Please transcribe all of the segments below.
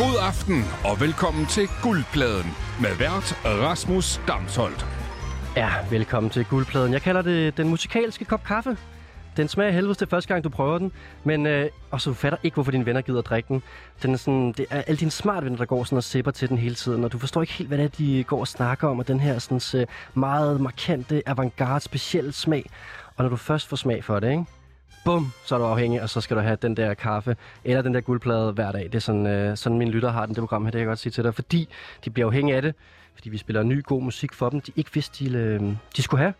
God aften og velkommen til Guldpladen med vært Rasmus Damsholdt. Ja, velkommen til Guldpladen. Jeg kalder det den musikalske kop kaffe. Den smager helvedes til første gang, du prøver den, men øh, og så du fatter ikke, hvorfor dine venner gider at drikke den. den er sådan, det er alle dine smarte venner, der går sådan og sipper til den hele tiden, og du forstår ikke helt, hvad det er, de går og snakker om, og den her sådan, øh, meget markante, avantgarde, specielle smag. Og når du først får smag for det, ikke? Bum, så er du afhængig, og så skal du have den der kaffe eller den der guldplade hver dag. Det er sådan, øh, sådan mine lytter har den, det program her, det kan jeg godt sige til dig, fordi de bliver afhængige af det, fordi vi spiller ny god musik for dem, de ikke vidste, de, øh, de skulle have.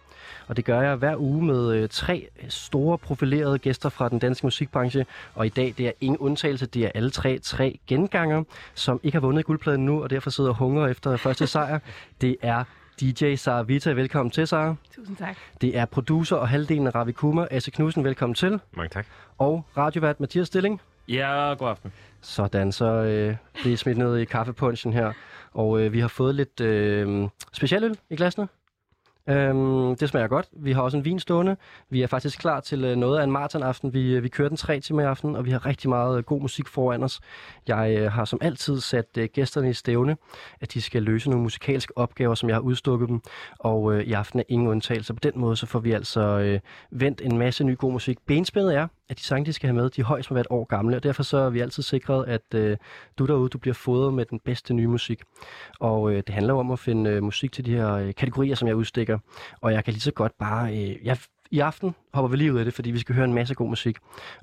Og det gør jeg hver uge med øh, tre store profilerede gæster fra den danske musikbranche. Og i dag, det er ingen undtagelse, det er alle tre tre genganger, som ikke har vundet guldpladen nu, og derfor sidder og hungrer efter første sejr. Det er DJ Sara Vita, velkommen til, Sara. Tusind tak. Det er producer og halvdelen af Ravi Kuma, Asse Knudsen, velkommen til. Mange tak. Og radiovært Mathias Stilling. Ja, god aften. Sådan, så øh, det er smidt ned i kaffepunchen her. Og øh, vi har fået lidt øh, specialøl i glasene. Øhm, det smager godt. Vi har også en vin stående. Vi er faktisk klar til øh, noget af en maratonaften. Vi, øh, vi kører den tre timer i aften, og vi har rigtig meget øh, god musik foran os. Jeg øh, har som altid sat øh, gæsterne i stævne, at de skal løse nogle musikalske opgaver, som jeg har udstukket dem. Og øh, i aften er ingen undtagelse. På den måde så får vi altså øh, vendt en masse ny god musik. Benspændet er, at de sange, de skal have med, de højst må være et år gamle, og derfor så er vi altid sikret, at øh, du derude, du bliver fodret med den bedste nye musik. Og øh, det handler om at finde øh, musik til de her øh, kategorier, som jeg udstikker. Og jeg kan lige så godt bare... Øh, jeg, I aften hopper vi lige ud af det, fordi vi skal høre en masse god musik.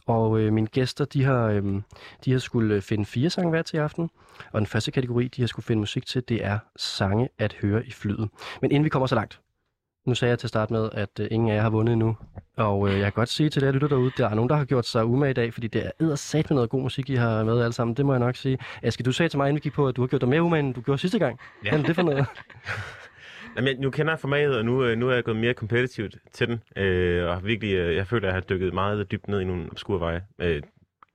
Og øh, mine gæster, de har, øh, de har skulle øh, finde fire sange hver til i aften. Og den første kategori, de har skulle finde musik til, det er sange at høre i flyet. Men inden vi kommer så langt, nu sagde jeg til at starte med, at øh, ingen af jer har vundet endnu. Og øh, jeg kan godt sige til jer lytter derude, der er nogen, der har gjort sig umage i dag, fordi det er eddersat med noget god musik, I har med alle sammen. Det må jeg nok sige. Aske, du sagde til mig, inden vi gik på, at du har gjort dig mere umage, end du gjorde sidste gang. Ja. Hvad er det for noget? Jamen, jeg, nu kender jeg formatet, og nu, øh, nu er jeg gået mere competitivt til den. Øh, og virkelig, øh, jeg føler, at jeg har dykket meget dybt ned i nogle obskure veje. Øh,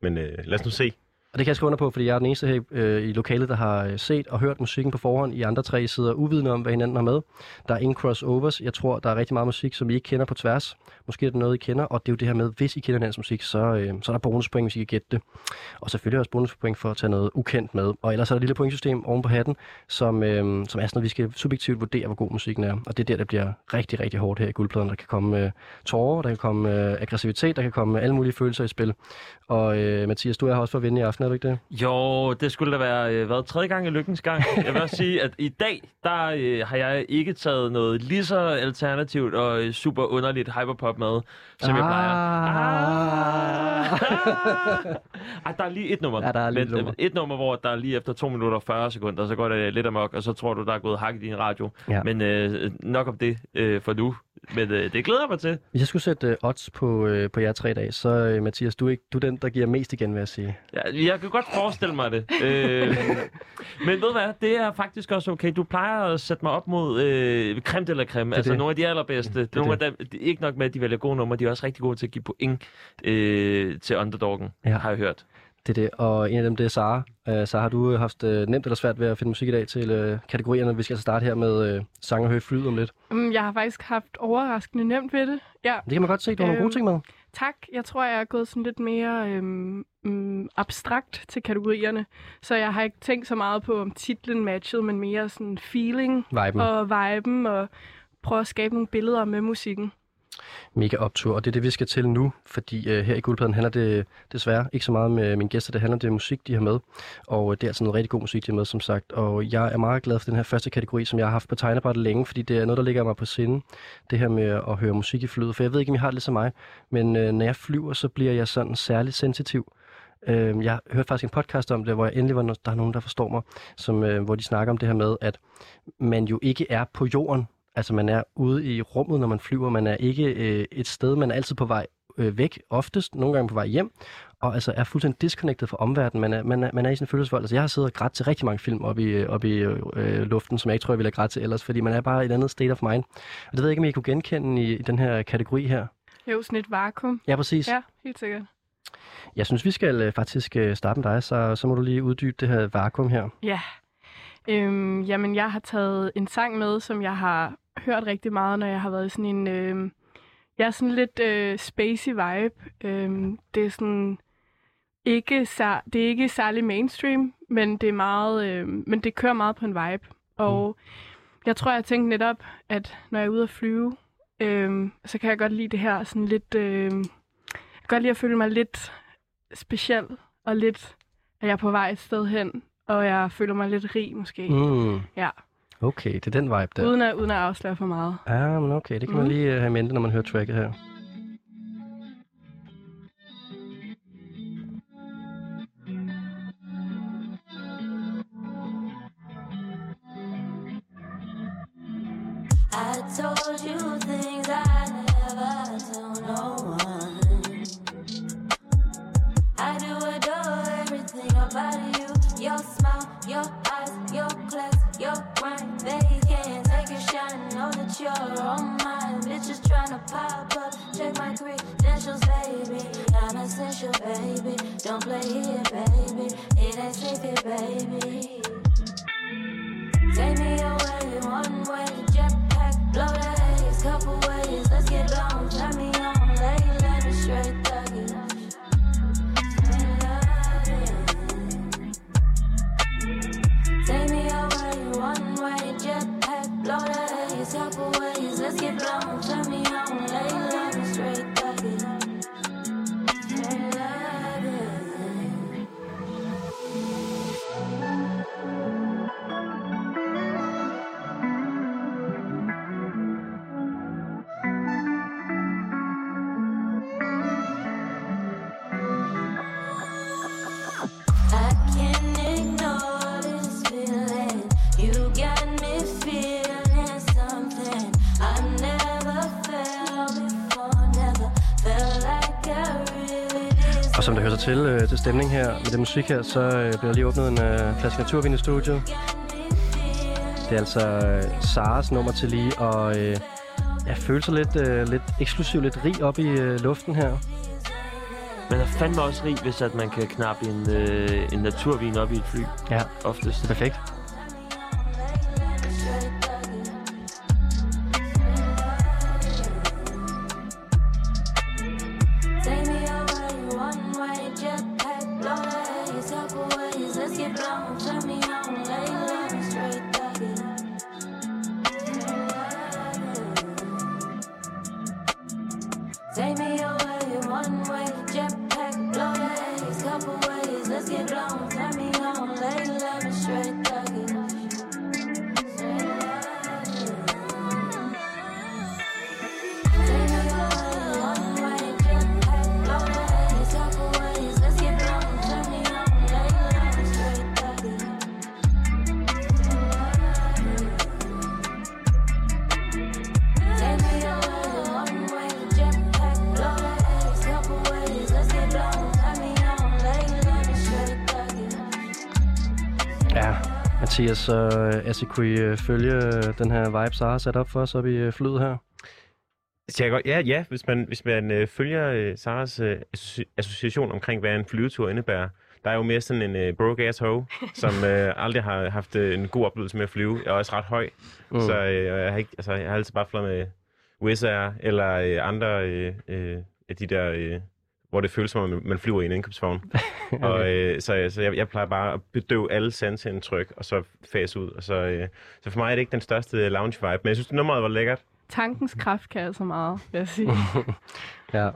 men øh, lad os nu se. Og det kan jeg skrive under på, fordi jeg er den eneste her øh, i lokalet, der har øh, set og hørt musikken på forhånd. I andre tre sidder uvidende om, hvad hinanden har med. Der er ingen crossovers. Jeg tror, der er rigtig meget musik, som I ikke kender på tværs. Måske er det noget, I kender, og det er jo det her med, hvis I kender dansk musik, så, øh, så er der bonuspoint, hvis I kan gætte det. Og selvfølgelig også bonuspoint for at tage noget ukendt med. Og ellers er der et lille pointsystem oven på hatten, som, øh, som er sådan noget, vi skal subjektivt vurdere, hvor god musikken er. Og det er der, det bliver rigtig, rigtig hårdt her i guldpladen. Der kan komme øh, tårer, der kan komme øh, aggressivitet, der kan komme alle mulige følelser i spil. Og øh, Mathias, du er her også for at vinde i aften, er du ikke det? Jo, det skulle da være øh, været tredje gang i lykkens gang. Jeg vil også sige, at i dag, der øh, har jeg ikke taget noget lige så alternativt og øh, super underligt hyperpop med, som ah. jeg plejer. Ah. ah, der er lige et nummer. Ja, der er lige et nummer. Et nummer, hvor der er lige efter 2 minutter og 40 sekunder, så går det lidt amok, og så tror du, der er gået hak i din radio. Ja. Men øh, nok om det øh, for nu. Men øh, det glæder jeg mig til. Hvis jeg skulle sætte øh, odds på, øh, på jer tre dage, så øh, Mathias, du er, ikke, du er den, der giver mest igen, vil jeg sige. Ja, jeg kan godt forestille mig det. øh, men ved du hvad, det er faktisk også okay. Du plejer at sætte mig op mod øh, creme la creme. Altså det. nogle af de allerbedste. Det nogle af dem, ikke nok med, at de vælger gode numre, de er også rigtig gode til at give point øh, til underdoggen, ja. har jeg hørt. Det er det, og en af dem, det er Sara. Uh, Sara, har du haft uh, nemt eller svært ved at finde musik i dag til uh, kategorierne? Vi skal altså starte her med uh, sang og høre flyd om lidt. Um, jeg har faktisk haft overraskende nemt ved det. Ja, Det kan man godt se, du har nogle Øhm, gode ting med. tak. Jeg tror, jeg er gået sådan lidt mere øhm, um, abstrakt til kategorierne. Så jeg har ikke tænkt så meget på, om titlen matchede, men mere sådan feeling Viben. og viben og prøve at skabe nogle billeder med musikken. Mega optur, og det er det, vi skal til nu, fordi øh, her i Guldpladen handler det desværre ikke så meget med øh, mine gæster, det handler om det musik, de har med, og øh, det er altså noget rigtig god musik, de har med, som sagt, og jeg er meget glad for den her første kategori, som jeg har haft på tegnebrættet længe, fordi det er noget, der ligger mig på sinde, det her med at høre musik i flyet, for jeg ved ikke, om I har det lidt som mig, men øh, når jeg flyver, så bliver jeg sådan særligt sensitiv, Øh, jeg hørte faktisk en podcast om det, hvor jeg endelig var, der er nogen, der forstår mig, som, øh, hvor de snakker om det her med, at man jo ikke er på jorden. Altså man er ude i rummet, når man flyver. Man er ikke øh, et sted, man er altid på vej øh, væk, oftest, nogle gange på vej hjem, og altså er fuldstændig disconnected fra omverdenen. Man er, man er, man er i sin følelsesvold. Altså jeg har siddet og grædt til rigtig mange film oppe i, oppe i øh, luften, som jeg ikke tror, jeg ville have grædt til ellers, fordi man er bare i et andet state of mind. Og det ved jeg ikke, om I kunne genkende i, i den her kategori her. Jo, sådan et vakuum. Ja, præcis. Ja, helt sikkert. Jeg synes, vi skal øh, faktisk øh, starte med dig, så, så må du lige uddybe det her vakuum her. Ja. Øhm, jamen, jeg har taget en sang med, som jeg har hørt rigtig meget, når jeg har været sådan en... Øh, jeg er sådan lidt øh, spacey vibe. Øhm, det er sådan ikke sær- det er ikke særlig mainstream, men det er meget, øh, men det kører meget på en vibe. Og jeg tror, jeg tænkte netop, at når jeg er ude at flyve, øh, så kan jeg godt lide det her sådan lidt... Øh, jeg kan godt lide at føle mig lidt speciel, og lidt, at jeg er på vej et sted hen, og jeg føler mig lidt rig måske. Mm. Mm. Ja, Okay, det er den vibe der. uden at, uden at afsløre for meget. Ja, men okay, det kan man Mm. lige øh, have i mente, når man hører tracket her. You're mine. Bitches tryna pop up. Check my credentials, baby. I'm essential, baby. Don't play here, baby. It ain't safe here, baby. Take me away one way, jetpack, blow the haze, couple ways, let's get blown. Turn me stemning her med det musik her, så øh, bliver lige åbnet en øh, flaske naturvin i studiet. Det er altså øh, Saras nummer til lige, og øh, jeg føler sig lidt, øh, lidt eksklusiv, lidt rig op i øh, luften her. Man er fandme også rig, hvis at man kan knappe en, øh, en naturvin op i et fly, Ja, oftest. det er perfekt. Og øh, Asi, kunne I øh, følge øh, den her vibe, Sara har sat op for os op i flyet her? Så jeg godt, ja, ja, hvis man, hvis man øh, følger øh, Saras øh, associ- association omkring, hvad en flyvetur indebærer. Der er jo mere sådan en øh, broke ass hoe, som øh, aldrig har haft øh, en god oplevelse med at flyve. Jeg er også ret høj, mm. så øh, jeg, har ikke, altså, jeg har altid bare flået med Wizz Air eller øh, andre øh, øh, af de der, øh, hvor det føles som om, man- man flyver i en indkøbsvogn. okay. Og øh, så, så jeg, jeg plejer bare at bedøve alle sanseindtryk, og så fase ud. Og så, øh, så for mig er det ikke den største lounge vibe, men jeg synes, nummeret var lækkert. Tankens kraft kan altså meget, vil jeg sige. Ja,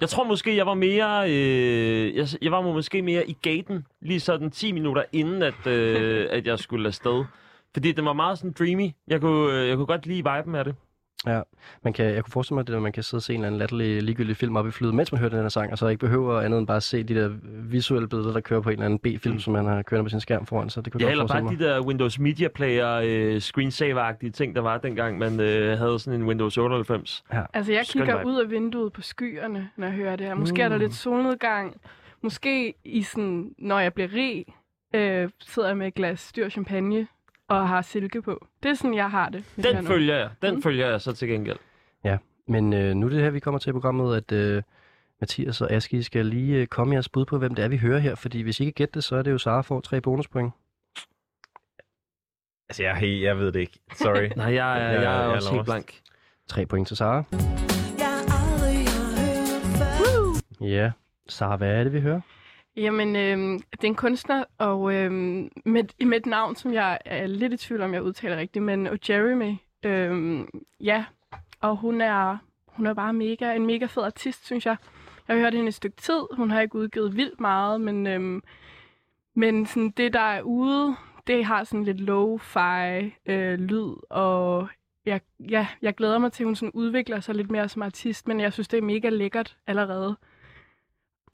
Jeg tror måske, jeg var mere... Øh, jeg, jeg var måske mere i gaten, lige sådan 10 minutter inden, at, øh, at jeg skulle afsted. Fordi det var meget sådan dreamy. Jeg kunne, øh, jeg kunne godt lide viben af det. Ja. Man kan, jeg kunne forestille mig, at man kan sidde og se en eller anden latterlig ligegyldig film op i flyet, mens man hører den her sang, og så ikke behøver andet end bare at se de der visuelle billeder, der kører på en eller anden B-film, som man har kørt på sin skærm foran sig. Det kunne Ja, eller bare forestille de der Windows Media Player øh, screensaver-agtige ting, der var dengang, man øh, havde sådan en Windows 98. Altså, jeg kigger ud af vinduet på skyerne, når jeg hører det her. Måske er der lidt solnedgang. Måske i sådan, når jeg bliver rig, øh, sidder jeg med et glas styr champagne og har silke på. Det er sådan, jeg har det. Den nu. følger jeg. Den Mm. følger jeg så til gengæld. mig. Men øh, nu er det her, vi kommer til i programmet, at øh, Mathias og Aski skal lige øh, komme jeres bud på, hvem det er, vi hører her. Fordi hvis I ikke gætter det, så er det jo Sara får tre bonuspoint. Altså, jeg, hey, jeg ved det ikke. Sorry. Nej, jeg, er- Jeg- jeg, er jeg er også helt lost. blank. Tre point til Sara. Ja, Sara, hvad er det, vi hører? Jamen, øh, det er en kunstner, og øh, med, med et navn, som jeg er lidt i tvivl om, jeg udtaler rigtigt, men Jeremy, øh, ja, og hun er, hun er bare mega, en mega fed artist, synes jeg. Jeg har hørt hende et stykke tid, hun har ikke udgivet vildt meget, men, øh, men sådan det, der er ude, det har sådan lidt lo-fi øh, lyd, og jeg, ja, jeg glæder mig til, at hun sådan udvikler sig lidt mere som artist, men jeg synes, det er mega lækkert allerede.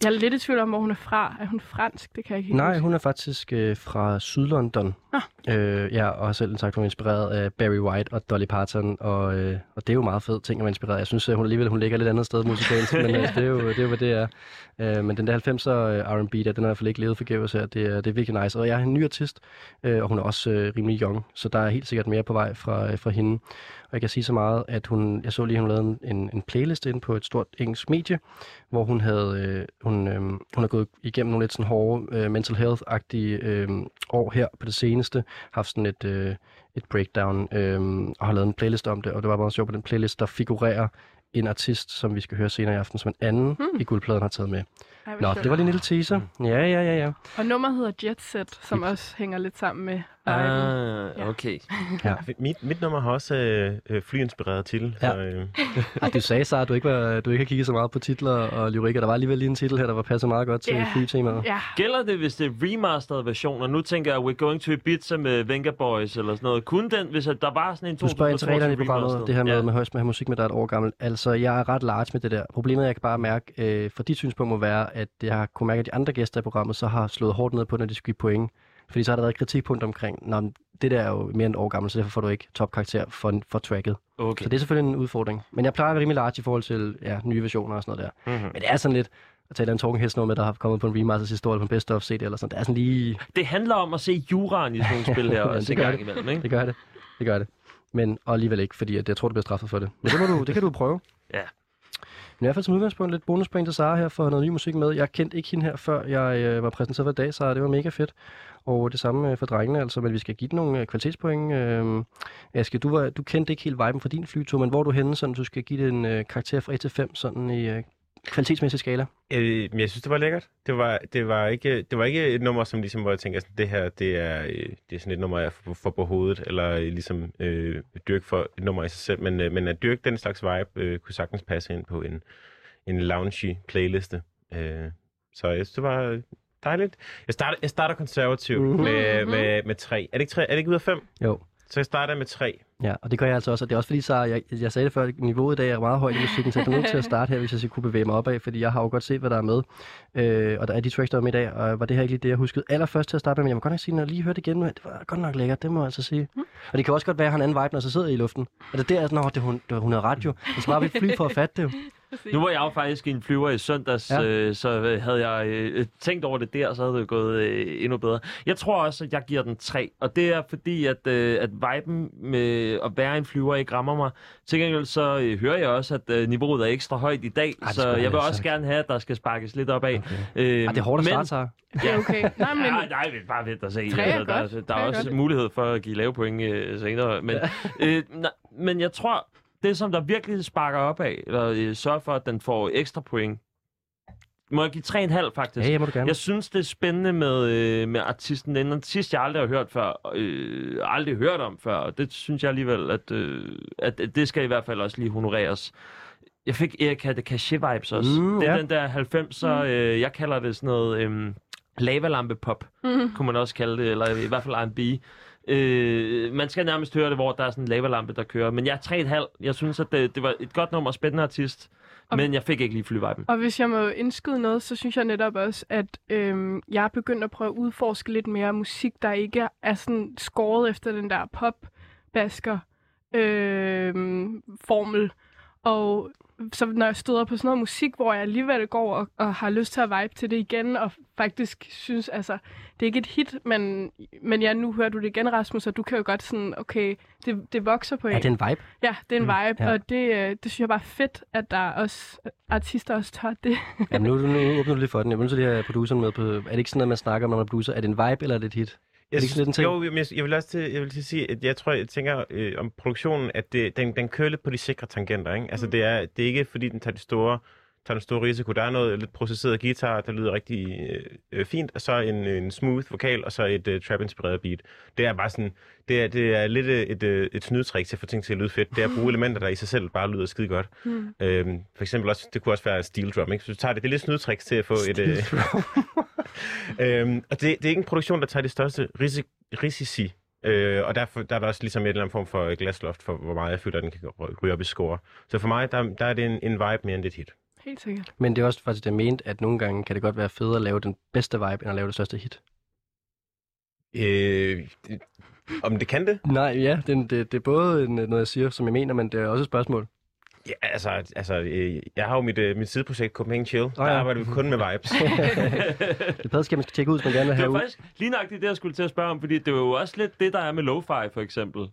Jeg er lidt i tvivl om, hvor hun er fra. Er hun fransk? Det kan jeg ikke Nej, huske. hun er faktisk øh, fra Sydlondon. Ah. Øh, ja, og har selv sagt, hun er inspireret af Barry White og Dolly Parton, og, øh, og det er jo meget fedt ting at være inspireret. Jeg synes, at hun alligevel hun ligger et lidt andet sted musikalsk, men øh, det, er jo, det er jo, hvad det er. Øh, men den der 90'er øh, R&B, der, den har i hvert fald ikke levet forgæves her. Det er, det er virkelig nice. Og jeg er en ny artist, øh, og hun er også øh, rimelig young, så der er helt sikkert mere på vej fra, øh, fra hende. Og jeg kan sige så meget, at hun, jeg så lige, at hun lavede en, en, playlist inde på et stort engelsk medie, hvor hun havde, øh, hun, øh, hun har gået igennem nogle lidt sådan hårde øh, mental health-agtige øh, år her på det seneste, haft sådan et, øh, et breakdown, øh, og har lavet en playlist om det, og det var meget sjovt på den playlist, der figurerer en artist, som vi skal høre senere i aften, som en anden Hmm. i guldpladen har taget med. Ej, Nå, det var lige en lille teaser. Ja, ja, ja, ja. Og nummeret hedder Jet Set, som også hænger lidt sammen med. Ah, Ja. okay. Mit, mit nummer har også øh, øh, flyinspireret titel. Ja. Så, øh, Ej, du sagde, Sara, at du ikke, var, du ikke har kigget så meget på titler og lyrikker. Der var alligevel lige en titel her, der var passet meget godt til Ja. flytemaet. Ja, Gælder det, hvis det er remastered version, og nu tænker jeg, We're Going to Ibiza med Venga Boys eller sådan noget. Kunne den, hvis at der var sådan en Du spørger ind til 2022 reglerne i programmet, det her med, ja. med højst med musik med, der er et år gammel. Altså, jeg er ret large med det der. Problemet, jeg kan bare mærke, øh, for dit synspunkt må være, at jeg har kunne mærke, at de andre gæster i programmet så har slået hårdt ned på, når de skulle give point. Fordi så har der været et kritikpunkt omkring, Nå, det der er jo mere end et år gammelt, så derfor får du ikke topkarakter for, for tracket. Okay. Så det er selvfølgelig en udfordring. Men jeg plejer at være rimelig large i forhold til ja, nye versioner og sådan noget der. Mm-hmm. Men det er sådan lidt, at tage en Talking Heads nummer, der har kommet på en remasters historie på en best of CD eller sådan. Det er sådan lige, Det handler om at se juraen i sådan nogle spil her en gør gang det. imellem, ikke? det gør det. Det gør det. Men og alligevel ikke, fordi at jeg tror, du bliver straffet for det. Men det, må du, det kan du prøve. Ja. Men i hvert fald som udgangspunkt lidt bonuspoint til Sara her for noget ny musik med. Jeg kendte ikke hende her, før jeg øh, var præsenteret for i dag, så det var mega fedt. Og det samme øh, for drengene, altså, men vi skal give dem nogle øh, kvalitetspoint. Øh, Aske, du, var, du kendte ikke helt viben fra din flytur, men hvor er du henne, sådan du skal give det en øh, karakter fra 1 til 5, sådan i øh, kvalitetsmæssig skala? Øh, men jeg synes, det var lækkert. Det var, det var, ikke, det var ikke et nummer, som ligesom, hvor jeg tænker, sådan, det her, det er, øh, det er sådan et nummer, jeg får, får på hovedet, eller ligesom øh, dyrke for et nummer i sig selv. Men, øh, men at dyrke den slags vibe, øh, kunne sagtens passe ind på en, en loungy playliste. Øh, så jeg synes, det var dejligt. Jeg starter, jeg starter konservativt mm-hmm. med, Mhm. med, med tre. Er det, ikke tre? er det ikke ud af fem? Jo. Så jeg starter med tre. Ja, og det gør jeg altså også, og det er også fordi, så jeg, jeg sagde det før, at niveauet i dag er meget højt i musikken, så jeg er nødt til at starte her, hvis jeg skal kunne bevæge mig opad, fordi jeg har jo godt set, hvad der er med. Øh, og der er de tracks, der er med i dag, og var det her ikke lige det, jeg huskede allerførst til at starte med, men jeg må godt nok sige, når jeg lige hørte det igen, det var godt nok lækkert, det må jeg altså sige. Mm. Og det kan også godt være, at han har en anden vibe, når så sidder i luften. Og det er der, sådan, Nå, det, hun, det, hun er radio. Det skal bare et fly for at fatte det. Nu var jeg jo faktisk i en flyver i søndags, Ja. ja. øh, så øh, havde jeg øh, tænkt over det der, så havde det gået øh, endnu bedre. Jeg tror også, at jeg giver den 3, og det er fordi, at, øh, at viben med at være en flyver ikke rammer mig. Til gengæld så øh, hører jeg også, at øh, niveauet er ekstra højt i dag, det så jeg vil også sagt. gerne have, at der skal sparkes lidt op af. Okay. Øh, Ej, det er hårdt at men- starte, det er okay. Nej, men Ja, nej, det er bare fedt at se. Altså, er der, der, der er er også godt. mulighed for at give lave point øh, senere. Men, øh, nej, men jeg tror, det som der virkelig sparker op af, eller øh, sørger for, at den får ekstra point, må jeg give 3,5 faktisk. Ja, jeg må du gerne. Jeg synes, det er spændende med, øh, med artisten. Det er en artist, jeg aldrig har hørt før, øh, aldrig hørt om før, og det synes jeg alligevel, at, øh, at det skal i hvert fald også lige honoreres. Jeg fik Erika de Cachet-vibes også. Mm, det er ja. den der 90'er, øh, jeg kalder det sådan noget øh, lavalampe-pop, Mhm. kunne man også kalde det, eller i hvert fald R&B. Øh, man skal nærmest høre det, hvor der er sådan en lavalampe, der kører. Men jeg er 3,5. Jeg synes, at det, det var et godt nummer, spændende artist. Og- Men jeg fik ikke lige flyviben. Og hvis jeg må indskyde noget, så synes jeg netop også, at øhm, jeg er begyndt at prøve at udforske lidt mere musik, der ikke er sådan skåret efter den der pop-basker øhm, formel. Og så når jeg støder på sådan noget musik, hvor jeg alligevel går og, og har lyst til at vibe til det igen, og faktisk synes, altså, det er ikke et hit, men, men ja, nu hører du det igen, Rasmus, og du kan jo godt sådan, okay, det, det vokser på en. Er det en vibe? Ja, det er en vibe, ja. ja. og det, øh, det synes jeg bare er fedt, at der også artister også tør det. Jamen, nu, nu åbner du lidt for den. Jeg vil til lige have produceren med på... Er det ikke sådan, at man snakker om, når man er producer? Er det en vibe, eller er det et hit? Jeg, det ikke sådan lidt en ting? Jo, men jeg, jeg vil også til, jeg vil til at sige, at jeg tror, jeg tænker øh, om produktionen, at det, den, den kører lidt på de sikre tangenter. Ikke? Altså, Mm. det, er, det er ikke, fordi den tager de store tager en stor risiko. Der er noget lidt processeret guitar, der lyder rigtig øh, fint, og så en, en smooth vokal, og så et øh, trap-inspireret beat. Det er bare sådan, det er, det er lidt øh, et, øh, et snydetrik til at få ting til at lyde fedt. Det er at bruge elementer, der i sig selv bare lyder skide godt. Mm. Øhm, for eksempel også, det kunne også være steel drum, ikke? Så du tager det, det er lidt snydetrik til at få et... Øh, øhm, og det, det er ikke en produktion, der tager de største risici, risici Øh, og derfor der er der også ligesom et eller andet form for glasloft for, hvor meget jeg føler, at den kan ryge op i score. Så for mig, der, der er det en, en vibe mere end det hit. Helt sikkert. Men det er også faktisk det, jeg mente, at nogle gange kan det godt være federe at lave den bedste vibe, end at lave det største hit. Øh, det, om det kan det? Nej, ja, det, det, det er både en, noget, jeg siger, som jeg mener, men det er også et spørgsmål. Ja, altså, altså øh, jeg har jo mit, øh, mit sideprojekt Copenhagen Chill. Oh, ja. Der arbejder vi kun med vibes. det er padskab, man skal tjekke ud, hvis man gerne vil Det have var ud. faktisk lige nok det, jeg skulle til at spørge om, fordi det var jo også lidt det, der er med lo-fi, for eksempel.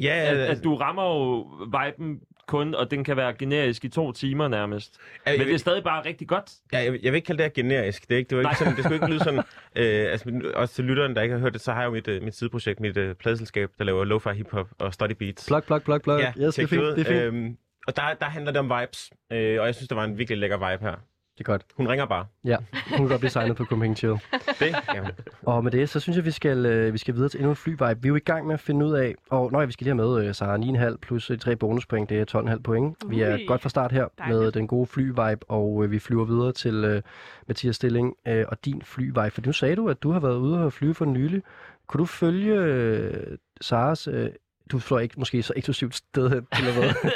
ja, At, altså, at du rammer jo viben kun, og den kan være generisk i to timer nærmest. jeg, Men det er stadig bare rigtig godt. jeg, jeg, vil ikke kalde det her generisk. Det, er ikke, det, var ikke sådan, det skulle ikke lyde sådan... Øh, altså, også til lytteren, der ikke har hørt det, så har jeg jo mit, øh, mit sideprojekt, mit øh, pladeselskab, der laver lo-fi hiphop og study beats. Plug, plug, plug, plug. Ja, yes, det er fint. Det er fint. Øhm, og der, der handler det om vibes, øh, og jeg synes, der var en virkelig lækker vibe her. Det er godt. Hun ringer bare. Ja, hun kan godt blive signet på Copenhagen Chill. Det kan hun. Og med det, så synes jeg, vi skal, øh, vi skal videre til endnu en flyvibe. Vi er jo i gang med at finde ud af, og nøj, vi skal lige have med, øh, Sara, 9,5 plus de tre bonuspoint, det er 12,5 point. Vi er Ui, godt fra start her med dejligt. den gode flyvibe, og øh, vi flyver videre til øh, Mathias Stilling øh, og din flyvibe. For nu sagde du, at du har været ude og flyve for nylig. Kunne du følge øh, Saras... Øh, du fløj ikke måske så eksklusivt sted hen at være.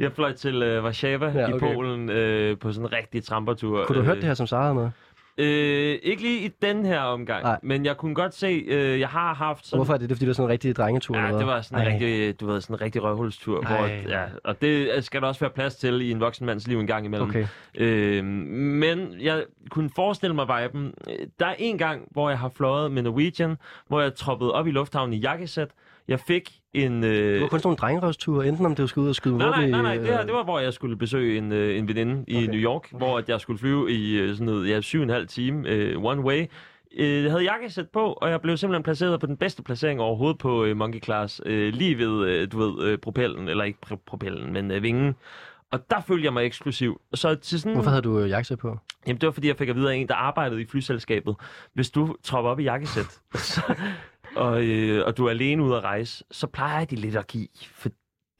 Jeg fløj til øh, Warszawa Ja, okay. i Polen øh, på sådan en rigtig trampertur. Kunne du have hørt det her, som Sara med? Øh, ikke lige i den her omgang, Nej. Men jeg kunne godt se, øh, jeg har haft sådan... hvorfor er det? Det er, fordi det var sådan en rigtig drengetur? Ja, eller det var sådan en Ej. rigtig, du ved, sådan en rigtig røvhulstur. Hvor, Ej. ja, og det skal der også være plads til i en voksen mands liv en gang imellem. Okay. Øh, men jeg kunne forestille mig viben. Øh, Der er en gang, hvor jeg har fløjet med Norwegian, hvor jeg troppede op i lufthavnen i jakkesæt. Jeg fik en... Øh, Det var kun sådan nogle drengerøvsture, enten om det var skulle ud og skyde Nej, nej, nej, nej. Det, her, øh, det var, hvor jeg skulle besøge en, øh, en veninde i Okay. New York, hvor at jeg skulle flyve i øh, sådan noget, ja, syv og en halv time øh, one way. Øh, Jeg havde jakkesæt på, og jeg blev simpelthen placeret på den bedste placering overhovedet på øh, Monkey Class. Øh, lige ved, øh, du ved, øh, propellen, eller ikke pr- propellen, men øh, vingen. Og der følte jeg mig eksklusiv. Så til sådan, Hvorfor havde du øh, jakkesæt på? Jamen, det var fordi, jeg fik at vide af en, der arbejdede i flyselskabet. Hvis du tropper op i jakkesæt, så, og, øh, og du er alene ude at rejse, så plejer de lidt at give. For,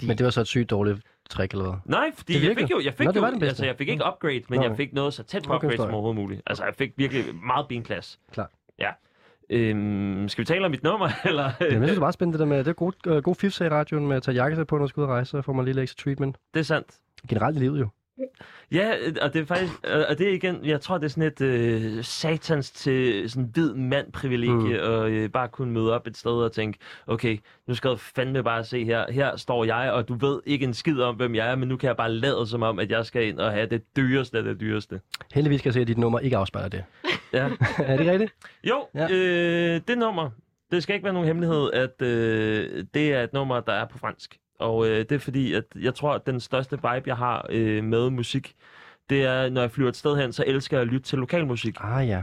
Men det var så et sygt dårligt trick, eller hvad? Nej, fordi Det jeg virkede. fik jo, jeg fik Nå, det jo, var den bedste. altså jeg fik ikke upgrade, men Nå. jeg fik noget så tæt på Okay, upgrade som jeg. overhovedet muligt. Altså jeg fik virkelig meget benplads. Klart. Ja. Øhm, skal vi tale om mit nummer, eller? Jamen, jeg synes, det er meget spændende det der med, det er god, øh, fifs i radioen med at tage jakkesæt på, når du skal ud og rejse, så får man lige lidt ekstra treatment. det er sandt. Generelt i livet jo. Ja, og det er faktisk, og det er igen, jeg tror, det er sådan et øh, satans til sådan hvid mand privilegie, Mm. og øh, bare kunne møde op et sted og tænke, okay, nu skal jeg fandme bare se her, her står jeg, og du ved ikke en skid om, hvem jeg er, men nu kan jeg bare lade som om, at jeg skal ind og have det dyreste af det dyreste. Heldigvis kan jeg se, at dit nummer ikke afspejler det. Ja. er det rigtigt? Jo, ja. øh, det nummer, det skal ikke være nogen hemmelighed, at øh, det er et nummer, der er på fransk. Og øh, det er fordi, at jeg tror, at den største vibe, jeg har øh, med musik, det er, når jeg flyver et sted hen, så elsker jeg at lytte til lokalmusik. Ah ja.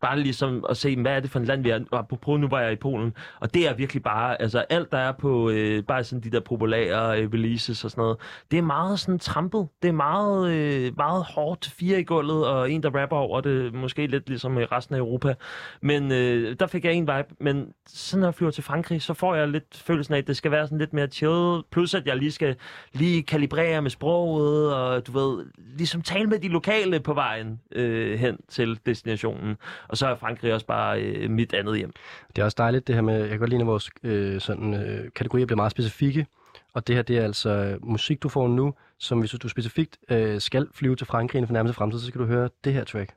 Bare ligesom at se, hvad er det for et land, vi er. Og Apropos, nu var jeg i Polen, og det er virkelig bare, altså alt, der er på øh, bare sådan de der populære øh, releases og sådan noget, det er meget sådan trampet. Det er meget, øh, meget hårdt, fire i gulvet, og en, der rapper over det, måske lidt ligesom i resten af Europa. Men øh, der fik jeg en vibe, men så når jeg flyver til Frankrig, så får jeg lidt følelsen af, at det skal være sådan lidt mere chill, plus at jeg lige skal lige kalibrere med sproget, og du ved, ligesom tale med de lokale på vejen øh, hen til destinationen. Og så er Frankrig også bare øh, mit andet hjem. Det er også dejligt det her med, jeg kan godt lide, at vores øh, sådan, øh, kategorier bliver meget specifikke. Og det her, det er altså øh, musik, du får nu, som hvis du specifikt øh, skal flyve til Frankrig inden for nærmeste fremtid, så skal du høre det her track.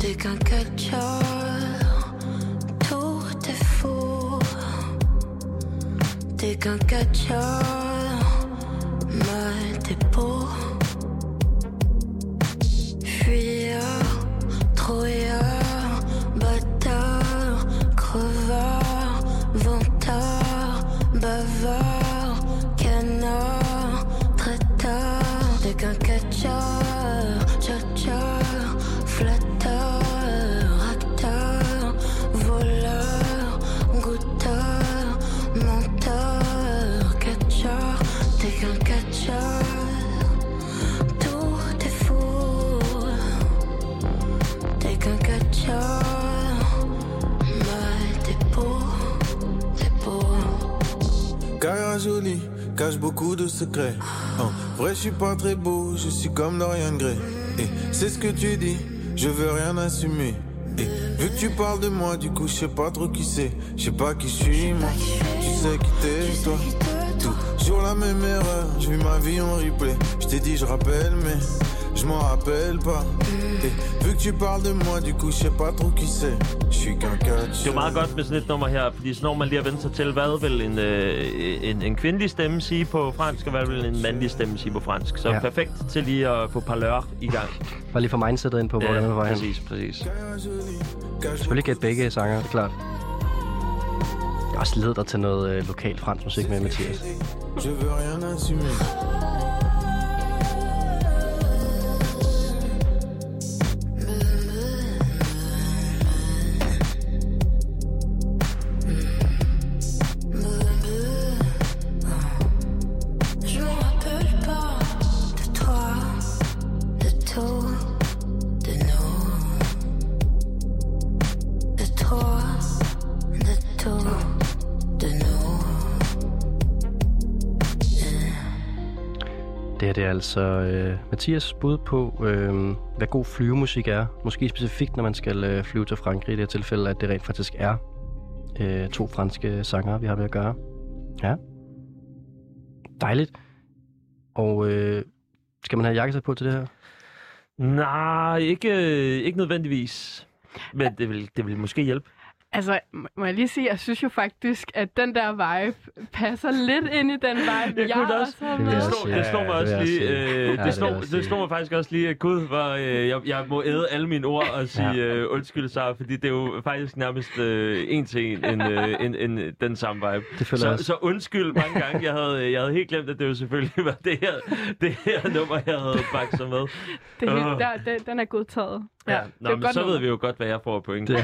T'es qu'un catcheur, T'es qu'un catcheur, peaux. Fuyeur, troyeur, batteur, creveur, venteur, baveur, canard, traiteur. T'es qu'un cache beaucoup de secrets. En vrai, je suis pas très beau, je suis comme Dorian Gray. Et c'est ce que tu dis, je veux rien assumer. Et vu que tu parles de moi, du coup, je sais pas trop qui c'est. Je sais pas qui suis, moi. Tu sais qui t'es, toi. Toujours la même erreur, je vis ma vie en replay. Je t'ai dit, je rappelle, mais je m'en rappelle pas. Et vu que tu parles de moi, du coup, je sais pas trop qui c'est. Je suis qu'un catch. Det er jo meget godt med sådan et nummer her, fordi så når man lige har vendt sig til, hvad vil en, øh, en, en kvindelig stemme sige på fransk, og hvad vil en mandlig stemme sige på fransk. Så Ja. ja. perfekt til lige at få parlør i gang. Bare lige få mindsetet ind på, hvor den er på vej hen. præcis, præcis. Selvfølgelig gætte begge sanger, det er klart. Jeg har også ledet dig til noget øh, lokal fransk musik med Mathias. Je veux rien assumer. Altså øh, Mathias bud på, øh, hvad god flyvemusik er. Måske specifikt, når man skal øh, flyve til Frankrig i det her tilfælde, at det rent faktisk er øh, to franske sanger, vi har med at gøre. Ja. Dejligt. Og øh, skal man have jakkesæt på til det her? Nej, ikke, øh, ikke nødvendigvis. Men det vil, det vil måske hjælpe. Altså, må- må jeg lige sige, jeg synes jo faktisk, at den der vibe passer lidt ind i den vibe, Jeg jeg, også- også har med. Det sige. det slog mig også lige, øh, det, sige. det slog mig faktisk også lige, at gud, var, øh, jeg, jeg må æde alle mine ord og sige øh, undskyld, Sara, fordi det er jo faktisk nærmest øh, en til en, en, øh, en, en, den samme vibe. Det Så, også. så undskyld mange gange, jeg havde, jeg havde helt glemt, at det jo selvfølgelig var det her, det her nummer, jeg havde bakset med. Det er helt, der, den, den er godtaget. Ja, det Nå, men så ved vi jo godt, hvad jeg får point. Det,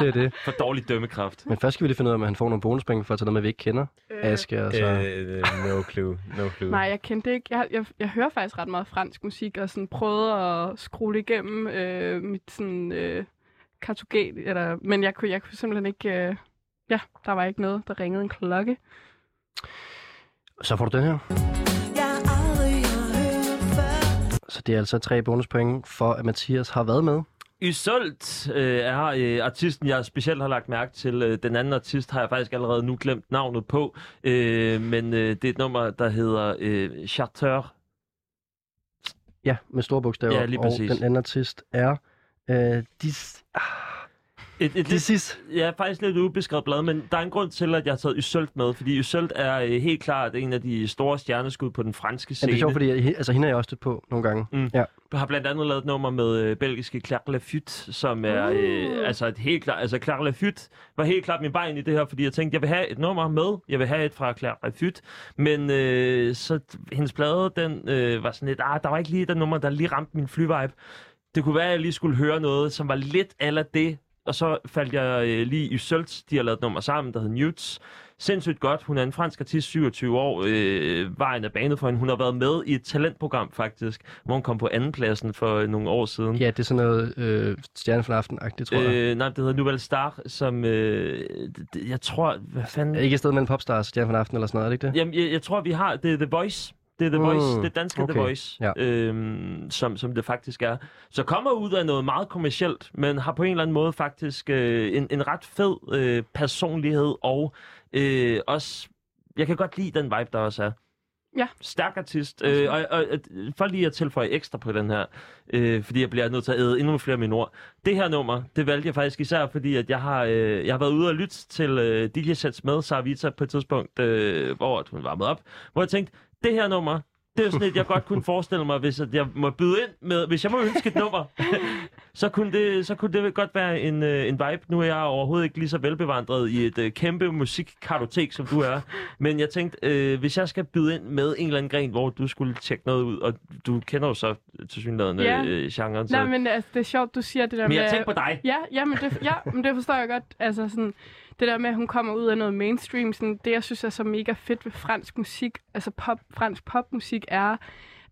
det er det. For dårlig dømmekraft. Men først skal vi lige finde ud af, om han får nogle bonuspenge for at tage noget med, vi ikke kender. Aske og så... Øh, no clue, no clue. Nej, jeg kendte ikke. Jeg, jeg, jeg hører faktisk ret meget fransk musik, og sådan prøvede at skrue igennem øh, mit sådan, øh, kartogen, eller, men jeg kunne, jeg kunne simpelthen ikke... Øh, ja, der var ikke noget, der ringede en klokke. Så får du den her. Så det er altså tre bonuspoint for, at Mathias har været med. Isolt øh, er øh, artisten, jeg specielt har lagt mærke til. Øh, den anden artist har jeg faktisk allerede nu glemt navnet på. Øh, men øh, det er et nummer, der hedder øh, Charter. Ja, med store bogstaver. Ja, lige og præcis. den anden artist er... Øh, dis... Ah, Et, et lidt, Disis. ja, faktisk lidt ubeskrevet blad, men der er en grund til, at jeg har taget Isolt med, fordi Isolt er øh, helt klart en af de store stjerneskud på den franske Ja, scene. det er sjovt, fordi jeg, altså, hende er jeg også stødt på nogle gange. Mm. Ja. har blandt andet lavet et nummer med øh, belgiske Claire Lafute, som er øh, altså et helt klart, altså Claire Lafute var helt klart min vej ind i det her, fordi jeg tænkte, jeg vil have et nummer med, jeg vil have et fra Claire Lafute, men øh, så hendes plade, den øh, var sådan lidt, ah, der var ikke lige den nummer, der lige ramte min flyvibe. Det kunne være, at jeg lige skulle høre noget, som var lidt eller det, og så faldt jeg øh, lige i Sølts, de har lavet et nummer sammen, der hedder Newts. Sindssygt godt. Hun er en fransk artist, 27 år. Øh, vejen er banet for hende. Hun har været med i et talentprogram, faktisk, hvor hun kom på andenpladsen for øh, nogle år siden. Ja, det er sådan noget øh, stjerne for aften-agtigt, tror jeg. Øh, nej, det hedder Nouvelle Star, som øh, det- jeg tror, hvad fanden... Ikke et sted mellem popstars og stjerne for aften eller sådan noget, er det ikke det? Jamen, jeg, jeg tror, vi har, det er The Voice. Det er The Mm, Voice, det danske okay. The Voice, Ja. øhm, som, som det faktisk er. Så kommer ud af noget meget kommercielt, men har på en eller anden måde faktisk øh, en, en ret fed øh, personlighed, og øh, også, jeg kan godt lide den vibe, der også er. Ja. Stærk artist. Øh, og, og, og for lige at tilføje ekstra på den her, øh, fordi jeg bliver nødt til at æde endnu flere af mine ord. Det her nummer, det valgte jeg faktisk især, fordi at jeg har, øh, jeg har været ude og lytte til øh, DJ-sets med Sarvita på et tidspunkt, øh, hvor hun varmede op, hvor jeg tænkte, det her nummer, det er sådan et, jeg godt kunne forestille mig, hvis jeg må byde ind med, hvis jeg må ønske et nummer, så, kunne det, så kunne det godt være en, øh, en vibe. Nu er jeg overhovedet ikke lige så velbevandret i et øh, kæmpe musikkartotek, som du er. Men jeg tænkte, øh, hvis jeg skal byde ind med en eller anden gren, hvor du skulle tjekke noget ud, og du kender jo så til synligheden Ja. øh, genren. Så... Nej, men altså, det er sjovt, du siger det der men jeg med... tænker på dig. Ja, ja, men det, ja, men det forstår jeg godt. Altså sådan, det der med, at hun kommer ud af noget mainstream, sådan, det jeg synes er så mega fedt ved fransk musik, altså pop, fransk popmusik, er,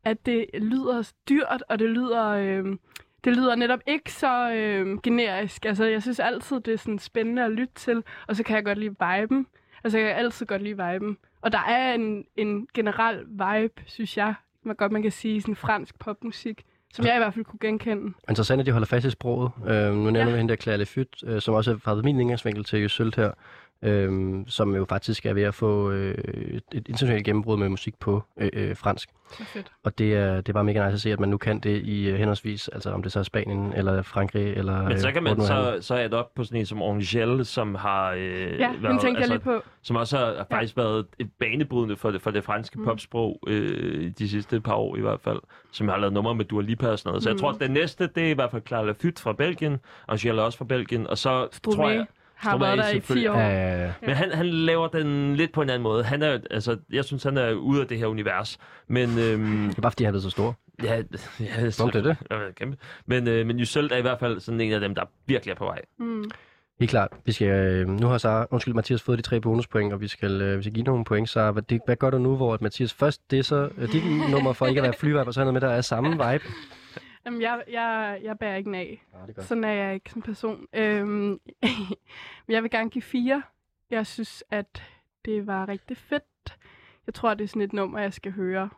at det lyder dyrt, og det lyder, øh, det lyder netop ikke så øh, generisk. Altså, jeg synes altid, det er sådan spændende at lytte til, og så kan jeg godt lide viben. Altså, jeg kan altid godt lide viben. Og der er en, en generel vibe, synes jeg, man godt man kan sige, sådan fransk popmusik, som jeg i hvert fald kunne genkende. Interessant, at de holder fast i sproget. Øh, nu nævner Ja. vi hende der Claire Lefyt, øh, som også har været min indgangsvinkel til Jøsølt her, øh, som jo faktisk er ved at få øh, et, internationalt gennembrud med musik på øh, øh, fransk. Fedt. Og det er, det er bare mega nice at se, at man nu kan det i øh, henholdsvis, altså om det så er Spanien, eller Frankrig, eller... Men så kan man er. så, så er det op på sådan en som Angel, som har øh, Ja, været, jeg lige på. som også har, har faktisk været et banebrydende for det, for det franske Mm. popsprog øh, de sidste par år i hvert fald, som har lavet numre med Dua Lipa og sådan noget. Så jeg Mm. tror, at det næste, det er i hvert fald Clara Lafytte fra Belgien, Angel er også fra Belgien, og så tror Stromae jeg... har Stromae været der i 10 selvfølgelig. år. Ja, ja, ja. Men han, han laver den lidt på en anden måde. Han er, altså, jeg synes, han er ude af det her univers. Men øhm, Det er bare fordi, han er så stor. ja, ja Nå, det er det. Ja, kæmpe. Men, øh, men Jysølt er i hvert fald sådan en af dem, der virkelig er på vej. Mm. Helt klart. Vi skal, øh, nu har så, undskyld, Mathias fået de tre bonuspoint, og vi skal, øh, vi skal give nogle point. Så hvad, det, hvad gør du nu, hvor at Mathias først, det så øh, dit nummer for ikke at være flyvibe, og så er noget med, der er samme vibe? Jamen, jeg, jeg, jeg bærer ikke den af. Ja, det er. Sådan er jeg ikke som person. Øhm, men jeg vil gerne give fire. Jeg synes, at det var rigtig fedt. Jeg tror, det er sådan et nummer, jeg skal høre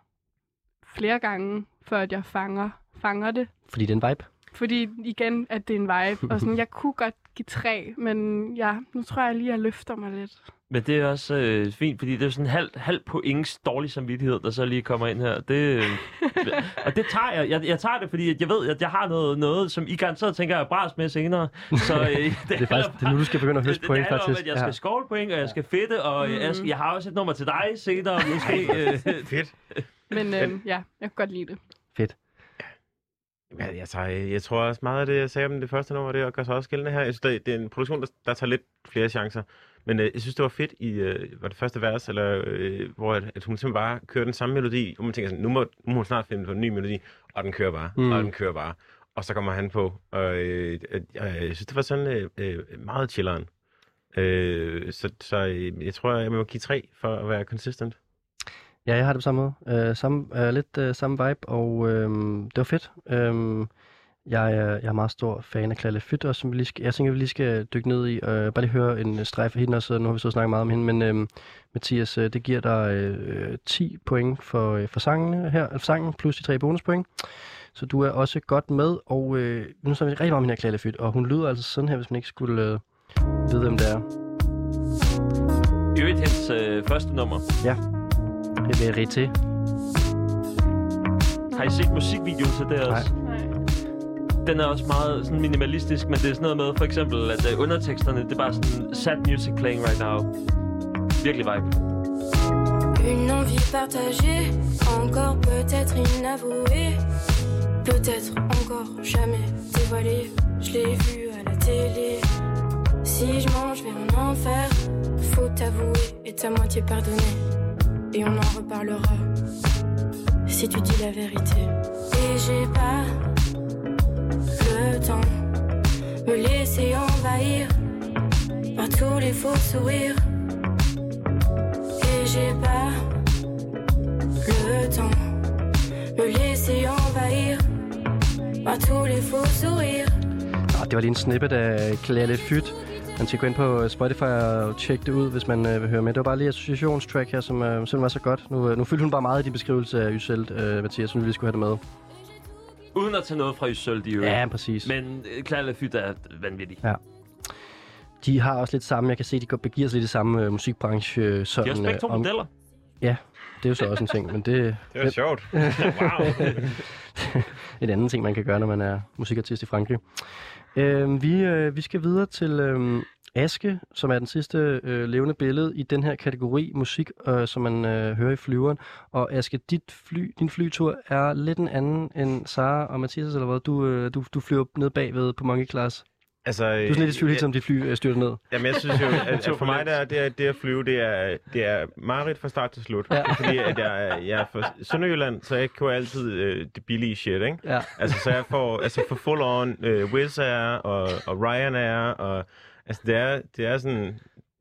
flere gange, før at jeg fanger, fanger det. Fordi det er en vibe. Fordi igen, at det er en vibe. Og sådan, jeg kunne godt give tre, men ja, nu tror jeg lige, at jeg løfter mig lidt. Men det er også øh, fint, fordi det er sådan en halv, halv points dårlig samvittighed, der så lige kommer ind her. Det, øh, og det tager jeg. jeg. Jeg tager det, fordi at jeg ved, at jeg har noget, noget som I garanteret tænker, jeg er bras med senere. Så øh, det, Det er faktisk det er nu, du skal begynde at høste det, point, det handler om, faktisk. at jeg skal score point, og jeg skal fedte, og mm. jeg, skal, jeg har også et nummer til dig senere, måske. Øh, Fedt. Men øh, ja, jeg kan godt lide det. Ja, jeg, tager, jeg tror også meget af det, jeg sagde om det første nummer, det gør sig også gældende her. Jeg synes, det, det er en produktion, der, der tager lidt flere chancer. Men øh, jeg synes, det var fedt i øh, var det første vers, eller, øh, hvor at, at hun simpelthen bare kører den samme melodi, og man tænker sådan, nu må, nu må hun snart finde på en ny melodi, og den kører bare, Mm. og den kører bare. Og så kommer han på, og øh, øh, jeg synes, det var sådan øh, øh, meget chilleren. Øh, så så øh, jeg tror, jeg må give tre for at være consistent. Ja, jeg har det på samme måde. Øh, samme, øh, lidt øh, samme vibe, og øh, det var fedt. Øh, jeg, er, jeg er meget stor fan af Klalle Fyt, også, som vi lige skal, jeg tænker, vi lige skal dykke ned i. Øh, bare lige høre en streg for hende også, nu har vi så snakket meget om hende, men øh, Mathias, det giver dig øh, 10 point for, øh, for sangen her, altså sangen plus de tre bonuspoint. Så du er også godt med, og øh, nu så vi rigtig meget om hende her Fyt, og hun lyder altså sådan her, hvis man ikke skulle øh, vide, hvem det er. Øvrigt hendes øh, første nummer. Det er Verité. Har I set musikvideoen til det også? Nej. Den er også meget sådan minimalistisk, men det er sådan noget med, for eksempel, at øh, underteksterne, det er bare sådan sad music playing right now. Virkelig vibe. Une envie partagée, encore peut-être inavouée, peut-être encore jamais dévoilée. Je l'ai vu à la télé. Si je mange vers un enfer, faut t'avouer et ta moitié pardonner. Et on en reparlera si tu dis la vérité. Et j'ai pas le temps me laisser envahir par tous les faux sourires. Et j'ai pas le temps me laisser envahir par tous les faux sourires. Ah, det var lige en snippet af Klalle Fyt. Man skal gå ind på øh, Spotify og tjekke det ud, hvis man øh, vil høre med. Det var bare lige associationstrack her, som øh, simpelthen var så godt. Nu, øh, nu fyldte hun bare meget i din beskrivelse af Yselt, øh, Mathias, synes vi skulle have det med. Uden at tage noget fra Ysøl, de øvrigt. Ja, præcis. Men øh, Claire Lafytte er vanvittig. Ja. De har også lidt samme, jeg kan se, de går begiver sig lidt i samme øh, musikbranche. Øh, De sådan, har også begge to øh, om- modeller. Det er jo så også en ting, men det Det var sjovt. wow. er en anden ting, man kan gøre, når man er musikartist i Frankrig. Øh, vi, øh, vi skal videre til øh, Aske, som er den sidste øh, levende billede i den her kategori musik, øh, som man øh, hører i flyveren. Og Aske, dit fly, din flytur er lidt en anden end Sara og Mathias, eller hvad? Du, øh, du, du flyver ned bagved på Monkey Class. Altså, Du er sådan lidt i tvivl hele tiden, om dit fly øh, styrter ned. Jamen, jeg synes jo, at, at for mig der, det, er, det at flyve, det er, det er mareridt fra start til slut. Ja. Fordi at jeg, jeg er fra Sønderjylland, så jeg kører altid øh, det billige shit, ikke? Ja. Altså, så jeg får altså for full on øh, Wizz Air og, og Ryanair, og altså, det er, det er sådan,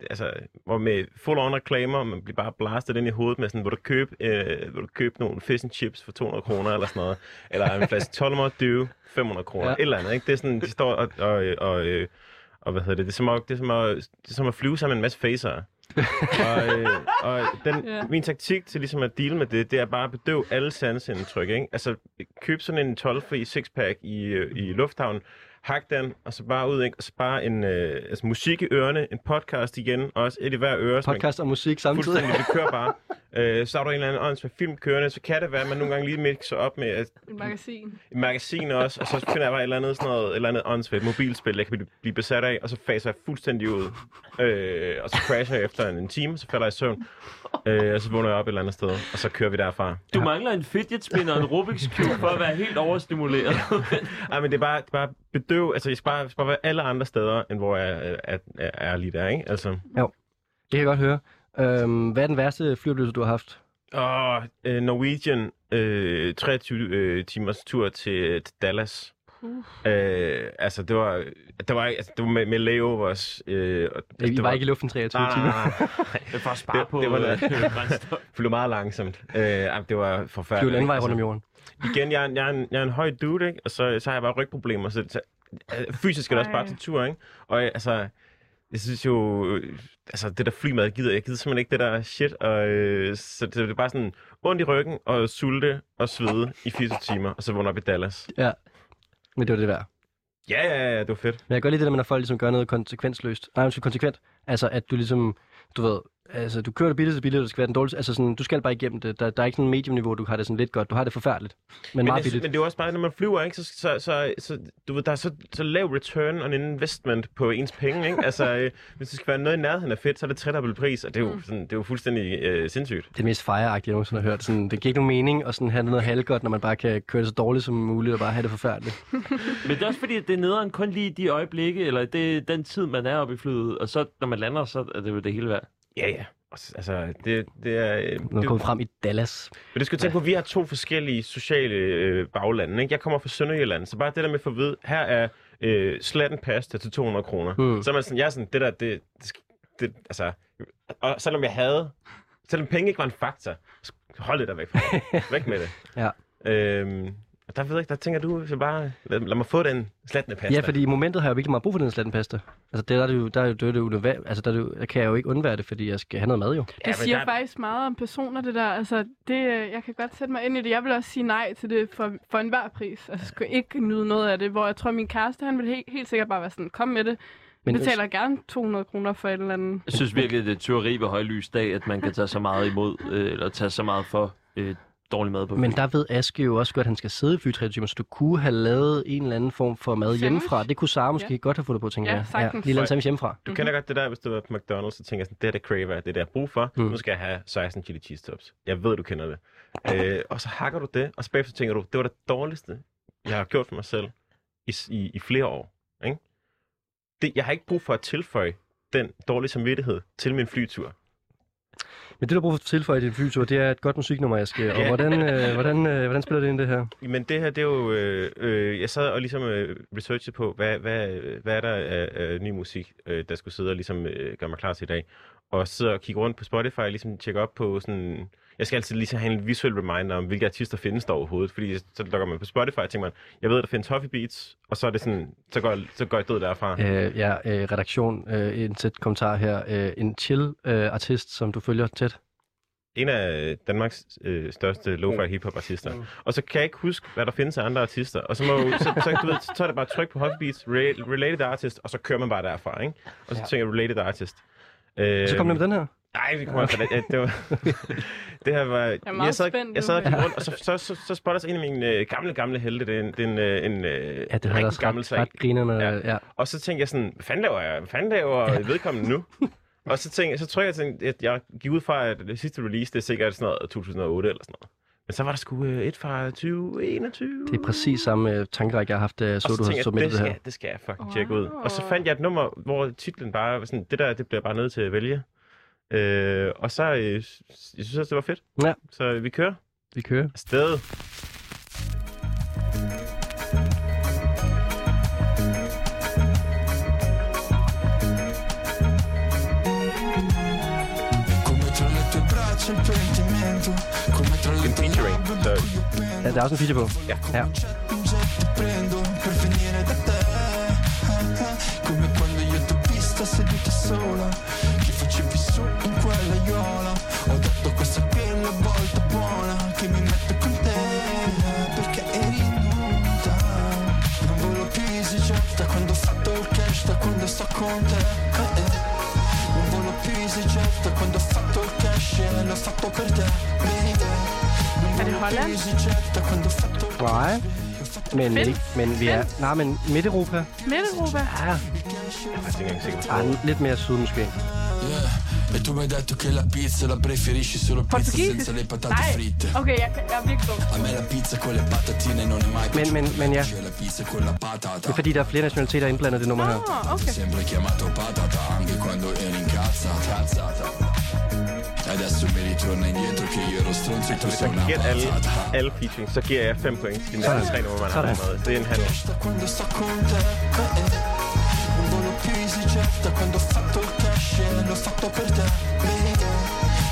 altså, hvor med full on reklamer, man bliver bare blastet ind i hovedet med sådan, hvor du købe, øh, hvor du købe nogle fish and chips for 200 kroner eller sådan noget, eller en flaske 12 Dew, 500 kroner, Ja. et eller andet, ikke? Det er sådan, de står og, og, og, øh, og hvad hedder det, det er som at, det er som at, det er som at flyve sammen med en masse facer. og, øh, og den, Ja. min taktik til ligesom at deale med det, det er bare at bedøve alle sansindtryk. Ikke? Altså, køb sådan en 12-fri sixpack i, øh, i lufthavnen, hak den, og så bare ud, ikke? og så bare en øh, altså, musik i ørerne, en podcast igen, og også et i hver øre. man Podcast og musik samtidig. Fuldstændig, det kører bare. Øh, så er der en eller anden åndsvær film kørende, så kan det være, at man nogle gange lige mixer op med at, Et magasin. et magasin også, og så finder jeg bare et eller andet, sådan noget, et eller andet åndsvært mobilspil, jeg kan blive, blive besat af, og så faser jeg fuldstændig ud. Øh, og så crasher jeg efter en, en time, så falder jeg i søvn, øh, og så vågner jeg op et eller andet sted, og så kører vi derfra. Du mangler en fidget spinner og en Rubik's Cube for at være helt overstimuleret. Ej, men det er bare, det er bare bedøv, altså jeg skal bare, jeg skal bare være alle andre steder, end hvor jeg øh, er, er, er lige der, ikke? Altså, Det kan jeg godt høre. Øhm, hvad er den værste flyoplevelse, du har haft? åh, øh, Norwegian, øh, 23 øh, timers tur til, til Dallas. Uh. Øh, altså, det var, det var, altså, det var med, med layovers. Øh, og Det, I var ikke i luften 23 nej, timer. nej, nej, Det er for at spare Det- på det var øh, det. Flyvede meget langsomt. Øh, det var forfærdeligt. en anden vej Altså, rundt om jorden. Igen, jeg er, en- jeg, er en, jeg er en høj dude, ikke? og så, så har jeg bare rygproblemer. Så, så øh, fysisk er det også bare til tur, ikke? Og altså, jeg synes jo, øh, altså det der flymad gider, jeg gider simpelthen ikke det der shit, og øh, så det, det er bare sådan ondt i ryggen, og sulte og svede i 24 timer, og så vågner op i Dallas. Ja. Men det var det værd. Ja, ja, ja, det var fedt. Men jeg kan godt lide det der med, når folk ligesom gør noget konsekvensløst. Nej, undskyld, konsekvent. Altså, at du ligesom, du ved, altså, du kører det billigt til billigt, og det skal være den dårligste. Altså, sådan, du skal bare igennem det. Der, der er ikke sådan en mediumniveau, du har det sådan lidt godt. Du har det forfærdeligt, men, Men, meget billigt. men det er også bare, når man flyver, ikke, så, så, så, så du ved, der er så, så lav return on investment på ens penge. Ikke? Altså, øh, hvis det skal være noget i nærheden af fedt, så er det tredobbelt pris, og det er jo, sådan, det er jo fuldstændig øh, sindssygt. Det er det mest fejreagtige, jeg nogensinde har hørt. Sådan, det giver ikke nogen mening at sådan have noget halvgodt, når man bare kan køre det så dårligt som muligt og bare have det forfærdeligt. Men det er også fordi, at det er nederen kun lige i de øjeblikke, eller det den tid, man er oppe i flyet, og så når man lander, så er det jo det hele værd. Ja, ja. Altså, det, det er... øh, det, kommer frem i Dallas. men det skal du tænke på, at vi har to forskellige sociale øh, baglande. Ikke? Jeg kommer fra Sønderjylland, så bare det der med at få at vide, her er øh, slatten pasta til 200 kroner. Hmm. Så er man sådan, jeg er sådan, det der, det, det, det, altså... Og selvom jeg havde... Selvom penge ikke var en faktor, hold det der væk fra mig. Væk med det. Ja. Øhm, og der ved jeg ikke, der tænker du, så bare, lad, lad mig få den slattende pasta. Ja, fordi i momentet har jeg jo virkelig meget brug for den slattenpasta. Altså, det, der er det jo, der er jo, det er det jo, altså, der, er det jo, der kan jeg jo ikke undvære det, fordi jeg skal have noget mad jo. Det siger der- faktisk meget om personer, det der. Altså, det, øh, jeg kan godt sætte mig ind i det. Jeg vil også sige nej til det for, for enhver pris. Altså, jeg skulle ikke nyde noget af det. Hvor jeg tror, min kæreste, han vil helt, helt sikkert bare være sådan, kom med det. Men betaler gerne 200 kroner for et eller andet. Jeg synes virkelig, det er tyveri ved højlys dag, at man kan tage så meget imod, øh, eller tage så meget for øh, dårlig mad på Men der ved Aske jo også godt, at han skal sidde i fly 23 timer, så du kunne have lavet en eller anden form for mad Sandwich? hjemmefra. Det kunne Sara måske Ja. godt have fundet på, tænker Ja, jeg. sagtens. lige lavet en sandwich hjemmefra. Du kender godt det der, hvis du er på McDonald's, så tænker jeg sådan, det er det craver, det er det, jeg har brug for. Mm. Nu skal jeg have 16 chili cheese tops. Jeg ved, du kender det. øh, og så hakker du det, og så bagefter tænker du, det var det dårligste, jeg har gjort for mig selv i, i, i flere år. Ikke? Det, jeg har ikke brug for at tilføje den dårlige samvittighed til min flytur. Men det, du har brug for at tilføje i din flytur, det er et godt musiknummer, Aske. Og Ja. hvordan, øh, hvordan, øh, hvordan spiller det ind, det her? Men det her, det er jo... Øh, øh, jeg sad og ligesom øh, researchede på, hvad, hvad, hvad er der af, af ny musik, øh, der skulle sidde og ligesom øh, gøre mig klar til i dag. Og sidder og kigger rundt på Spotify og ligesom tjekker op på sådan... Jeg skal altid lige have en visuel reminder om, hvilke artister findes der overhovedet. Fordi så logger man på Spotify og tænker man, jeg ved, at der findes Huffy Beats, og så er det sådan, så går, jeg- så går jeg død derfra. Øh, ja, øh, redaktion, øh, en tæt kommentar her. Øh, en chill øh, artist, som du følger tæt. En af Danmarks øh, største lo-fi hip-hop artister. Og så kan jeg ikke huske, hvad der findes af andre artister. Og så, må, så, så, du ved, så er det bare tryk på Huffy Beats, re- related artist, og så kører man bare derfra, ikke? Og så Ja. tænker jeg related artist. Øh, Så kom det med den her. Nej, vi kommer okay. det, det, var, det her var... Jeg er meget jeg sad, spændt jeg sad og rundt, og så, så, så, så spotter sig en af mine øh, gamle, gamle helte. Det er en, det er en, øh, en øh, Ja, det rigtig også gammel ret, sag. ret grinerne. Ja. Ja. ja. Og så tænkte jeg sådan, hvad fanden laver jeg? Hvad fanden laver ja. vedkommende nu? og så, tænkte, jeg- så tror jeg, at jeg, jeg gik ud fra, at det sidste release, det er sikkert sådan noget 2008 eller sådan noget. Men så var der sgu øh, et fra 2021. Det er præcis samme øh, tankerække, jeg har haft, og så, så du har jeg, submittet det det skal, her. det skal jeg fucking tjekke ud. Og så fandt jeg et nummer, hvor titlen bare var sådan, det der, det bliver bare nødt til at vælge. Øh, og så, øh, jeg synes også, det var fedt. Ja. Så vi kører Vi kører. afsted. Ja, der er også en feature på. Ja. ja. Come quando io t'ho vista seduta sola Che facevi su in quella iola Ho detto questa qui è la volta buona Che mi metto con te Perché eri muta Non volevo più EasyJet quando ho fatto il cash Da quando sto con te. Non volevo più EasyJet quando ho fatto il cash E l'ho fatto per te Baby Nej, men, Fedt. ikke, men vi er... Nej, men Midt-Europa. Midt-Europa? Ja, Jeg er faktisk ikke engang sikker på. ah, lidt mere syd måske. E tu mi hai detto che la pizza la preferisci solo pizza senza le patate Nej. fritte. Okay, jeg, jeg er virkelig. A me la pizza con le patatine non è mai Men, men, men ja. La pizza con la patata. det er fordi, der er flere nationaliteter indblandet det nummer her. Ah, okay. Sempre chiamato patata anche quando eri incazzata. Cazzata. Adesso mi ritorna indietro che io ero stronzo e tu sei una patata. alle featuring, så giver jeg 5 point til de Sådan. næste tre numre, man har Sådan. med. Det er en handel. Da quando sto con te eh, eh. Non voglio più EasyJet da quando ho fatto il cash l'ho fatto per te baby.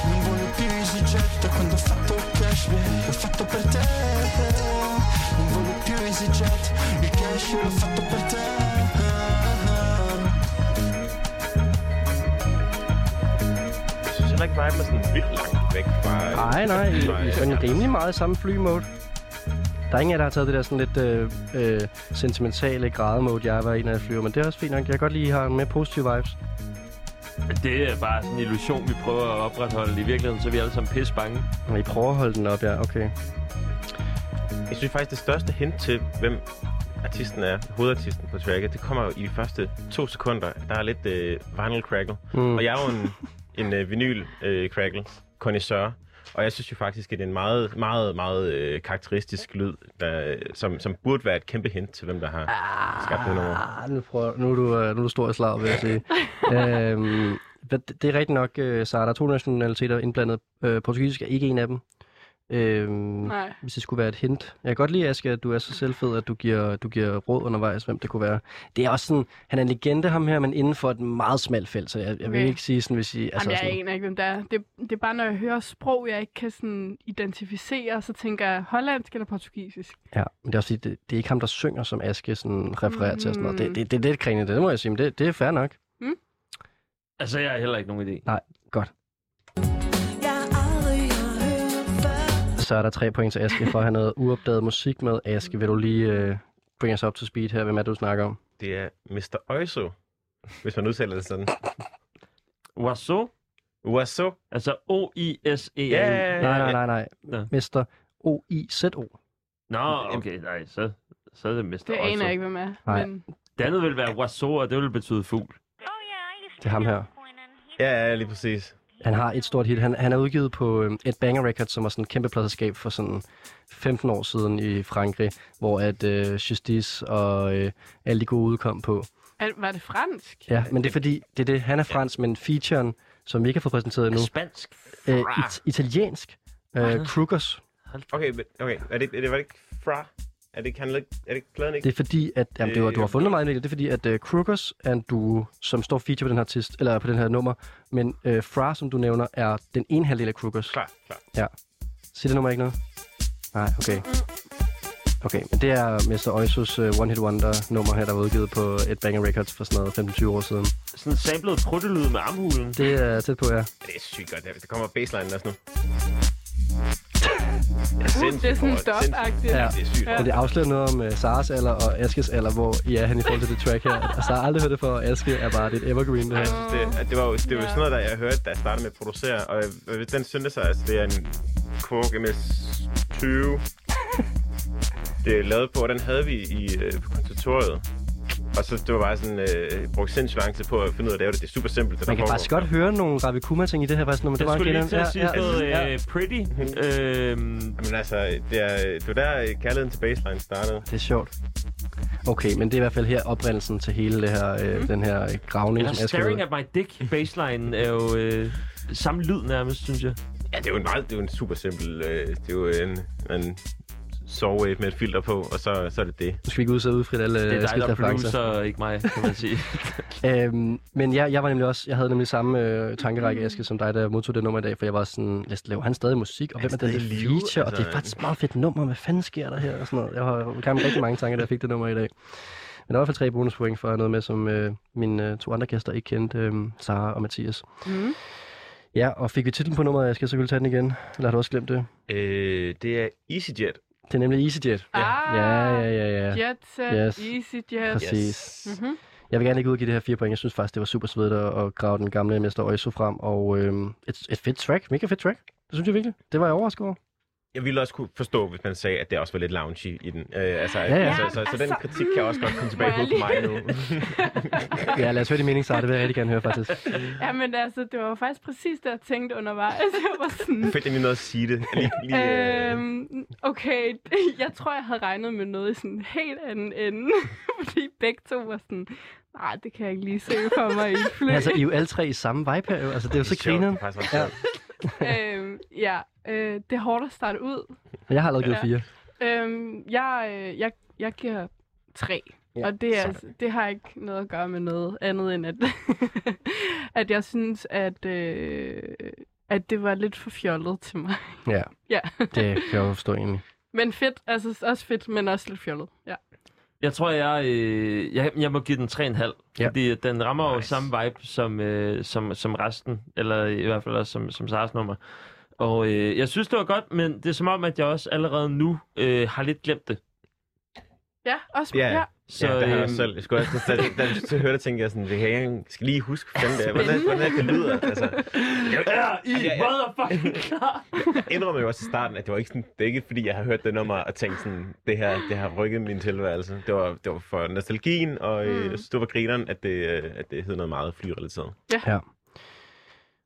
Non voglio più EasyJet da quando ho fatto il cash. L'ho fatto per te Non voglio più EasyJet Il cash l'ho fatto per te Viben er sådan vildt langt væk fra... Nej, nej, I, I er sådan rimelig meget i samme flymode. Der er ingen af der har taget det der sådan lidt øh, øh, sentimentale grædemode, jeg var i, når jeg flyver. Men det er også fint nok. Jeg kan godt lide, at I har mere positive vibes. Det er bare sådan en illusion, vi prøver at opretholde. I virkeligheden, så er vi alle sammen pisse bange. Og I prøver at holde den op, ja. Okay. Jeg synes faktisk, det største hint til, hvem artisten er, hovedartisten på tracket, det kommer jo i de første to sekunder. Der er lidt øh, vinyl crackle. Mm. Og jeg er jo en, en øh, vinyl øh, crackle, connoisseur. Og jeg synes jo faktisk, at det er en meget, meget, meget øh, karakteristisk lyd, der, som, som burde være et kæmpe hint til, hvem der har skabt det nummer. Ah, nu, prøver, nu, er du, øh, nu er du stor i slag, vil jeg sige. øhm, det, er rigtigt nok, øh, så der er to nationaliteter indblandet. Øh, portugisisk er ikke en af dem. Øhm, Nej. hvis det skulle være et hint. Jeg kan godt lide, Aske, at du er så selvfed, at du giver, du giver råd undervejs, hvem det kunne være. Det er også sådan, han er en legende, ham her, men inden for et meget smalt felt, så jeg, jeg vil Okay. ikke sige sådan, hvis I... Altså, Jamen, jeg aner ikke, hvem det er. Det, det er bare, når jeg hører sprog, jeg ikke kan sådan identificere, så tænker jeg hollandsk eller portugisisk. Ja, men det er også fordi, det, det er ikke ham, der synger, som Aske sådan refererer til og sådan noget. Det, Mm. det, det er lidt kringende, det må jeg sige, men det, det er fair nok. Altså, jeg har heller ikke nogen idé. Godt. Så er der tre point til Aske for at have noget uopdaget musik med. Aske, vil du lige øh, bring os up to speed her? Hvem er det, du snakker om? Det er Mr. Oizo, hvis man udtaler det sådan. Waso? Oizo. Altså O-I-S-E-A. Ja, Nej, nej, nej, nej. Nå. Mr. O-I-Z-O. Nå, okay, nej, så, så er det Mr. Det aner jeg ikke, hvem er. Nej. Men Det andet vil være Waso, og det vil betyde fugl. Det er ham her. Ja, ja, lige præcis. Han har et stort hit. Han, han er udgivet på øh, et Banger Records, som var sådan et kæmpe pladserskab for sådan 15 år siden i Frankrig, hvor at øh, Justice og øh, alle de gode udkom på. al- var det fransk? Ja, men det er fordi, det er det. Han er fransk, men featuren, som vi ikke har fået præsenteret endnu, Spansk. øh, it- italiensk. Øh, Krugers. Okay, men, okay. Er det, er det, var det ikke fra? Er det ikke, handler, er det ikke pladen ikke? Det er fordi, at jamen, det var, du har Øh, fundet mig det er fordi, at uh, Krugers er en duo, som står feature på den her artist, eller på den her nummer, men uh, Fra, som du nævner, er den ene halvdel af Krugers. Klar, klar. Siger det nummer ikke noget? Nej, okay. Okay, men det er Mr. Oisos uh, One Hit Wonder nummer her, der var udgivet på et Banger Records for sådan noget 15-20 år siden. Sådan en samlet pruttelyd med armhulen. Det er tæt på, ja. Det er sygt godt. Det kommer baseline også nu. Det er sådan dub-agtigt. Ja. Det er sygt. Ja. Men det afslører noget om uh, Saras alder og Askes alder, hvor I er hen i forhold til det track her. Altså, jeg har aldrig hørt det for, og Aske er bare det et evergreen, det Jeg her. synes, det, at det var jo det var jo sådan noget, der jeg hørte, da jeg startede med at producere. Og øh, den syntes altså, det er en Korg MS-20. Det er lavet på, og den havde vi i øh, på konservatoriet. Og så det var bare sådan, øh, brugte sindssygt lang tid på at finde ud af at lave det. Det er super simpelt. Det Man der kan foregår. faktisk godt høre nogle Ravi Kuma-ting i det her, faktisk, når man det Jeg var skulle lige en til at sige ja, noget ja, øh, pretty. Øhm, Jamen altså, det er, det var der øh, kærligheden til baseline startede. Det er sjovt. Okay, men det er i hvert fald her oprindelsen til hele det her, øh, den her øh, gravning, eller som Staring at my dick baseline er jo øh, samme lyd nærmest, synes jeg. Ja, det er jo en meget, det er jo en super simpel, øh, det er jo en, en sovewave med et filter på, og så, så er det det. Nu skal vi ikke ud så udfrit alle Det er dig, Askes der er producer, ikke mig, kan man sige. Øhm, men jeg, jeg var nemlig også, jeg havde nemlig samme øh, tankerække, Aske, som dig, der modtog det nummer i dag, for jeg var sådan, lad os lave han stadig musik, og hvem er den der feature, og det er Altså, faktisk et meget fedt nummer, hvad fanden sker der her, og sådan noget. Jeg har med rigtig mange tanker, da jeg fik det nummer i dag. Men der var i hvert fald tre bonuspoint for noget med, som øh, mine øh, to andre gæster ikke kendte, øh, Sara og Mathias. Mm. Ja, og fik vi titlen på nummeret, jeg skal selvfølgelig tage den igen, eller har du også glemt det? Øh, det er EasyJet. Det er nemlig EasyJet. Ah, Ja, ja, ja, ja. Jet set, Yes. easy jet. Præcis. Mhm. Jeg vil gerne ikke udgive det her fire point. Jeg synes faktisk, det var super svedigt at, grave den gamle Mester Oizo frem. Og øh, et, et fedt track. Mega fedt track. Det synes jeg virkelig. Det var jeg overrasket over. Jeg ville også kunne forstå, hvis man sagde, at det også var lidt loungy i den. Øh, altså, Ja, ja. Altså, så, så, så den Altså, kritik kan også godt komme tilbage på mig nu. Ja, lad os høre de meningssar. Det vil jeg rigtig gerne høre, faktisk. Ja, men altså, det var faktisk præcis det, jeg tænkte undervejs. Jeg var sådan... Fedt, at vi nåede at sige det. Lige, lige, øh, Øhm, okay, jeg tror, jeg havde regnet med noget i sådan en helt anden ende. Fordi begge to var sådan, nej, det kan jeg ikke lige se for mig i fly. Ja, altså, I er jo alle tre i samme vibe her. jo. Altså, det er jo så er ret Ja. øhm, ja, øh, det er hårdt at starte ud. Jeg har allerede givet Ja. fire. Øhm, jeg, øh, jeg, jeg giver tre. Ja, og det, er, altså, det har ikke noget at gøre med noget andet end, at, at jeg synes, at, øh, at det var lidt for fjollet til mig. Ja, Ja, det kan jeg jo forstå egentlig. men fedt. Altså også fedt, men også lidt fjollet. Ja. Jeg tror, jeg, øh, jeg, jeg må give den 3,5. Ja. Fordi den rammer nice. jo samme vibe som, øh, som, som resten. Eller i hvert fald også som, som Sars nummer. Og øh, jeg synes, det var godt, men det er som om, at jeg også allerede nu øh, har lidt glemt det. Ja, også Ja, ja. Så, ja, det har jeg øhm, selv. Jeg skulle, også- da, da, da, jeg hørte det, tænkte jeg sådan, det kan jeg ikke- skal lige huske, hvordan det, hvordan, hvordan det lyder. Altså, Er I Ja, ja. motherfucking klar? jeg indrømmer jo også i starten, at det var ikke sådan, det er ikke fordi, jeg har hørt det nummer og tænkt sådan, det her, det har rykket min tilværelse. Det var, det var for nostalgien, og øh, Mm. jeg synes, det var grineren, at det, øh, at det hed noget meget flyrelateret.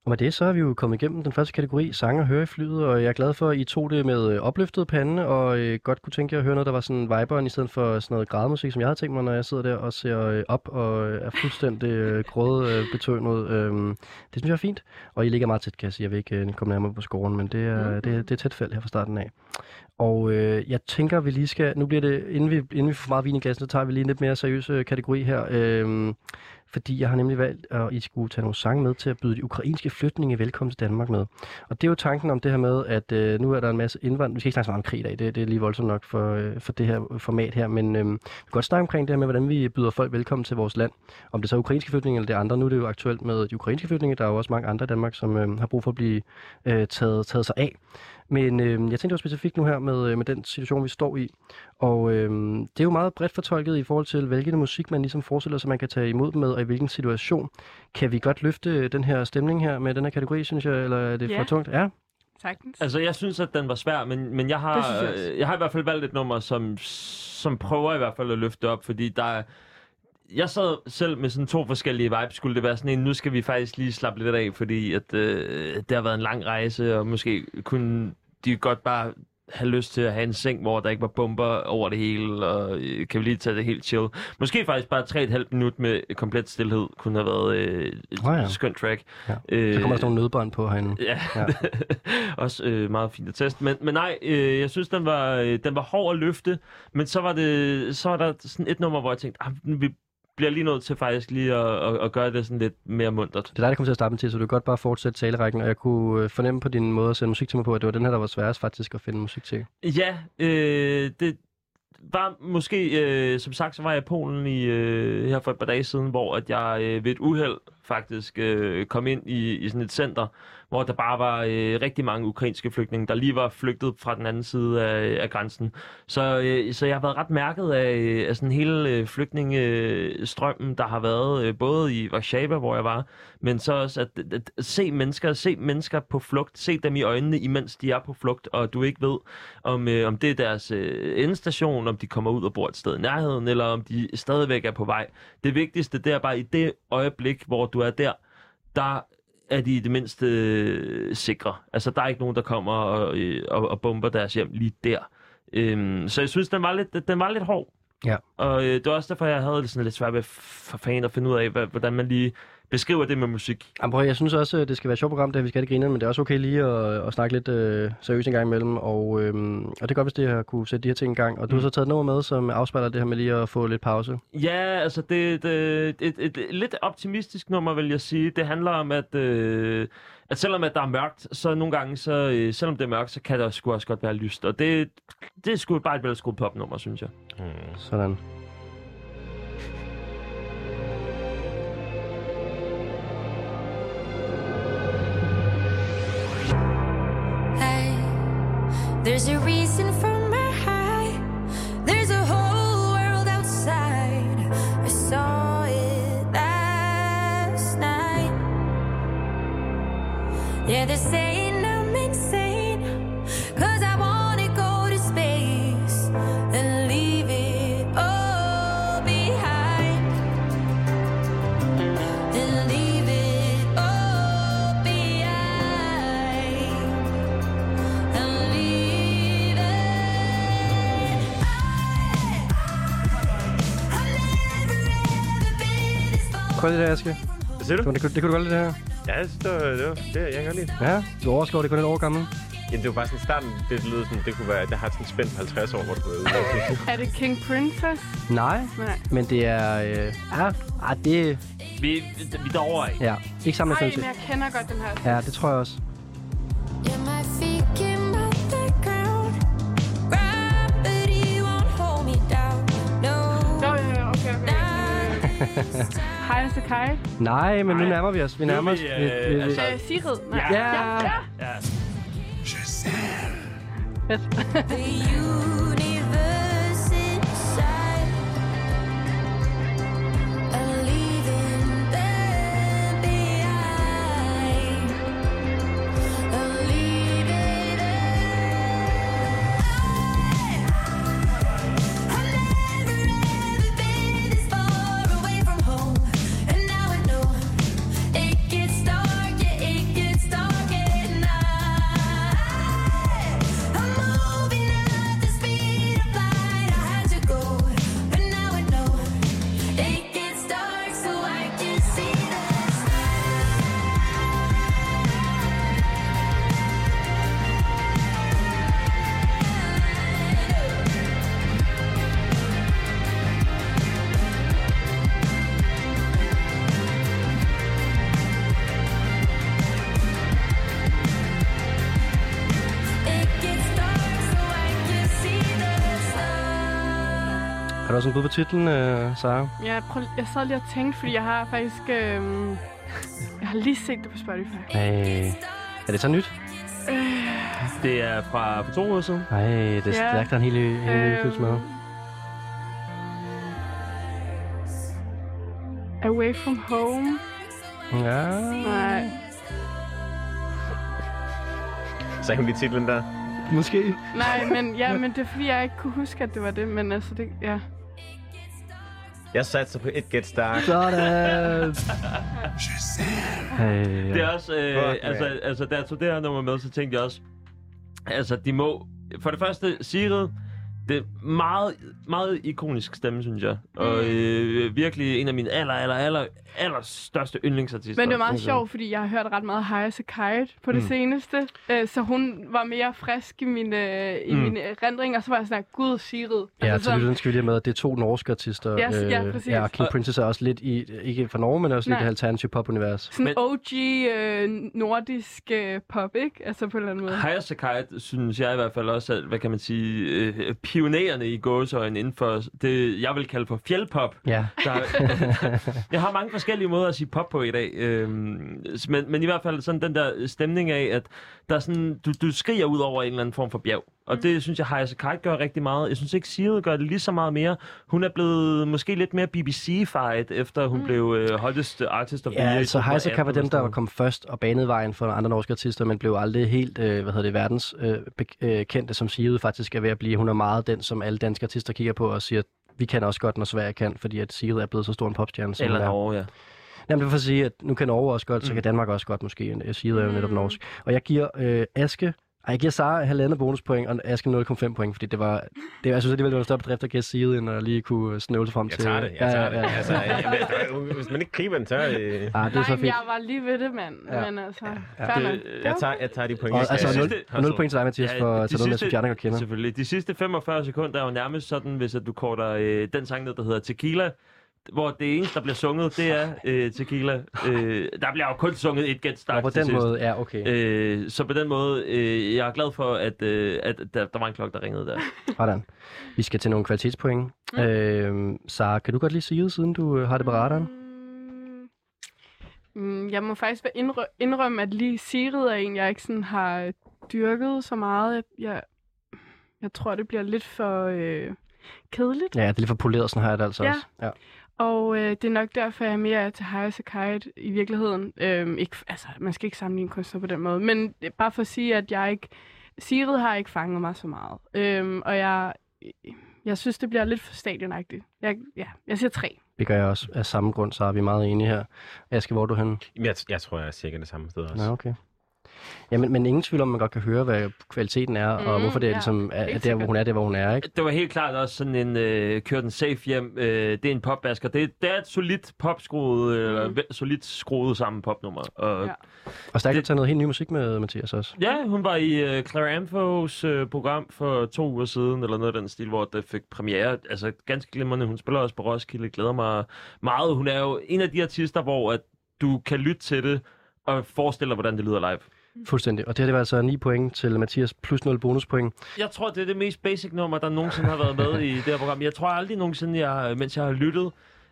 Og med det, så er vi jo kommet igennem den første kategori, sang og høre i flyet, og jeg er glad for, at I tog det med øh, opløftet pande, og øh, godt kunne tænke jer at høre noget, der var sådan viberen, i stedet for sådan noget grædemusik, som jeg havde tænkt mig, når jeg sidder der og ser øh, op og øh, er fuldstændig øh, gråde øh. Øhm, det synes jeg er fint, og I ligger meget tæt, kan jeg sige. Jeg vil ikke øh, komme nærmere på scoren, men det er, det, er- det er tæt felt her fra starten af. Og øh, jeg tænker, vi lige skal, nu bliver det, inden vi, inden vi får meget vin i glassen, så tager vi lige en lidt mere seriøs øh, kategori her. Øh, fordi jeg har nemlig valgt, at I skulle tage nogle sange med til at byde de ukrainske flygtninge velkommen til Danmark med. Og det er jo tanken om det her med, at øh, nu er der en masse indvandrere. Vi skal ikke snakke så meget om krig i dag, det, det er lige voldsomt nok for, øh, for det her format her, men øh, vi kan godt snakke omkring det her med, hvordan vi byder folk velkommen til vores land. Om det så er ukrainske flygtninge eller det andre. Nu er det jo aktuelt med de ukrainske flygtninge. Der er jo også mange andre i Danmark, som øh, har brug for at blive øh, taget, taget sig af. Men øh, jeg tænkte var specifikt nu her med, øh, med den situation, vi står i. Og øh, det er jo meget bredt fortolket i forhold til, hvilken musik man ligesom forestiller sig, man kan tage imod med, og i hvilken situation. Kan vi godt løfte den her stemning her med den her kategori, synes jeg, eller er det Ja. for tungt? Ja, Sagtens. Altså, jeg synes, at den var svær, men, men jeg, har, jeg også. øh, jeg har i hvert fald valgt et nummer, som, som prøver i hvert fald at løfte op, fordi der er... Jeg sad selv med sådan to forskellige vibes. Skulle det være sådan en, nu skal vi faktisk lige slappe lidt af, fordi at, øh, det har været en lang rejse, og måske kunne de godt bare have lyst til at have en seng, hvor der ikke var bomber over det hele, og øh, kan vi lige tage det helt chill. Måske faktisk bare 3,5 minut med komplet stillhed kunne have været øh, et Åh ja. skønt track. Ja. Øh, så kommer der sådan nogle nødbånd på herinde. Ja, Ja. ja. også øh, meget fint at teste. Men, men nej, øh, jeg synes, den var, øh, den var hård at løfte, men så var, det, så var der sådan et nummer, hvor jeg tænkte, ah, vi bliver lige nødt til faktisk lige at, at, at gøre det sådan lidt mere mundret. Det er dig, der kommer til at starte til, så du kan godt bare fortsætte talerrækken, og jeg kunne øh, fornemme på din måde at sende musik til mig på, at det var den her, der var sværest faktisk at finde musik til. Ja, øh, det var måske, øh, som sagt, så var jeg i Polen i, øh, her for et par dage siden, hvor at jeg øh, ved et uheld faktisk øh, kom ind i, i sådan et center, hvor der bare var øh, rigtig mange ukrainske flygtninge, der lige var flygtet fra den anden side af, af grænsen. Så, øh, så jeg har været ret mærket af, øh, af sådan hele øh, flygtningestrømmen, der har været øh, både i Warszawa, hvor jeg var, men så også at, at, at se mennesker, se mennesker på flugt, se dem i øjnene, imens de er på flugt, og du ikke ved, om, øh, om det er deres øh, endestation, om de kommer ud og bor et sted i nærheden, eller om de stadigvæk er på vej. Det vigtigste, det er bare i det øjeblik, hvor du er der, der er de i det mindste øh, sikre. Altså, der er ikke nogen, der kommer og, øh, og, og bomber deres hjem lige der. Øhm, så jeg synes, den var lidt, den var lidt hård. Ja. Og øh, det var også derfor, jeg havde sådan lidt svært ved for fanden at finde ud af, hvordan man lige beskriver det med musik. Jamen, prøv, jeg synes også, at det skal være et sjovt program, der vi skal have det grine, men det er også okay lige at, at snakke lidt øh, seriøst en gang imellem, og, øhm, og det er godt, hvis det har kunne sætte de her ting i gang. Og du har så taget et nummer med, som afspejler det her med lige at få lidt pause. Ja, altså det, det et, et, et lidt optimistisk nummer, vil jeg sige. Det handler om, at, øh, at selvom at der er mørkt, så nogle gange, så, øh, selvom det er mørkt, så kan der sgu også godt være lyst. Og det, det er sgu bare et velskruet popnummer, synes jeg. Hmm. Sådan. There's a reason Kunne du det, Aske? Hvad siger du? Det, kunne- det kunne du godt lide, det her? Ja, jeg synes, det var, det var det, jeg kan godt lide. Ja, du overskår det kun et år gammel. Jamen, det var bare sådan starten, det lød sådan, det kunne være, det har sådan spændt på 50 år, hvor det være ude. Er det King Princess? Nej, Nej. men det er... Øh, ja, ah, det... Vi, vi er derovre af. Ja, ikke sammen Ej, med men jeg kender godt den her. Ja, det tror jeg også. Sakai. Nej, men nu nærmer vi os. Vi er nærmer os. vi, Vi, øh, vi, altså- Øh, Sigrid. Nej. Ja. ja. ja. Ja. Fedt. du bud på titlen, øh, Sara? Ja, prøv, jeg sad lige og tænkte, fordi jeg har faktisk... Øh, jeg har lige set det på Spotify. Nej. Er det så nyt? Det er fra for to uger siden. Nej, det er Ja. stærkt, der er en helt ny helt ny følelse med. Away from home. Ja. Nej. Så kan vi titlen der. Måske. Nej, men, ja, men det er fordi, jeg ikke kunne huske, at det var det. Men altså, det, ja. Jeg satser på It Gets Dark. Sådan. Hey, Det er også, øh, Fuck, altså, man. altså, da jeg tog det her nummer med, så tænkte jeg også, altså, de må, for det første, Sigrid, det er meget, meget ikonisk stemme, synes jeg. Og øh, virkelig en af mine aller, aller, aller, aller største yndlingsartister. Men det var meget jeg. sjovt, fordi jeg har hørt ret meget a Kite på det mm. seneste. Øh, så hun var mere frisk i mine, i Mm. mine erindringer. Og så var jeg sådan, gud, Sigrid. Ja, altså, til lytteren skal vi lige med, at det er to norske artister. Ja, ja, præcis. ja, og King Og- Princess er også lidt i, ikke fra Norge, men også lidt Nej. i alternativ pop-univers. sådan Men- OG øh, nordisk øh, pop, ikke? Altså på en eller anden måde. Higher Sakite synes jeg i hvert fald også, at, hvad kan man sige, øh, pionererne i gåsøjne inden for det, jeg vil kalde for fjeldpop. Ja. Der, jeg har mange forskellige måder at sige pop på i dag, øhm, men, men i hvert fald sådan den der stemning af, at der er sådan, du, du skriger ud over en eller anden form for bjerg. Og Mm. det synes jeg, Haya Sakai gør rigtig meget. Jeg synes ikke, Sigrid gør det lige så meget mere. Hun er blevet måske lidt mere BBC-fight, efter hun mm. blev øh, hottest artist of the Ja, year. i altså Heiseka var 2018 dem, der var kommet først og banede vejen for andre norske artister, men blev aldrig helt, øh, hvad hedder det, verdens øh, øh, kendte, som Sigrid faktisk er ved at blive. Hun er meget den, som alle danske artister kigger på og siger, vi kan også godt, når Sverige kan, fordi at Sigrid er blevet så stor en popstjerne. som Eller er. Norge, ja. Jamen, det for at sige, at nu kan Norge også godt, så Mm. kan Danmark også godt måske. Jeg siger det er jo netop norsk. Og jeg giver øh, Aske, ej, jeg giver Sara halvandet bonuspoint, og Aske 0,5 point, fordi det var, det, jeg synes alligevel, det var en større bedrift at gætte Sigrid, end at lige kunne snøvle sig frem Jeg til. tager det, jeg tager det. Ja, ja, ja. Altså, jeg, jeg, hvis man ikke griber den, så er det... Ah, det er Nej, så fint. jeg var lige ved det, mand. Ja. Men altså, Ja. nok. Det- Jeg tager, jeg tager de point. Og, jeg altså, skal. jeg 0, synes, det- og 0 point til dig, Mathias, for at tage noget med, som Fjerning kender. Selvfølgelig. De sidste 45 sekunder er jo nærmest sådan, hvis at du korter øh, den sang ned, der hedder Tequila, hvor det eneste, der bliver sunget, det er øh, Tequila. Øh, der bliver jo kun sunget et Get Stark på til den sidst. måde, ja, okay. Øh, så på den måde, øh, jeg er glad for, at, øh, at der, der var en klokke, der ringede der. Sådan. Vi skal til nogle kvalitetspoint. Mm. Øh, Sara, kan du godt lige sige, siden du øh, har det på radaren? Mm, jeg må faktisk være indrø- indrømme, at lige Sigrid er en, jeg ikke sådan har dyrket så meget. Jeg, jeg, jeg tror, det bliver lidt for øh, kedeligt. Ja, det er lidt for poleret, sådan har jeg det altså Ja. også. Ja. Og øh, det er nok derfor, jeg er mere er til High Kite i virkeligheden. Øhm, ikke, altså, man skal ikke sammenligne kunstner på den måde. Men det er bare for at sige, at jeg ikke... Sigrid har ikke fanget mig så meget. Øhm, og jeg, jeg synes, det bliver lidt for stadionagtigt. Jeg, ja, jeg siger tre. Det gør jeg også af samme grund, så er vi meget enige her. Aske, hvor er du henne? Jeg, jeg tror, jeg er cirka det samme sted også. Nå, okay. Ja, men, men ingen tvivl om, man godt kan høre, hvad kvaliteten er, mm, og hvorfor det er, ja. ligesom, er, er der, hvor hun er, der, hvor hun er, ikke? Det var helt klart også sådan en, øh, kør den safe hjem, øh, det er en popbasker. Det, det er et solidt popskruet, eller Mhm. vel- solidt skruet sammen popnummer. Og, Ja. Og stærkt at tage noget helt ny musik med, Mathias også. Ja, hun var i øh, Clara Amphos øh, program for to uger siden, eller noget af den stil, hvor det fik premiere. Altså ganske glimrende. Hun spiller også på Roskilde, glæder mig meget. Hun er jo en af de artister, hvor at du kan lytte til det og forestille dig, hvordan det lyder live. Fuldstændig. Og det her det var altså 9 point til Mathias, plus 0 bonuspoint. Jeg tror, det er det mest basic nummer, der nogensinde har været med i det her program. Jeg tror aldrig nogensinde, jeg, mens jeg har lyttet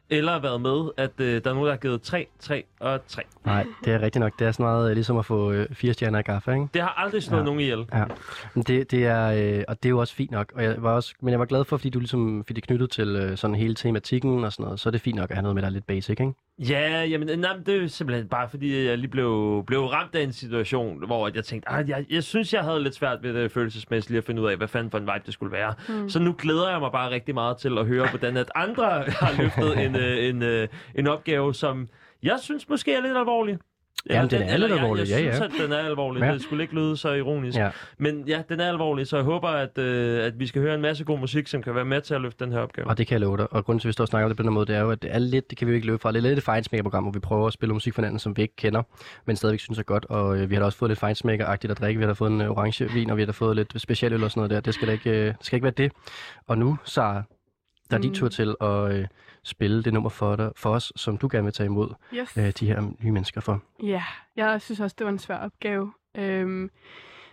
eller har været med, at øh, der er nogen, der har givet 3, 3 og 3. Nej, det er rigtigt nok. Det er sådan meget øh, ligesom at få øh, fire stjerner i gaffa, ikke? Det har aldrig slået Ja. nogen ihjel. Ja, men det, det er, øh, og det er jo også fint nok. Og jeg var også, men jeg var glad for, fordi du ligesom fik det knyttet til øh, sådan hele tematikken og sådan noget. Så er det fint nok at have noget med, der er lidt basic, ikke? Ja, jamen, nej, men det er simpelthen bare, fordi jeg lige blev, blev ramt af en situation, hvor at jeg tænkte, at jeg, jeg synes, jeg havde lidt svært ved det følelsesmæssigt lige at finde ud af, hvad fanden for en vibe det skulle være. Mm. Så nu glæder jeg mig bare rigtig meget til at høre, hvordan at andre har løftet en, øh, en, øh, en opgave, som jeg synes måske er lidt alvorlig. Jamen, den er lidt alvorlig, jeg, ja, jeg ja. synes, at den er alvorlig. Ja. Det skulle ikke lyde så ironisk. Ja. Men ja, den er alvorlig, så jeg håber, at, øh, at vi skal høre en masse god musik, som kan være med til at løfte den her opgave. Og det kan jeg love dig. Og grunden til, at vi står og snakker om det på den måde, det er jo, at det er lidt, det kan vi jo ikke løbe fra. Det er lidt et fejnsmækkerprogram, hvor vi prøver at spille musik for hinanden, som vi ikke kender, men stadigvæk synes er godt. Og øh, vi har da også fået lidt fejnsmækkeragtigt at drikke. Vi har da fået en øh, orange vin, og vi har da fået lidt specialøl og sådan noget der. Det skal da ikke, øh, det skal ikke være det. Og nu, Sara, der er din Mm. tur til at øh, spille det nummer for, dig, for os, som du gerne vil tage imod Yes. øh, de her nye mennesker for. Ja, jeg synes også, det var en svær opgave. Øhm,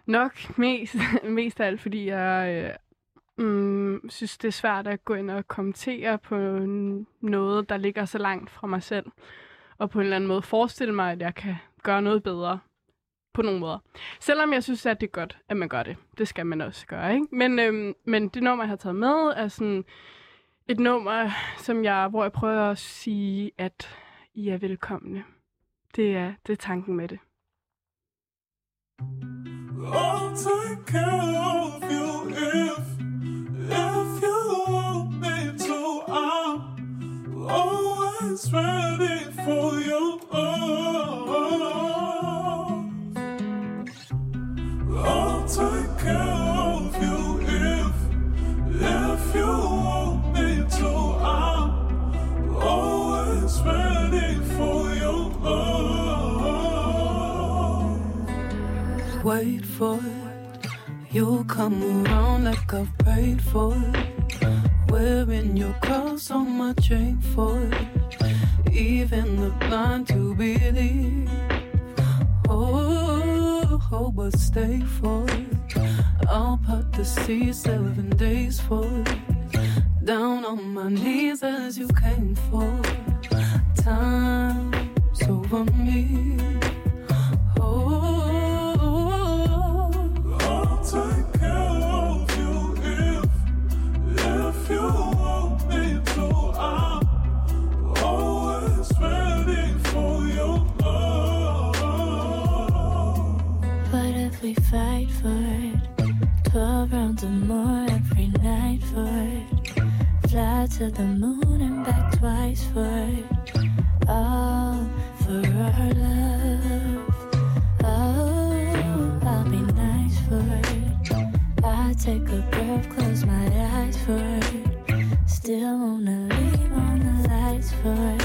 nok mest, mest af alt, fordi jeg øh, mm, synes, det er svært at gå ind og kommentere på noget, der ligger så langt fra mig selv. Og på en eller anden måde forestille mig, at jeg kan gøre noget bedre på nogle måder. Selvom jeg synes, at det er godt, at man gør det. Det skal man også gøre, ikke? Men, øhm, men det nummer, jeg har taget med, er sådan et nummer, som jeg, hvor jeg prøver at sige, at I er velkomne. Det er, det er tanken med det. I'll take care of you if, if you want me to. I'm always ready for you. I'll take care of you if, if you Wait for it, you'll come around like I've prayed for it. Wearing your cross on my chain for it. Even the blind to believe. Oh, oh, but stay for it. I'll part the sea seven days for it. Down on my knees as you came for. It. Time's over me. We fight for it, 12 rounds or more every night for it. Fly to the moon and back twice for it. All for our love. Oh, I'll be nice for it. I take a breath, close my eyes for it. Still wanna leave on the lights for it.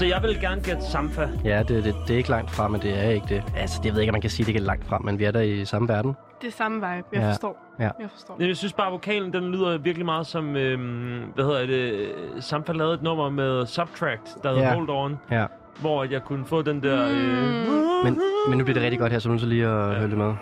Altså, jeg vil gerne gætte Samfa. ja det, det, det er ikke langt fra, men det er ikke det. Altså, jeg ved ikke, om man kan sige, det ikke er langt fra, men vi er der i samme verden. det er samme vibe. Jeg Ja. forstår. Ja. Jeg forstår. Jeg synes bare, at vokalen den lyder virkelig meget som, øhm, hvad hedder det, Sampa lavede et nummer med Subtract, der hedder Ja. Hold On, Ja. hvor jeg kunne få den der... Øh, Men, men nu bliver det rigtig godt her, så nu så lige at ja. høre det med.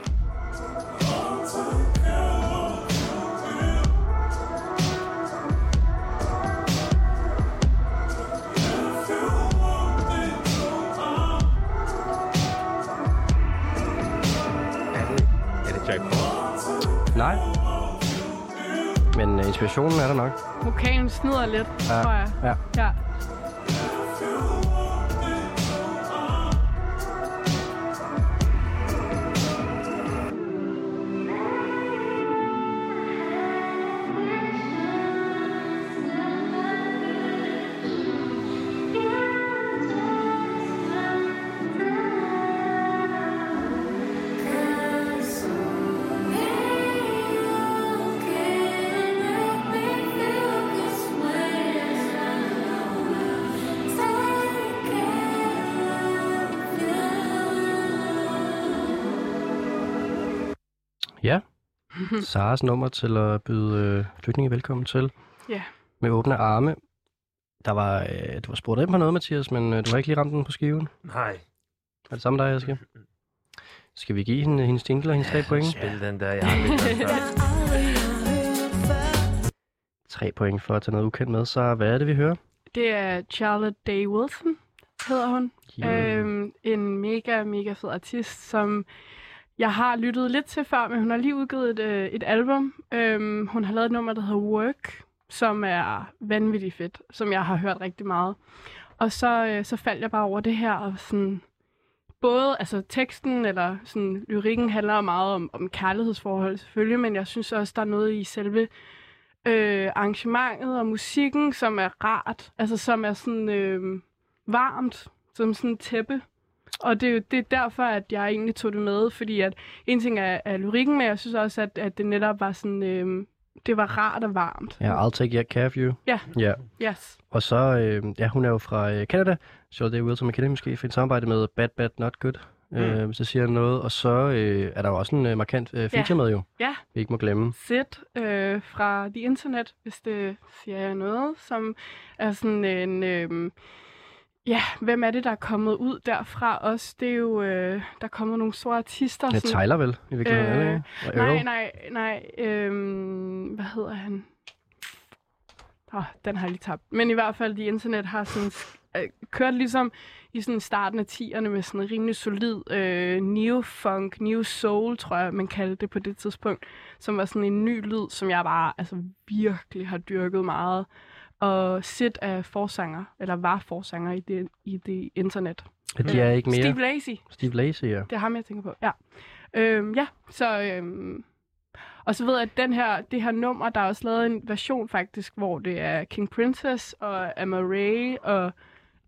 Inspirationen er der nok. Vokalen snider lidt, Ja. tror jeg. Ja. Ja. Ja. Saras nummer til at byde øh, flygtninge velkommen til. Ja. Med åbne arme. Der var, øh, du var spurgt ind på noget, Mathias, men øh, du har ikke lige ramt den på skiven. nej, Er det samme dig, jeg skal? Skal vi give hende hendes jingle og hendes tre point? spil den der, jeg har. Tre point for at tage noget ukendt med. Så hvad er det, vi hører? Det er Charlotte Day Wilson, hedder hun. Yeah. Øhm, en mega, mega fed artist, som jeg har lyttet lidt til før, men hun har lige udgivet et, øh, et album. Øhm, hun har lavet et nummer, der hedder Work, som er vanvittigt fedt, som jeg har hørt rigtig meget. Og så, øh, så faldt jeg bare over det her, og sådan, både altså teksten eller sådan, lyrikken handler meget om, om kærlighedsforhold selvfølgelig, men jeg synes også, der er noget i selve øh, arrangementet og musikken, som er rart, altså som er sådan øh, varmt, som sådan tæppe. Og det, er det er derfor, at jeg egentlig tog det med, fordi at en ting er, er lyrikken, men jeg synes også, at, at det netop var sådan, øh, det var rart og varmt. Ja, I'll take your care of you. Ja. Ja. Yes. Og så, øh, ja, hun er jo fra øh, Canada. Charlotte Day Wilson, man kender hende måske for et samarbejde med Bad Bad Not Good. Mm. Øh, hvis det siger noget. Og så øh, er der jo også en øh, markant øh, feature med jo, Ja, vi ikke må glemme. Sid øh, fra The Internet, hvis det siger jeg noget, som er sådan en... Øh, ja, hvem er det, der er kommet ud derfra også? Det er jo... Øh, der er kommet nogle store artister. Ja, sådan- Tyler vel, i virkeligheden, Øh, øh, Nej, nej, nej. Øhm, hvad hedder han? Åh, den har jeg lige tabt. Men i hvert fald, de internet har sådan øh, kørt ligesom i sådan starten af 10'erne med sådan en rimelig solid øh, neo-funk, neo-soul, tror jeg, man kaldte det på det tidspunkt, som var sådan en ny lyd, som jeg bare altså, virkelig har dyrket meget. Og Sid er forsanger, eller var forsanger i det, i det internet. Ja, de er ikke mere. Steve Lacy. Steve Lacy, ja. Det er ham, jeg tænker på. Ja. Øhm, ja, så... Øhm, og så ved jeg, at den her, det her nummer, der er også lavet en version faktisk, hvor det er King Princess og Amma Ray og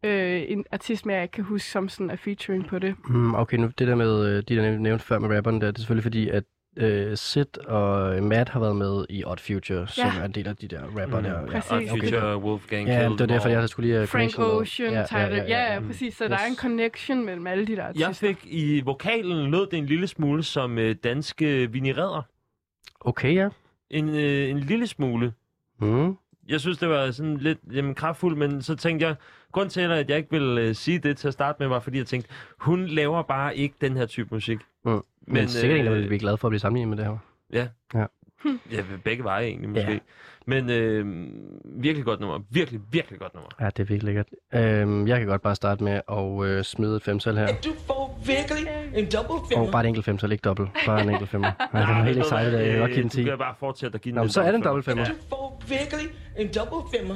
øh, en artist, med, jeg kan huske, som sådan er featuring på det. Mm, okay, nu det der med, øh, de der nævnte før med rapperen der, det er selvfølgelig fordi, at øh, Sid og Matt har været med i Odd Future, som Ja. er en del af de der rapper der. Præcis. Ja, okay. Future, Wolfgang Ja, det var derfor, jeg skulle lige... øh, Frank. Ocean, ja, Tyler, ja, ja, ja, præcis. Så yes. der er en connection mellem alle de der artister. Jeg fik i vokalen lød det en lille smule som øh, danske vinireder. Okay, ja. En, øh, en lille smule. Mm. Jeg synes, det var sådan lidt jamen, kraftfuldt, men så tænkte jeg, grund til, at jeg ikke ville øh, sige det til at starte med, var fordi jeg tænkte, hun laver bare ikke den her type musik. Mm. Men, Men, men sikkert øh, øh, vil vi glade for at blive sammenlignet med det her. Ja, begge veje egentlig måske. Ja. Ja. Men øh, virkelig godt nummer. Virkelig, virkelig godt nummer. Ja, det er virkelig lækkert. Øhm, jeg kan godt bare starte med at øh, smide et femtal her. Du får virkelig en double Og femmer. bare et enkelt femtal, ikke dobbelt. Bare en enkelt femmer. Ja, det var helt excited, jeg kan godt give den 10. Du kan bare fortsætte at give den Nå, så er det en dobbelt femmer. Du får virkelig en double femmer.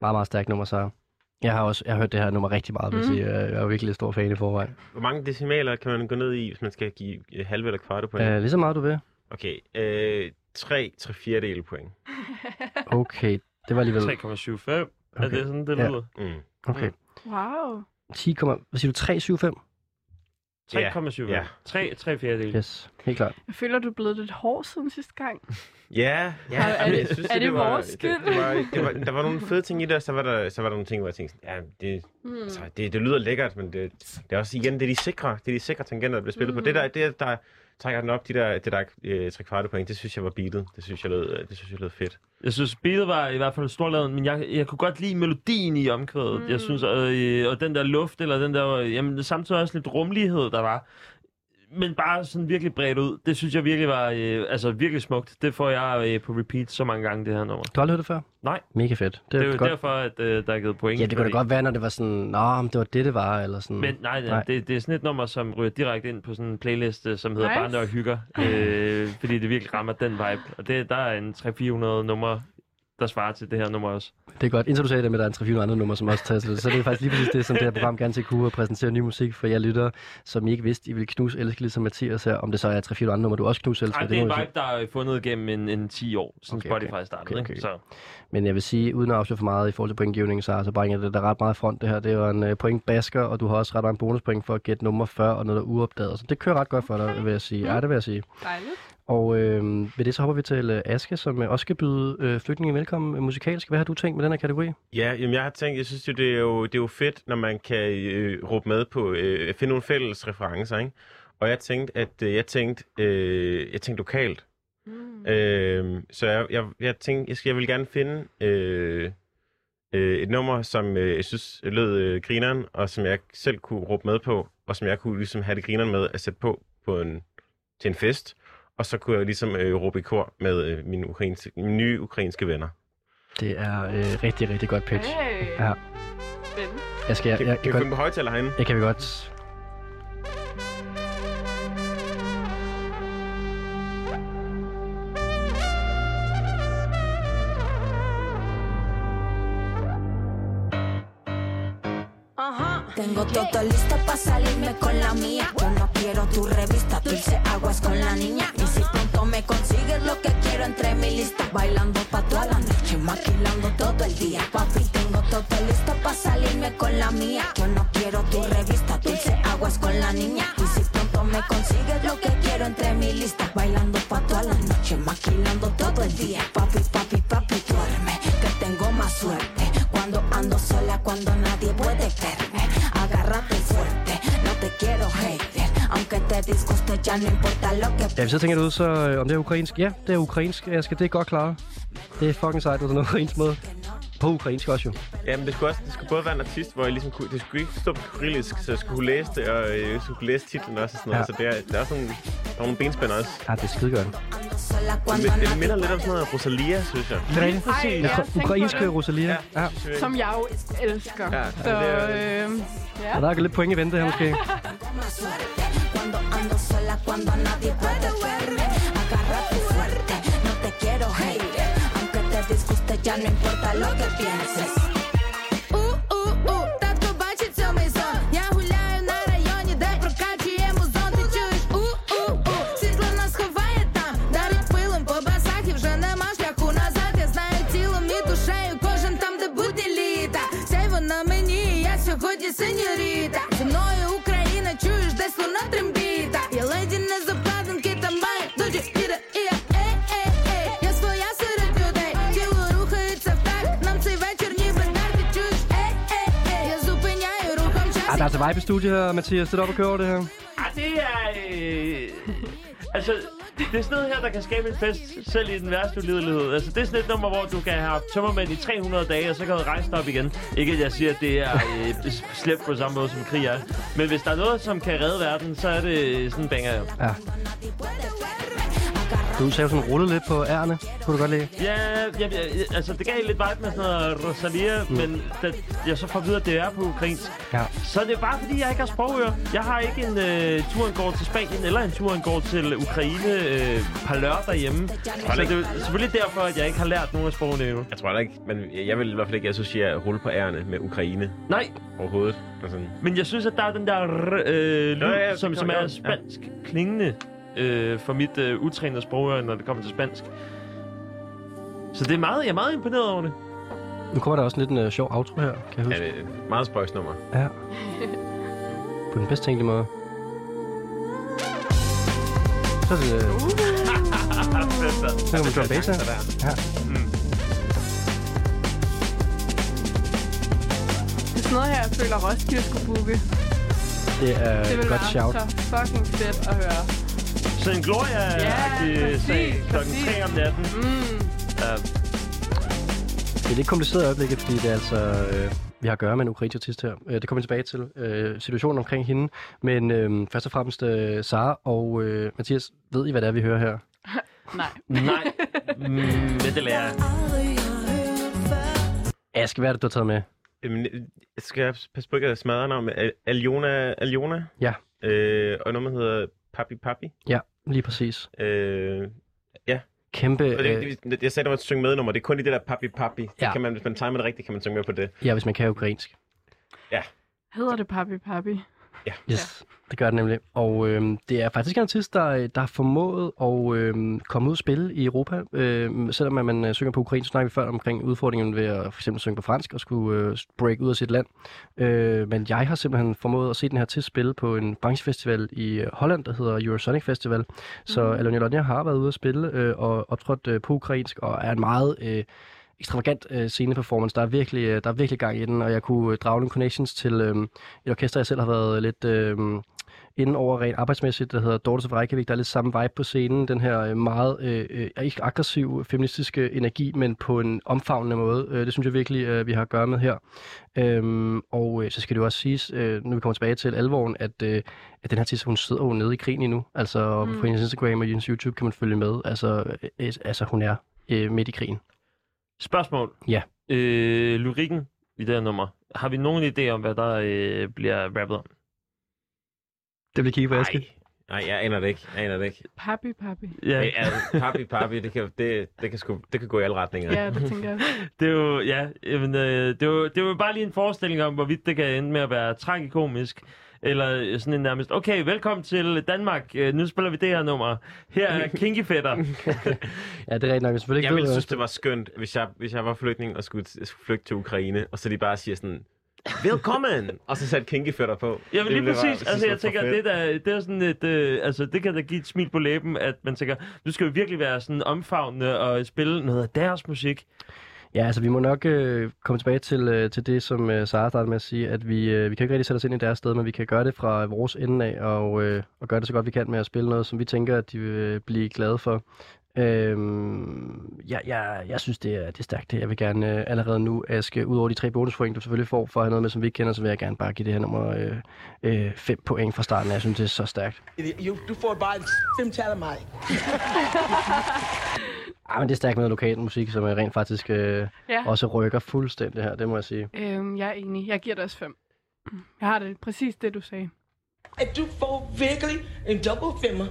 Meget, meget stærkt nummer, så. Jeg har også jeg har hørt det her nummer rigtig meget, vil jeg Mhm. sige. Jeg er virkelig stor fan i forvejen. Hvor mange decimaler kan man gå ned i, hvis man skal give øh, halve eller kvarte point? Uh, lige så meget du vil. Okay, øh, 3 3 fjerdedele point. Okay, det var alligevel... 3,75. Er Okay. det sådan, det Ja. lyder? Mm. Okay. Wow. 10, hvad siger du? 375? 3,7. Ja. 3, 3 fjerdedel. Yes, helt klart. Jeg føler, du er blevet lidt hård siden sidste gang. Ja, ja. Er- er det- jeg er det var, vores det, skyld? det, var, det var, der var nogle fede ting i det, og så var der, så var der nogle ting, hvor jeg tænkte, ja, det, Mm. altså, det, det lyder lækkert, men det, det er også igen, det er de sikre, det er de sikre tangenter, der bliver spillet mm. på. Det der, det, der, trækker den op, de der, det der øh, tre kvarte point, det synes jeg var beatet. Det synes jeg lød, øh, det synes jeg lød fedt. Jeg synes, beatet var i hvert fald storlavet, men jeg, jeg kunne godt lide melodien i omkvædet. Mm. Jeg synes, øh, og den der luft, eller den der, jamen samtidig også lidt rummelighed, der var. Men bare sådan virkelig bredt ud. Det synes jeg virkelig var, øh, altså virkelig smukt. Det får jeg øh, på repeat så mange gange, det her nummer. Du har aldrig hørt det før? Nej. Mega fedt. Det er jo godt. derfor, at øh, der er givet point. Ja, det kunne da fordi- godt være, når det var sådan, nå, men det var det, det var, eller sådan. Men nej, nej, Nej. Det, det er sådan et nummer, som ryger direkte ind på sådan en playlist, øh, som hedder Nice. Barne og Hygger. Øh, fordi det virkelig rammer den vibe. Og det, der er en 300-400 numre, der svarer til det her nummer også. Det er godt. Indtil du sagde det med, at der er en 300 andre numre, som også tager til det. Så det er faktisk lige præcis det, som det her program gerne til kunne præsentere ny musik for jer lyttere, som I ikke vidste, I ville knuse elske ligesom Mathias her. Om det så er 300 andre numre, du også knuse elsker. Ej, det er en vibe, der er fundet gennem en, en 10 år, siden Okay, okay, okay. Spotify startede. Okay, Okay. Så. Men jeg vil sige, uden at afsløre for meget i forhold til pointgivningen, så, så bringer det der ret meget front det her. Det er jo en uh, point basker, og du har også ret mange bonuspoint for at gætte nummer 40 og noget, der er uopdaget. Så det kører ret godt for dig, vil jeg sige. Ja, det vil jeg sige. Dejligt. Og øh, ved det så hopper vi til uh, Aske, som uh, også skal byde øh, flygtninge velkommen uh, musikalsk. Hvad har du tænkt med den her kategori? Ja, jamen jeg har tænkt, jeg synes jo, det er jo, det er jo fedt, når man kan øh, råbe med på, øh, finde nogle fælles referencer, ikke? Og jeg tænkte, at øh, jeg tænkte, øh, jeg tænkte lokalt. Mm. Øh, så jeg, jeg, jeg tænkte, jeg, skal, jeg vil gerne finde øh, øh, et nummer, som øh, jeg synes lød øh, grineren, og som jeg selv kunne råbe med på, og som jeg kunne ligesom have det grineren med at sætte på, på en, til en fest. Og så kunne jeg ligesom øh, råbe i kor med øh, mine, ukrainske, mine nye ukrainske venner. Det er øh, rigtig, rigtig godt pitch. Hey. Ja. Spændende. Jeg skal, jeg, Kan, jeg, kan vi få jeg, den på højtaler herinde? jeg kan vi godt. Tengo todo listo para salirme con la mía. Yo no quiero tu revista, lista, bailando pa' toda la noche, maquilando todo el día. Papi, tengo todo listo para salirme con la mía. Yo no quiero tu revista, dulce aguas con la niña. Y si pronto me consigues lo que quiero entre mi lista, bailando pa' toda la noche, maquilando todo el día. Papi, papi, papi, duerme, que tengo más suerte. Cuando ando sola, cuando nadie puede verme. Agárrate fuerte, no te quiero hater. Aunque te disguste, ya no importa lo que Ja, hvis jeg tænker det ud, så øh, om det er ukrainsk. Ja, det er ukrainsk. Jeg skal det er godt klare. Det er fucking sejt, at der er noget ukrainsk måde. På ukrainsk også jo. Jamen, det skulle, også, det skulle både være en artist, hvor jeg ligesom kunne, det skulle ikke stå på kyrillisk, så jeg skulle kunne læse det, og øh, jeg skulle kunne læse titlen også og sådan noget. Ja. Så det er, der er sådan, der er nogle benspænder også. Ja, det er skide godt. ando sola, Det, det minder lidt om sådan noget Rosalia, synes jeg. Det er rigtigt. Ej, jeg Ukra- tænkte på ukrainske det. Rosalia. Ja. Som jeg jo elsker. Ja, Så, er- øh, ja. Og der er lidt point i vente her måske. Disguste, ya no importa lo que pienses. Altså vibe i studiet her, Mathias. Det er op at køre det her. Ah, det er... Øh, altså, det, er sådan noget her, der kan skabe en fest, selv i den værste ulidelighed. Altså, det er sådan et nummer, hvor du kan have tømmermænd i 300 dage, og så kan du rejse dig op igen. Ikke at jeg siger, at det er øh, slemt på samme måde, som krig er. Men hvis der er noget, som kan redde verden, så er det sådan en banger. Ja. Du sagde sådan rullet lidt på ærerne. Kunne du godt lide? Ja, ja, ja, altså det gav lidt vibe med sådan noget Rosalia, mm. men da jeg så får videre, at det er på ukrainsk, Ja. så er det bare fordi, jeg ikke har sprogører. Jeg har ikke en øh, tur, går til Spanien, eller en tur, går til Ukraine øh, par lørdag derhjemme. Så det er selvfølgelig derfor, at jeg ikke har lært nogen af sprogene endnu. Jeg tror heller ikke, men jeg vil i hvert fald ikke associere rulle på ærerne med Ukraine Nej, overhovedet. Sådan. men jeg synes, at der er den der øh, lyd, Ja, ja, som, som er spansk klingende øh, for mit øh, utrænede sprogøre, når det kommer til spansk. Så det er meget, jeg er meget imponeret over det. Nu kommer der også lidt en uh, sjov outro her, kan jeg Ja, huske. det er et meget spøjsnummer. Ja. På den bedst tænkelige måde. Så er det... Uh, så kan man drum bass her. Ja. Det er sådan noget her, jeg føler, Roskilde skulle booke. Det er Det godt shout. så fucking fedt at høre. Sådan en Gloria-agtig Ja, sag klokken præcis. 3 om natten. Mm. Ja, Det er lidt kompliceret øjeblikket, fordi det er altså, øh, vi har at gøre med en ukrainsk artist her. Øh, det kommer vi tilbage til, øh, situationen omkring hende. Men øh, først og fremmest øh, Sara og øh, Mathias, ved I, hvad det er, vi hører her? Nej. nej, mm, det lærer jeg. Aske, hvad er det, du har taget med? Jamen, øh, skal jeg passe på ikke at smadre navn med Al- Aljona? Aljona? Ja. Øh, og noget, der hedder Papi Papi. Ja, lige præcis. Øh, Kæmpe... og Øh, det, det, jeg sagde, at man synge med nummer. Det er kun i det der Papi Papi. Ja. Ja. Det kan man, hvis man timer det rigtigt, kan man synge med på det. ja, hvis man kan ukrainsk. Hedder det Papi Papi? Yes, det gør det nemlig. Og øh, det er faktisk en artist, der, der har formået at øh, komme ud og spille i Europa. Øh, selvom at man øh, synger på ukrainsk, så snakker vi før omkring udfordringen ved at for eksempel synge på fransk og skulle øh, break ud af sit land. Øh, men jeg har simpelthen formået at se den her artist spille på en branchefestival i øh, Holland, der hedder Eurosonic Festival. Så mm. Alonia Lonja har været ude at spille øh, og optrådt øh, på ukrainsk, og er en meget... Øh, ekstravagant øh, sceneperformance. Der er, virkelig, øh, der er virkelig gang i den, og jeg kunne øh, drage nogle connections til øh, et orkester, jeg selv har været lidt øh, inden over rent arbejdsmæssigt, der hedder Daughters of Reykjavik. Der er lidt samme vibe på scenen. Den her øh, meget, øh, øh, ikke aggressiv feministiske energi, men på en omfavnende måde. Øh, det synes jeg virkelig, øh, vi har at gøre med her. Øhm, og øh, så skal det jo også siges, øh, når vi kommer tilbage til alvoren, at, øh, at den her artist, hun sidder jo nede i krigen endnu. Altså mm. på hendes Instagram og hendes YouTube kan man følge med. Altså, øh, altså hun er øh, midt i krigen. Spørgsmål. Ja. Øh, lyrikken i det her nummer. Har vi nogen idé om, hvad der øh, bliver rappet om? Det bliver kigget på Aske. Nej. Nej, jeg aner det ikke. Jeg aner det ikke. Papi Papi. Ja, Hey, altså, papi, papi, det kan, det, det, kan sgu, det kan gå i alle retninger. Ja, det tænker jeg. det er jo, ja, jamen, øh, det, er jo, det er jo bare lige en forestilling om, hvorvidt det kan ende med at være tragikomisk, eller sådan en nærmest, okay, velkommen til Danmark, øh, nu spiller vi det her nummer. Her er Kinky Fætter. Ja, det er rigtigt nok. Jeg Jeg ville ved, synes, det var skønt, hvis jeg, hvis jeg var flygtning og skulle, skulle flygte til Ukraine, og så de bare siger sådan, velkommen, og så satte kinkyfætter på. Jamen Det lige præcis. bare- altså, jeg tænker, var det, der, det er sådan et, øh, altså, det kan da give et smil på læben, at man tænker, nu skal vi virkelig være sådan omfavnende og spille noget af deres musik. Ja, altså vi må nok øh, komme tilbage til, øh, til det, som øh, Sara startede med at sige, at vi, øh, vi kan ikke rigtig sætte os ind i deres sted, men vi kan gøre det fra vores ende af, og, øh, og gøre det så godt vi kan med at spille noget, som vi tænker, at de vil blive glade for. Øhm, ja, ja, jeg synes, det er, det er stærkt. Jeg vil gerne øh, allerede nu, Aske, ud over de tre bonuspoint, du selvfølgelig får for at have noget med, som vi ikke kender, så vil jeg gerne bare give det her nummer øh, øh, fem point fra starten. Jeg synes, det er så stærkt. Du får bare fem tal af mig. Ah, men det er stærkt med lokal musik, som rent faktisk øh, Ja. også rykker fuldstændig her, det må jeg sige. Øhm, jeg er enig. Jeg giver dig også fem. Jeg har det præcis det, du sagde. At du får virkelig en dobbelt femmer.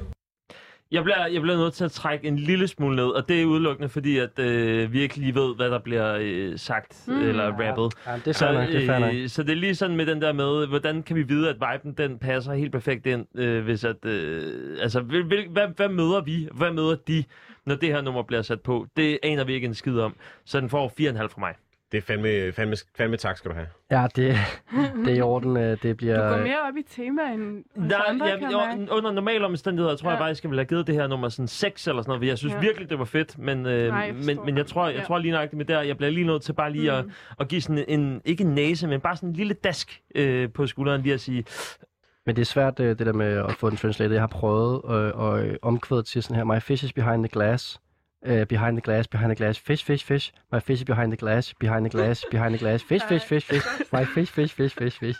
Jeg bliver, jeg bliver nødt til at trække en lille smule ned, og det er udelukkende fordi, at øh, vi ikke lige ved, hvad der bliver øh, sagt Mm. eller rappet. Ja, det er fair nok, det er øh, så det er lige sådan med den der med, hvordan kan vi vide, at viben den passer helt perfekt ind, øh, hvis at, øh, altså, hvil, hvil, hvad, hvad møder vi, hvad møder de, når det her nummer bliver sat på? Det aner vi ikke en skid om, så den får 4,5 fra mig. Det er fandme, fandme, fandme tak, skal du have. Ja, det, det er i orden. øh, Det Du bliver... går mere op i tema end Nej, andre, ja, jeg under normale omstændigheder tror ja. jeg bare, jeg skal vel have givet det her nummer sådan 6 eller sådan noget, jeg synes Ja. virkelig, det var fedt, men, øh, Nej, jeg men, men jeg det. tror, jeg Ja. tror lige nøjagtigt med der, jeg bliver lige nødt til bare lige at, Mm. at give sådan en, ikke en næse, men bare sådan en lille dask øh, på skulderen lige at sige, Men det er svært, øh, det der med at få den translated. Jeg har prøvet øh, at øh, omkvæde til sådan her, my fish is behind the glass. Uh, behind the glass, behind the glass, fish, fish, fish. My fish is behind the glass, behind the glass, behind the glass, fish, fish, fish, fish. My fish, fish, fish, fish, fish.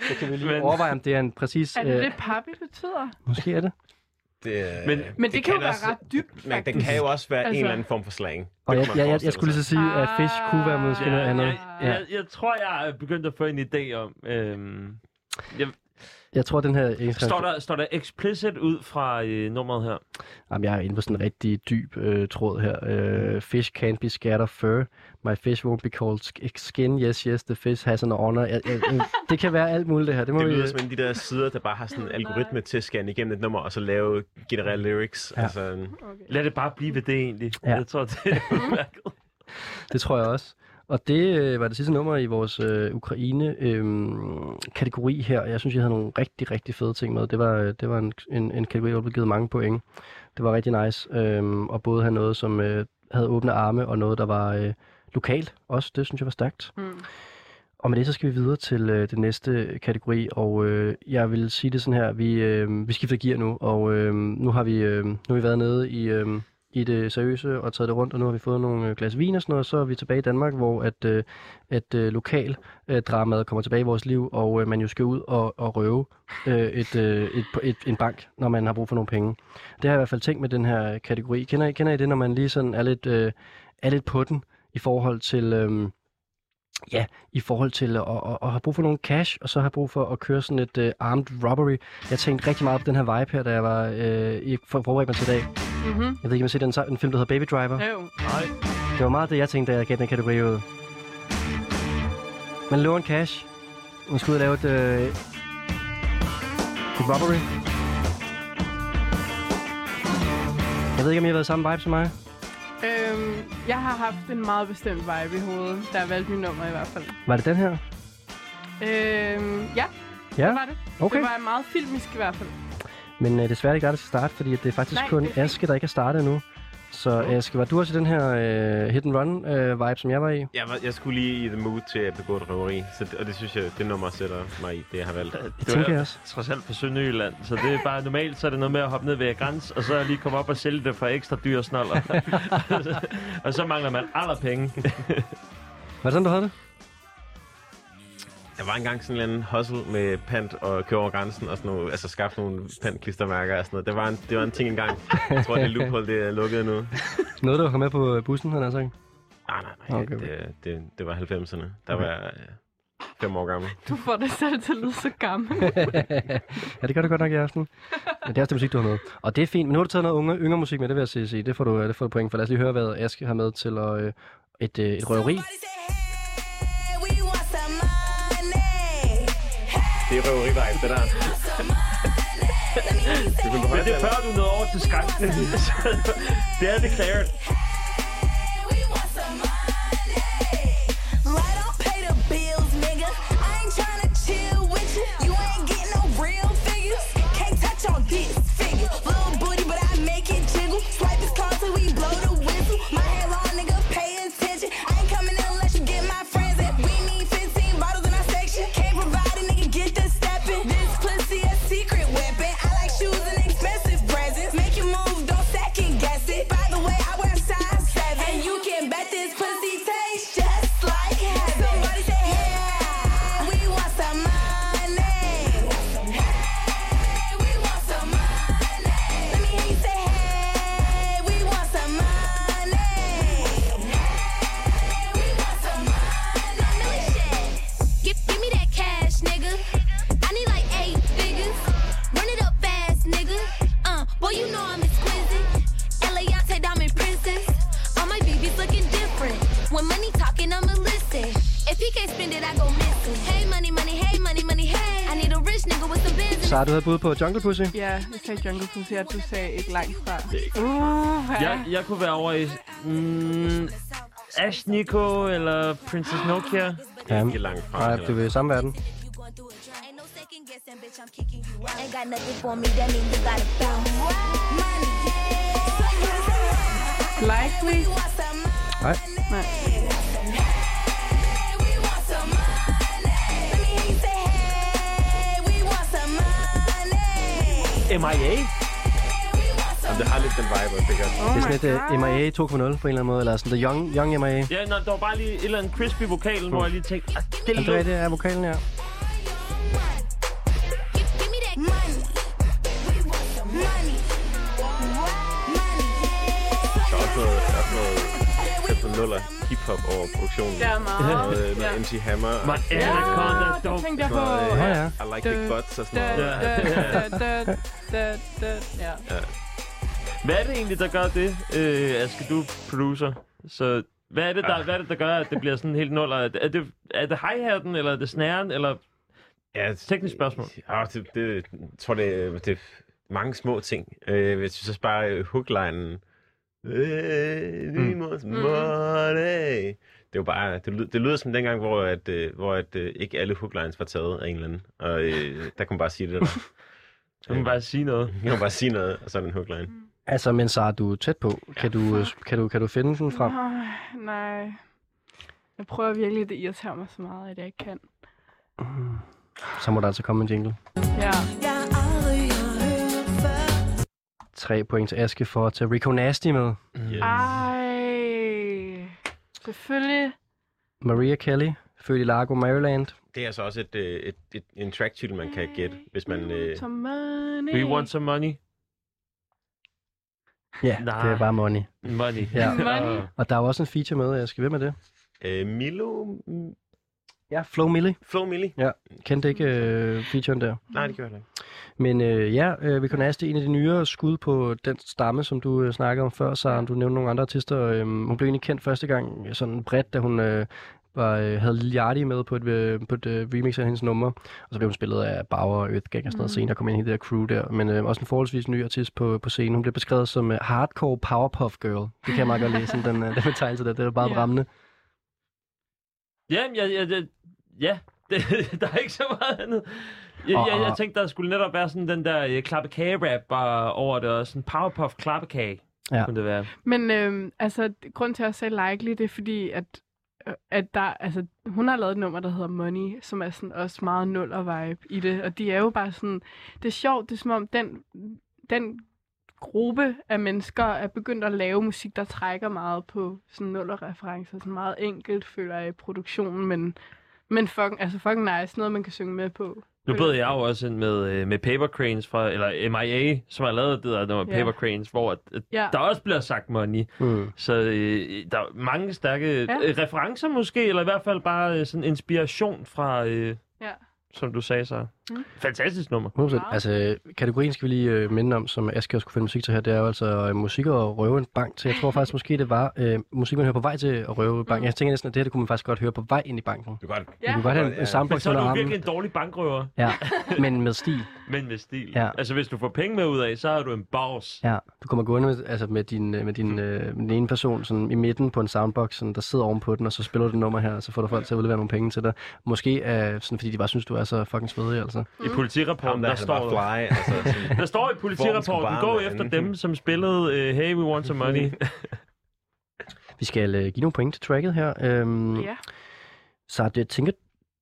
Så kan vi lige Men- overveje, om det er en præcis... Er det øh, det, papi betyder? Måske er det. Det, Men- Men det, det kan jo være også- ret dybt, Men det faktisk. kan jo også være altså, en eller anden form for slang. Og jeg, jeg, jeg, jeg skulle lige så sige, at fish kunne være måske noget andet. jeg, Ja. jeg, jeg tror, jeg er begyndt at få en idé om, øhm, jeg, Jeg tror, den her... står, der, står der explicit ud fra øh, nummeret her? Jamen, jeg er inde på sådan en rigtig dyb øh, tråd her. Øh, fish can't be scared of fur. My fish won't be called sk- skin. Yes, yes, the fish has an honor. Jeg, jeg, jeg, det kan være alt muligt det her. Det må Det vi... lyder som en af de der sider, der bare har sådan en algoritme til at scanne igennem et nummer, og så lave generelle lyrics. Ja. Altså, Okay. Lad det bare blive ved det egentlig. Ja. Jeg tror, det er udmærket. Det tror jeg også. Og det øh, var det sidste nummer i vores øh, Ukraine-kategori her. Jeg synes, jeg havde nogle rigtig, rigtig fede ting med. Det var, øh, det var en, en, en kategori, hvor der blev givet mange point. Det var rigtig nice. Øhm, og både have noget, som øh, havde åbne arme, og noget, der var øh, lokalt også. Det synes jeg var stærkt. Mm. Og med det, så skal vi videre til øh, den næste kategori, og øh, jeg vil sige det sådan her, vi, øh, vi skifter gear nu, og øh, nu, har vi, øh, nu har vi været nede i, øh, i det seriøse og taget det rundt, og nu har vi fået nogle øh, glas vin og sådan noget, og så er vi tilbage i Danmark, hvor at, øh, at øh, lokal øh, dramaet kommer tilbage i vores liv, og øh, man jo skal ud og, og røve øh, et, øh, et, et, en bank, når man har brug for nogle penge. Det har jeg i hvert fald tænkt med den her kategori. Kender I, kender I det, når man lige sådan er lidt, øh, er lidt på den i forhold til... Øh, Ja, i forhold til at, at, at have brug for nogle cash, og så have brug for at køre sådan et uh, armed robbery. Jeg tænkte rigtig meget på den her vibe her, da jeg var uh, i for, forberedt mig til i dag. Mm-hmm. Jeg ved ikke, om I har set den, film, der hedder Baby Driver. Jo. Nej. Det var meget det, jeg tænkte, da jeg gav den kategori ud. Man lover en cash. Man skal ud og lave et, uh, et robbery. Jeg ved ikke, om I har været samme vibe som mig. Øhm, jeg har haft en meget bestemt vibe i hovedet, da jeg valgte mit nummer i hvert fald. Var det den her? Øhm, ja, Ja? det var det. Okay. Det var meget filmisk i hvert fald. Men uh, desværre er det ikke der skal starte, fordi at det er faktisk Nej, kun det. Aske, der ikke er startet endnu. Så Aske, var du også i den her uh, hit and run uh, vibe, som jeg var i? Jeg, var, jeg skulle lige i the mood til at begå et røveri, så det, og det synes jeg, det nummer sætter mig i, det jeg har valgt. Det tænker jeg også. trods alt på Sønderjylland, så det er bare normalt, så er det noget med at hoppe ned ved græns, og så lige komme op og sælge det for ekstra dyre snoller. og så mangler man aller penge. Det sådan, du havde det? Der var engang sådan en eller anden hustle med pant og køre over grænsen og sådan noget, altså skaffe nogle pantklistermærker og sådan noget. Det var en, det var en ting engang. Jeg tror, det loophole, det er lukket nu. Noget, du var med på bussen, han har sagt. Nej, nej, nej. Okay, Okay, okay. Det, det, det var 90'erne. Der var jeg øh, fem år gammel. Du får dig selv til at lyde så gammel. ja, det gør det godt nok i aften. Men det er også det musik, du har med. Og det er fint. Men nu har du taget noget unge, yngre musik med, det vil jeg sige. Det får du, det får du point for. Lad os lige høre, hvad Aske har med til at, øh, et, øh, et røveri. Det er røveri det der. Men det er før, du nåede over til skrænken. det er declared. Havde bud på Jungle Pussy? ja, jeg sagde Jungle Pussy, og du sagde ikke langt fra. Uh, ja. Jeg, jeg kunne være over i mm, Ash Nico eller Princess Nokia. Ja. Ikke langt fra. Nej, det er samme verden. Ain't got nothing for me, that you gotta bounce. Likely. Nej. Nej. MIA? Jamen, det har lidt den vibe, det gør. Oh Det er sådan et uh. MIA 2.0 på en eller anden måde, eller sådan The Young, young MIA. Ja, når der var bare lige et eller andet crispy vokalen, hvor jeg lige tænkte, ah, det Er det? Er vokalen her? Nuller hip-hop over produktionen. Det er meget. Noget, noget Ja. MC Hammer. My og Anaconda det dog. tænkte jeg på. øh, ja. I like big butts og sådan Da, noget. ja. Hvad er det egentlig, der gør det, øh, Aske, du er producer? Så hvad er, det, der, hvad er det, der gør, at det bliver sådan helt nuller? Er det, er det, det hi-hatten, eller er det snæren, eller... Ja, Teknisk spørgsmål. Ja, det, det, jeg tror, det, er- det er mange små ting. Øh, jeg synes også bare, øh, hooklinen... Mm. mm. money. Det er jo bare, det, lyder, det lyder som dengang, hvor, at, øh, hvor at, øh, ikke alle hooklines var taget af en eller anden. Og øh, der kunne man bare sige det der. Så kan bare sige noget. Jeg kan bare sige noget, og så er det en hookline. Altså, men så er du tæt på. Kan du, øh, kan du, kan du finde den frem? Nej. Jeg prøver virkelig, det irriterer mig så meget, at jeg ikke kan. Så må der altså komme en jingle. Ja. Tre point til Aske for at tage Rico Nasty med. Yes. Ej. Selvfølgelig. Maria Kelly, født i Largo, Maryland. Det er altså også et, øh, et, et, en track titel, man kan gætte, hvis man... Øh, Some money. We want some money. Ja, Nej. det er bare money. Money. Ja. Money. Og der er jo også en feature med, jeg skal ved med det. øh, Milo... Ja, Flo Millie. Flo Millie? Kendte ikke øh, featuren der. Nej, det gør jeg ikke. Men øh, ja, øh, Rico Nasty, en af de nyere skud på den stamme, som du øh, snakkede om før, så du nævnte nogle andre artister. Øh, hun blev egentlig kendt første gang sådan bredt, da hun øh, var, øh, havde Lil Yachty med på et, øh, på et øh, remix af hendes nummer. Og så blev hun spillet af Bauer og Earthgang og sådan noget Mm. senere, kom ind i det der crew der. Men øh, også en forholdsvis ny artist på, på scenen. Hun blev beskrevet som øh, hardcore powerpuff girl. Det kan jeg meget godt sådan den, øh, den betegnelse der. Det er bare Ja. yeah. rammende. Ja, ja, ja, ja, ja. Det, der er ikke så meget andet. Jeg, Og- jeg, jeg tænkte, der skulle netop være sådan den der øh, klappekage-rap bare over det, og sådan powerpuff klappekage. Ja. Kunne det være. Men øhm, altså, grund til at jeg sagde likely, det er fordi, at, øh, at der, altså, hun har lavet et nummer, der hedder Money, som er sådan også meget nul og vibe i det. Og de er jo bare sådan, det er sjovt, det er som om den, den gruppe af mennesker er begyndt at lave musik, der trækker meget på sådan nul og referencer. Sådan meget enkelt, føler jeg, i produktionen, men, men fucking, altså fucking nice, noget man kan synge med på. Nu bød jeg jo også ind med, øh, med Paper Cranes fra, eller MIA, som har lavet det der nummer Ja. Paper Cranes, hvor at, at Ja. der også bliver sagt money. Mm. Så øh, der er mange stærke ja. øh, referencer måske, eller i hvert fald bare øh, sådan inspiration fra, øh, Ja. som du sagde så. Mm. Fantastisk nummer. 100%. Wow. Altså, kategorien skal vi lige øh, minde om, som Aske også kunne finde musik til her, det er jo altså øh, musik og røve en bank til. Jeg tror faktisk måske, det var øh, musik, man hører på vej til at røve en bank. Mm. Jeg tænker næsten, at det her det kunne man faktisk godt høre på vej ind i banken. Kan godt... Ja. Du kunne godt have en, en soundbox Men så er under du armen. virkelig en dårlig bankrøver, Ja, men med stil. men med stil. Ja. Altså hvis du får penge med ud af, så er du en boss. Ja, du kommer gående med, altså med din, øh, med din øh, med den ene person sådan, i midten på en soundbox, sådan, der sidder ovenpå den, og så spiller du det nummer her, og så får du folk til at udlevere nogle penge til dig. Måske øh, sådan, fordi de bare synes, du er så fucking svedig, altså. I politirapporten, Ham der, der, er står bare der, fly. Altså, sådan, der står i politirapporten, gå efter dem, som spillede uh, Hey, we want some money. Vi skal øh, give nogle point til tracket her. Øhm, Ja. Så jeg tænker,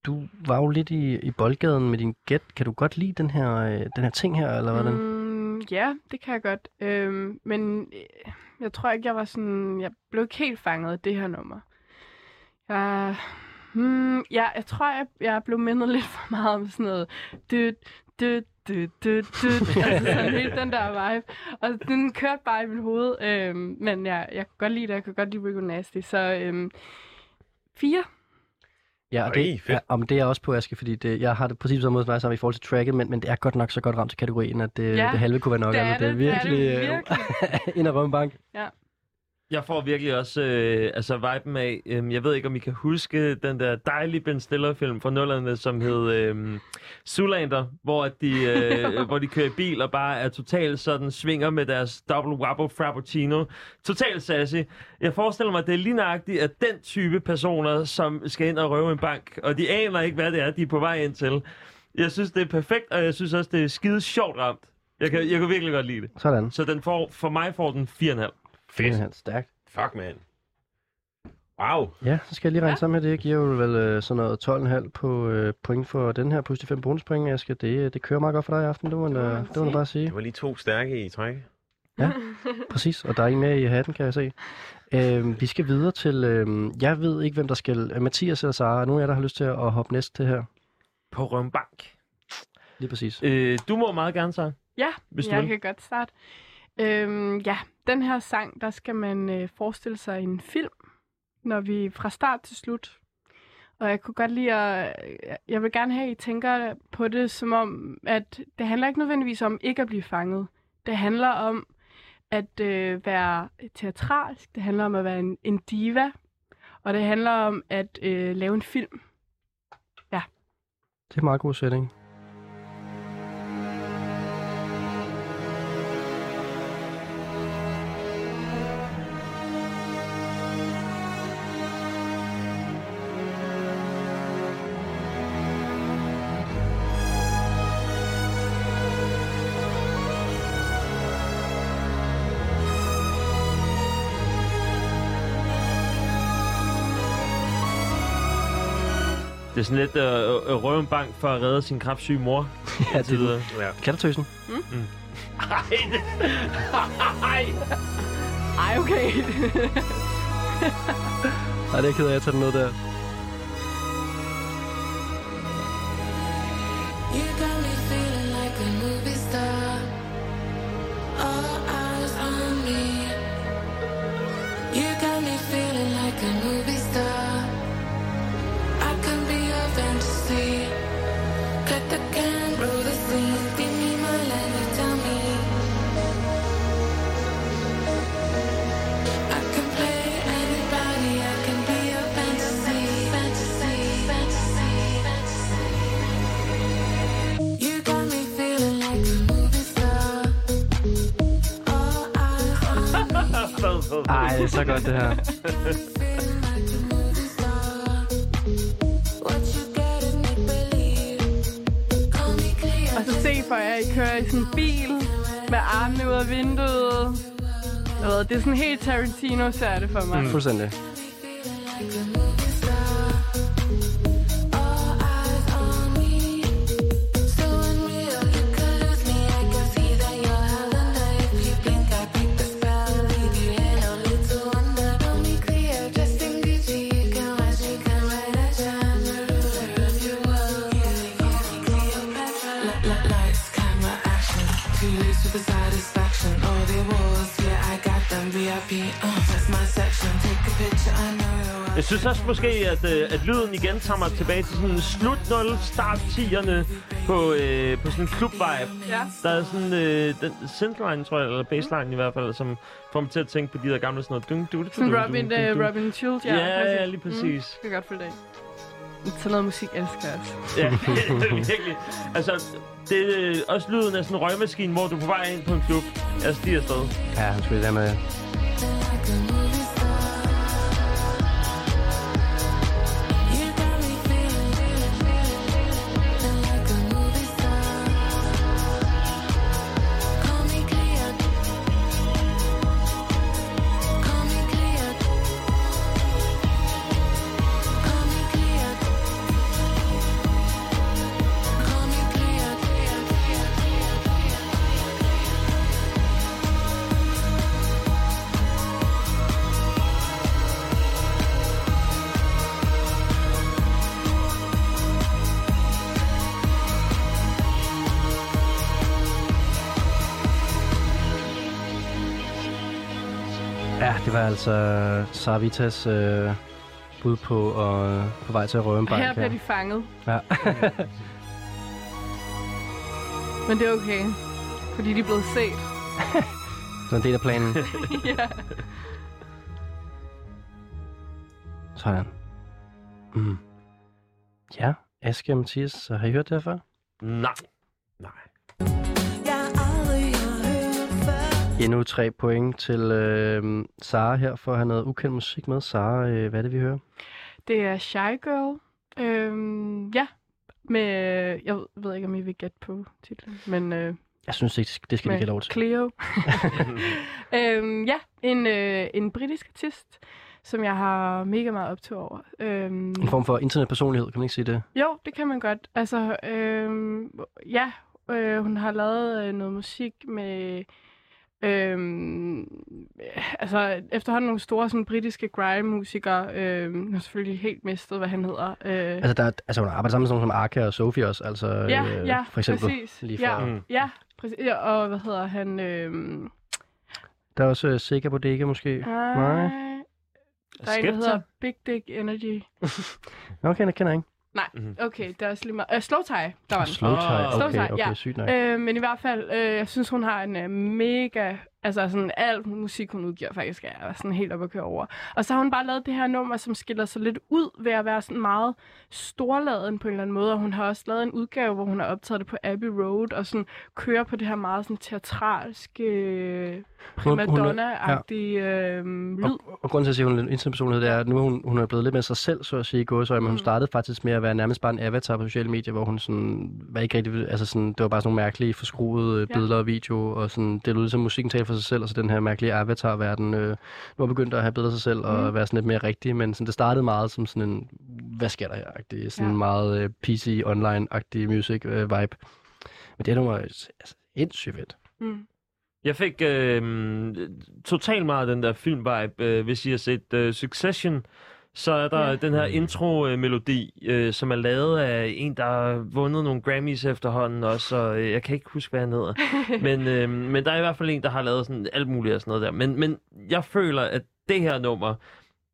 du var jo lidt i, i boldgaden med din gæt. Kan du godt lide den her, øh, den her ting her, eller hvordan? Mm, ja, det kan jeg godt. Øhm, men øh, jeg tror ikke, jeg var sådan... Jeg blev ikke helt fanget af det her nummer. Jeg, hmm, ja, jeg tror, jeg, jeg blev mindet lidt for meget om sådan noget... Død, død, død, død, død. altså sådan helt den der vibe. Og den kørte bare i mit hoved. Øhm, men jeg, jeg kunne godt lide det. Jeg kunne godt lide Rico Nasty. Så øhm, fire. Ja, og det, ja, om det er også på Aske, fordi det, jeg har det præcis på samme måde som dig sammen i forhold til tracket, men, men det er godt nok så godt ramt til kategorien, at det, Ja, det halve kunne være nok. det er altså, det er det, det er det virkelig, øh, virkelig. ind og rømme bank. Jeg får virkelig også øh, altså viben af, øh, jeg ved ikke, om I kan huske den der dejlige Ben Stiller-film fra nullerne, som hed øh, Zoolander, hvor, at de, øh, hvor de kører i bil og bare er totalt sådan, svinger med deres double wabble frappuccino. Totalt sassy. Jeg forestiller mig, at det er lige nøjagtigt, at den type personer, som skal ind og røve en bank, og de aner ikke, hvad det er, de er på vej ind til. Jeg synes, det er perfekt, og jeg synes også, det er skide sjovt ramt. Jeg kan, jeg kan virkelig godt lide det. Sådan. Så den får, for mig får den 4,5. Fedt. Ja, stærkt. Fuck, man. Wow. Ja, så skal jeg lige regne Ja. ja. sammen med det. Jeg giver jo vel øh, sådan noget 12,5 på øh, point for den her, plus de fem bonuspoint. Jeg skal, det, det kører meget godt for dig i aften, man, må øh, det må sige. bare sige. Det var lige to stærke i træk. Præcis, og der er en mere i hatten, kan jeg se. Øh, vi skal videre til, øh, jeg ved ikke, hvem der skal, øh, Mathias eller Sara, er nogen af jer, der har lyst til at hoppe næste til her? På Røm Bank. Lige præcis. Øh, du må meget gerne, så. Ja, Hvis du jeg vil. kan godt starte. Øhm, ja, den her sang, der skal man øh, forestille sig en film, når vi fra start til slut. Og jeg kunne godt lide at... Øh, jeg vil gerne have, at I tænker på det som om, at det handler ikke nødvendigvis om ikke at blive fanget. Det handler om at øh, være teatralsk. Det handler om at være en, en diva. Og det handler om at øh, lave en film. Ja. Det er en meget god sætning. Det er sådan lidt øh, øh, røve en bank for at redde sin krabsyge mor. Ja, det er. Ja. Kattetøsen. Ej, det... Ej. Ej, okay. Nej, det er jeg ked af at tage den ned der. Ej, det er så godt det her. Og så se for jer, I kører i sådan en bil med armene ud af vinduet. Jeg ved, det er sådan helt Tarantino, ser det for mig. Mm. Fuldstændig. Synes også måske, at, øh, at lyden igen tager mig tilbage til sådan slut 0, start 10'erne på, øh, på sådan en klub-vibe. Ja. Der er sådan øh, den synthline, tror jeg, eller bassline i hvert fald, som får mig til at tænke på de der gamle sådan noget. Dung, du, du, Sådan Robin, uh, Robin Schulz, ja. Ja, præcis. ja, lige præcis. Mm, det kan godt følge dig. Sådan noget musik elsker jeg. Ja, virkelig. Altså, det er også lyden af sådan en røgmaskine, hvor du er på vej ind på en klub. Jeg stiger afsted. Ja, han skulle det der med... altså Sarvitas øh, bud på, og, på vej til at røve en bank. Her bliver de fanget. Ja. Men det er okay. Fordi de er blevet set. Så en del af planen. ja. Sådan. Mm. Ja, Aske og Mathias, så har I hørt det her før? Nej. Endnu tre point til øh, Sara her, for at have noget ukendt musik med. Sara, øh, hvad er det, vi hører? Det er Shy Girl. Øhm, ja. Med, jeg ved ikke, om I vil gætte på titlen, men øh, Jeg synes ikke, det skal vi ikke have lov til. Cleo. øhm, ja, en, øh, en britisk artist, som jeg har mega meget optog over. Øhm, En form for internetpersonlighed, kan man ikke sige det? Jo, det kan man godt. Altså, øhm, ja, øh, hun har lavet øh, noget musik med... Øhm, altså, efterhånden nogle store sådan, britiske grime-musikere. Øh, nu har selvfølgelig helt mistet, hvad han hedder. Øh, Altså, der, er- altså hun arbejder sammen med sådan nogle som Arka og Sofie også, altså ja, øh, ja, for eksempel. præcis. lige ja, fra- Mm. ja, præcis. Ja, og hvad hedder han? Øh, Der er også uh, Sega Bodega måske. nej. Nej. Der er en, der hedder Big Dick Energy. Okay, jeg kender jeg ikke. Nej, Mhm. okay, det er også lige meget. Uh, Slow Tie, der var den. Slow tie, Åh. Slow okay, tie, okay, ja. sygt nok. Øh, men i hvert fald, øh, jeg synes, hun har en øh, mega... Altså sådan al musik, hun udgiver faktisk, er sådan helt op at køre over. Og så har hun bare lavet det her nummer, som skiller sig lidt ud ved at være sådan meget storladen på en eller anden måde. Og hun har også lavet en udgave, hvor hun har optaget det på Abbey Road, og sådan kører på det her meget sådan teatralske, øh, Madonna-agtig øh, lyd. Og, og grunden til at sige, at hun er en interpersonlighed, det er, at nu hun, hun er blevet lidt med sig selv, så at sige, i gåsøjne, men hun Mm. startede faktisk med at være nærmest bare en avatar på sociale medier, hvor hun sådan, var ikke rigtig, altså sådan, det var bare sådan nogle mærkelige, forskruede Ja. ja. billeder og video, og sådan, det lød som musikken talte for sig selv, og så den her mærkelige avatar-verden, øh, nu er begyndt at have af sig selv, og Mm. være sådan lidt mere rigtig, men sådan, det startede meget som sådan en, hvad sker der her-agtig, sådan Ja. ja. meget øh, PC, online-agtig music-vibe. men det nummer er altså, sindssygt fedt. Mm. Jeg fik øh, totalt meget af den der film-vibe, øh, hvis I har set øh, Succession. Så er der Ja. den her intro-melodi, øh, som er lavet af en, der har vundet nogle Grammys efterhånden også, og øh, jeg kan ikke huske, hvad han hedder. men, øh, men der er i hvert fald en, der har lavet sådan alt muligt og sådan noget der. Men, men jeg føler, at det her nummer,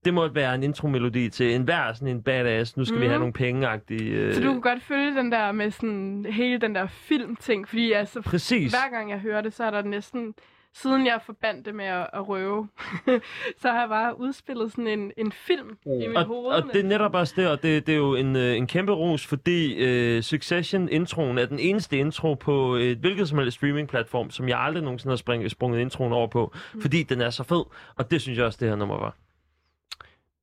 det må være en intro-melodi til enhver sådan en badass, nu skal mm. vi have Mhm. nogle penge-agtige... Øh, Så du kan godt følge den der med sådan hele den der film-ting, fordi altså, Præcis. hver gang jeg hører det, så er der næsten, siden jeg forbandt det med at, at røve, så har jeg bare udspillet sådan en, en film i mit og, hoved. og det er netop også det, og det, det er jo en, øh, en kæmpe ros, fordi øh, Succession-introen er den eneste intro på et hvilket som helst streaming-platform, som jeg aldrig nogensinde har spring, sprunget introen over på, mm. fordi den er så fed, og det synes jeg også, det her nummer var.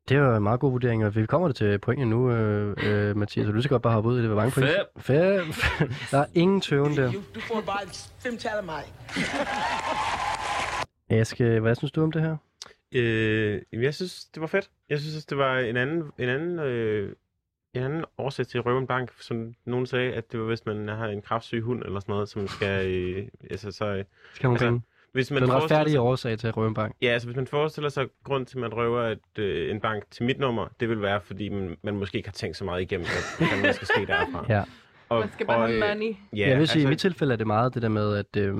Det var en meget god vurdering, og vi kommer til pointene nu, øh, øh, Mathias, så du skal godt bare hoppe ud i det. Hvor mange point? Fem. Fem. Der er ingen tøven der. Du får bare fem tal af mig. Aske, hvad synes du om det her? Øh, jeg synes, det var fedt. Jeg synes, det var en anden, en anden, øh, en anden årsag til at røve en bank, som nogen sagde, at det var, hvis man har en kraftsyg hund eller sådan noget, som skal... Øh, altså, så, øh, Skal man altså, hvis man den forestiller retfærdige sig- årsag til at røve en bank. Ja, altså hvis man forestiller sig, grund til, at man røver et, øh, en bank til mit nummer, det vil være, fordi man, man måske ikke har tænkt så meget igennem, hvad hvad der skal ske derfra. Ja. Og, Man skal bare have money. Ja, Ja, jeg vil sige, altså, i mit tilfælde er det meget det der med, at, øh,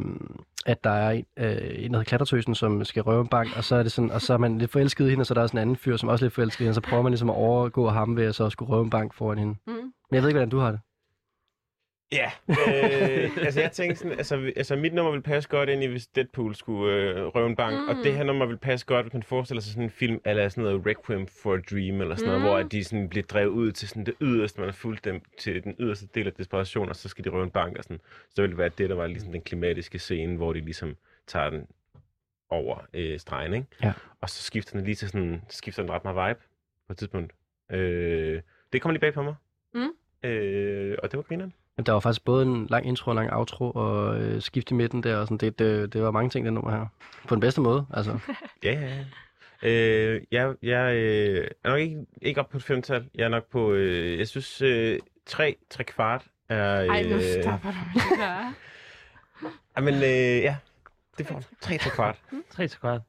at der er en, øh, en, der hedder Klattertøsen, som skal røve en bank, og så er, det sådan, og så er man lidt forelsket i hende, og så er der også en anden fyr, som også er lidt forelsket i hende, og så prøver man ligesom at overgå ham ved at så skulle røve en bank foran hende. Mm. Men jeg ved ikke, hvordan du har det. Ja, øh, altså jeg tænkte sådan, altså, altså mit nummer vil passe godt ind i, hvis Deadpool skulle øh, røve en bank, mm. og det her nummer vil passe godt, hvis man forestiller sig sådan en film, eller sådan noget Requiem for a Dream, eller sådan mm. noget, hvor at de sådan bliver drevet ud til sådan det yderste, man har fulgt dem til den yderste del af desperation, og så skal de røve en bank, og sådan. Så vil det være det, der var ligesom den klimatiske scene, hvor de ligesom tager den over øh, stregen, ikke? Ja. Og så skifter den lige til sådan, så skifter den ret meget vibe på et tidspunkt. Øh, det kommer lige bag på mig. Mm. Øh, og det var grineren. Men der var faktisk både en lang intro og en lang outro, og øh, skift i midten der, og sådan, det, det, det var mange ting, det nummer her. På den bedste måde, altså. Ja, ja, ja. Øh, jeg, jeg øh, er nok ikke, ikke op på et femtal. Jeg er nok på, øh, jeg synes, øh, tre, tre kvart er... Øh, Ej, nu stopper du med det. Jamen, øh, ja, det får tre, tre kvart. 3 til kvart.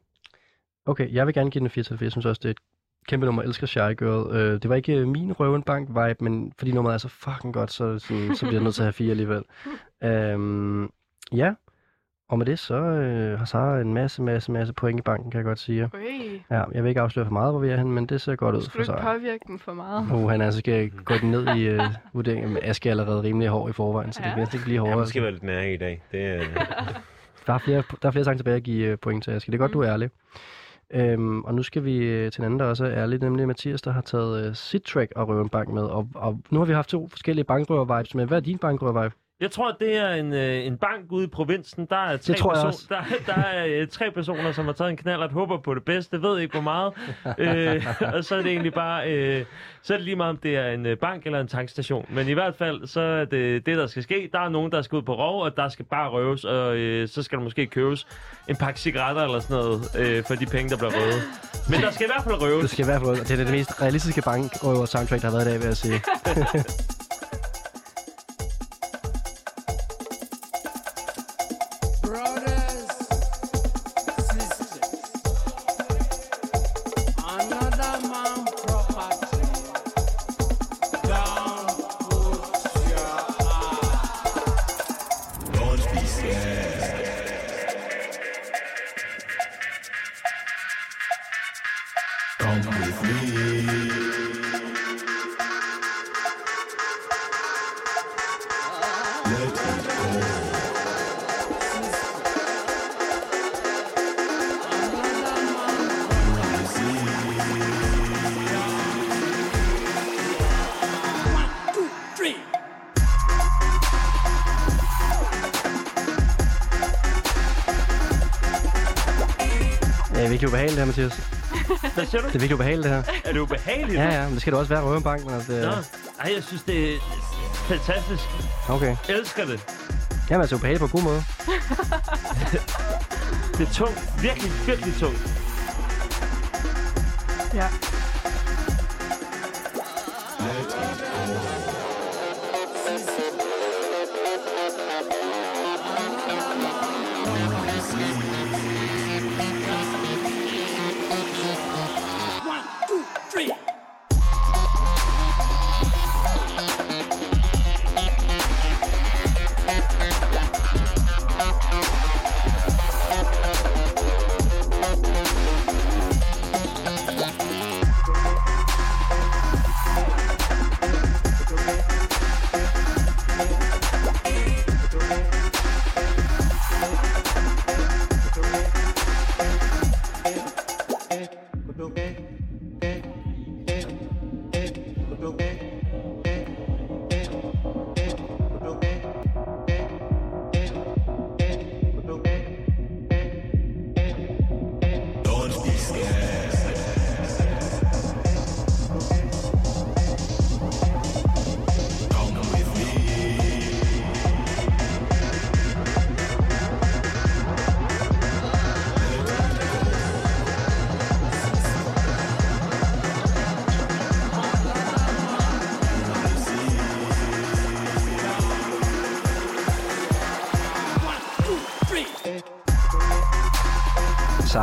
Okay, jeg vil gerne give den en 4 for jeg synes også, det er et kæmpe nummer. Jeg elsker Shy Girl. Øh, det var ikke øh, min røven bank vibe, men fordi nummeret er så fucking godt, så, sådan, så bliver jeg nødt til at have fire alligevel. Øhm, ja, og med det så øh, har Sara en masse, masse, masse point i banken, kan jeg godt sige. Ui. Ja, jeg vil ikke afsløre for meget, hvor vi er henne, men det ser godt ud Skal for du ikke Sara. påvirke den for meget? Oh, han altså skal gå den ned i øh, vurderingen, men Aske er allerede rimelig hård i forvejen, så det Ja. kan næsten ikke blive Jeg hårdere. måske været lidt nær i dag. Det er... Der er flere, der er flere sange tilbage at give øh, point til, Aske. Det er godt, Mm. du er ærlig. Øhm, og nu skal vi øh, til en anden, der også er ærlig, nemlig Mathias, der har taget øh, sit track og røven bank med. Og, og nu har vi haft to forskellige bankrøver-vibes med. Hvad er din bankrøver-vibe? Jeg tror, det er en, øh, en bank ude i provinsen. Der er tre, person- der, der er øh, tre personer, som har taget en knald og håber på det bedste. ved ikke, hvor meget. øh, og så er det egentlig bare... Øh, så er det lige meget, om det er en øh, bank eller en tankstation. Men i hvert fald, så er det det, der skal ske. Der er nogen, der skal ud på rov, og der skal bare røves. Og øh, så skal der måske købes en pakke cigaretter eller sådan noget øh, for de penge, der bliver røvet. Men der skal i hvert fald røves. Det skal i hvert fald, og det er det mest realistiske bankrøver-soundtrack, der har været i dag, vil jeg sige. Mathias. Hvad siger du? Det er virkelig ubehageligt, det her. Er det ubehageligt? Ja, ja, men det skal det også være at røve en bank, men altså, det, Nå. Ej, jeg synes, det er fantastisk. okay. Elsker det. Jamen altså ubehageligt på en god måde. Det er tungt. Virkelig, virkelig tungt. Ja.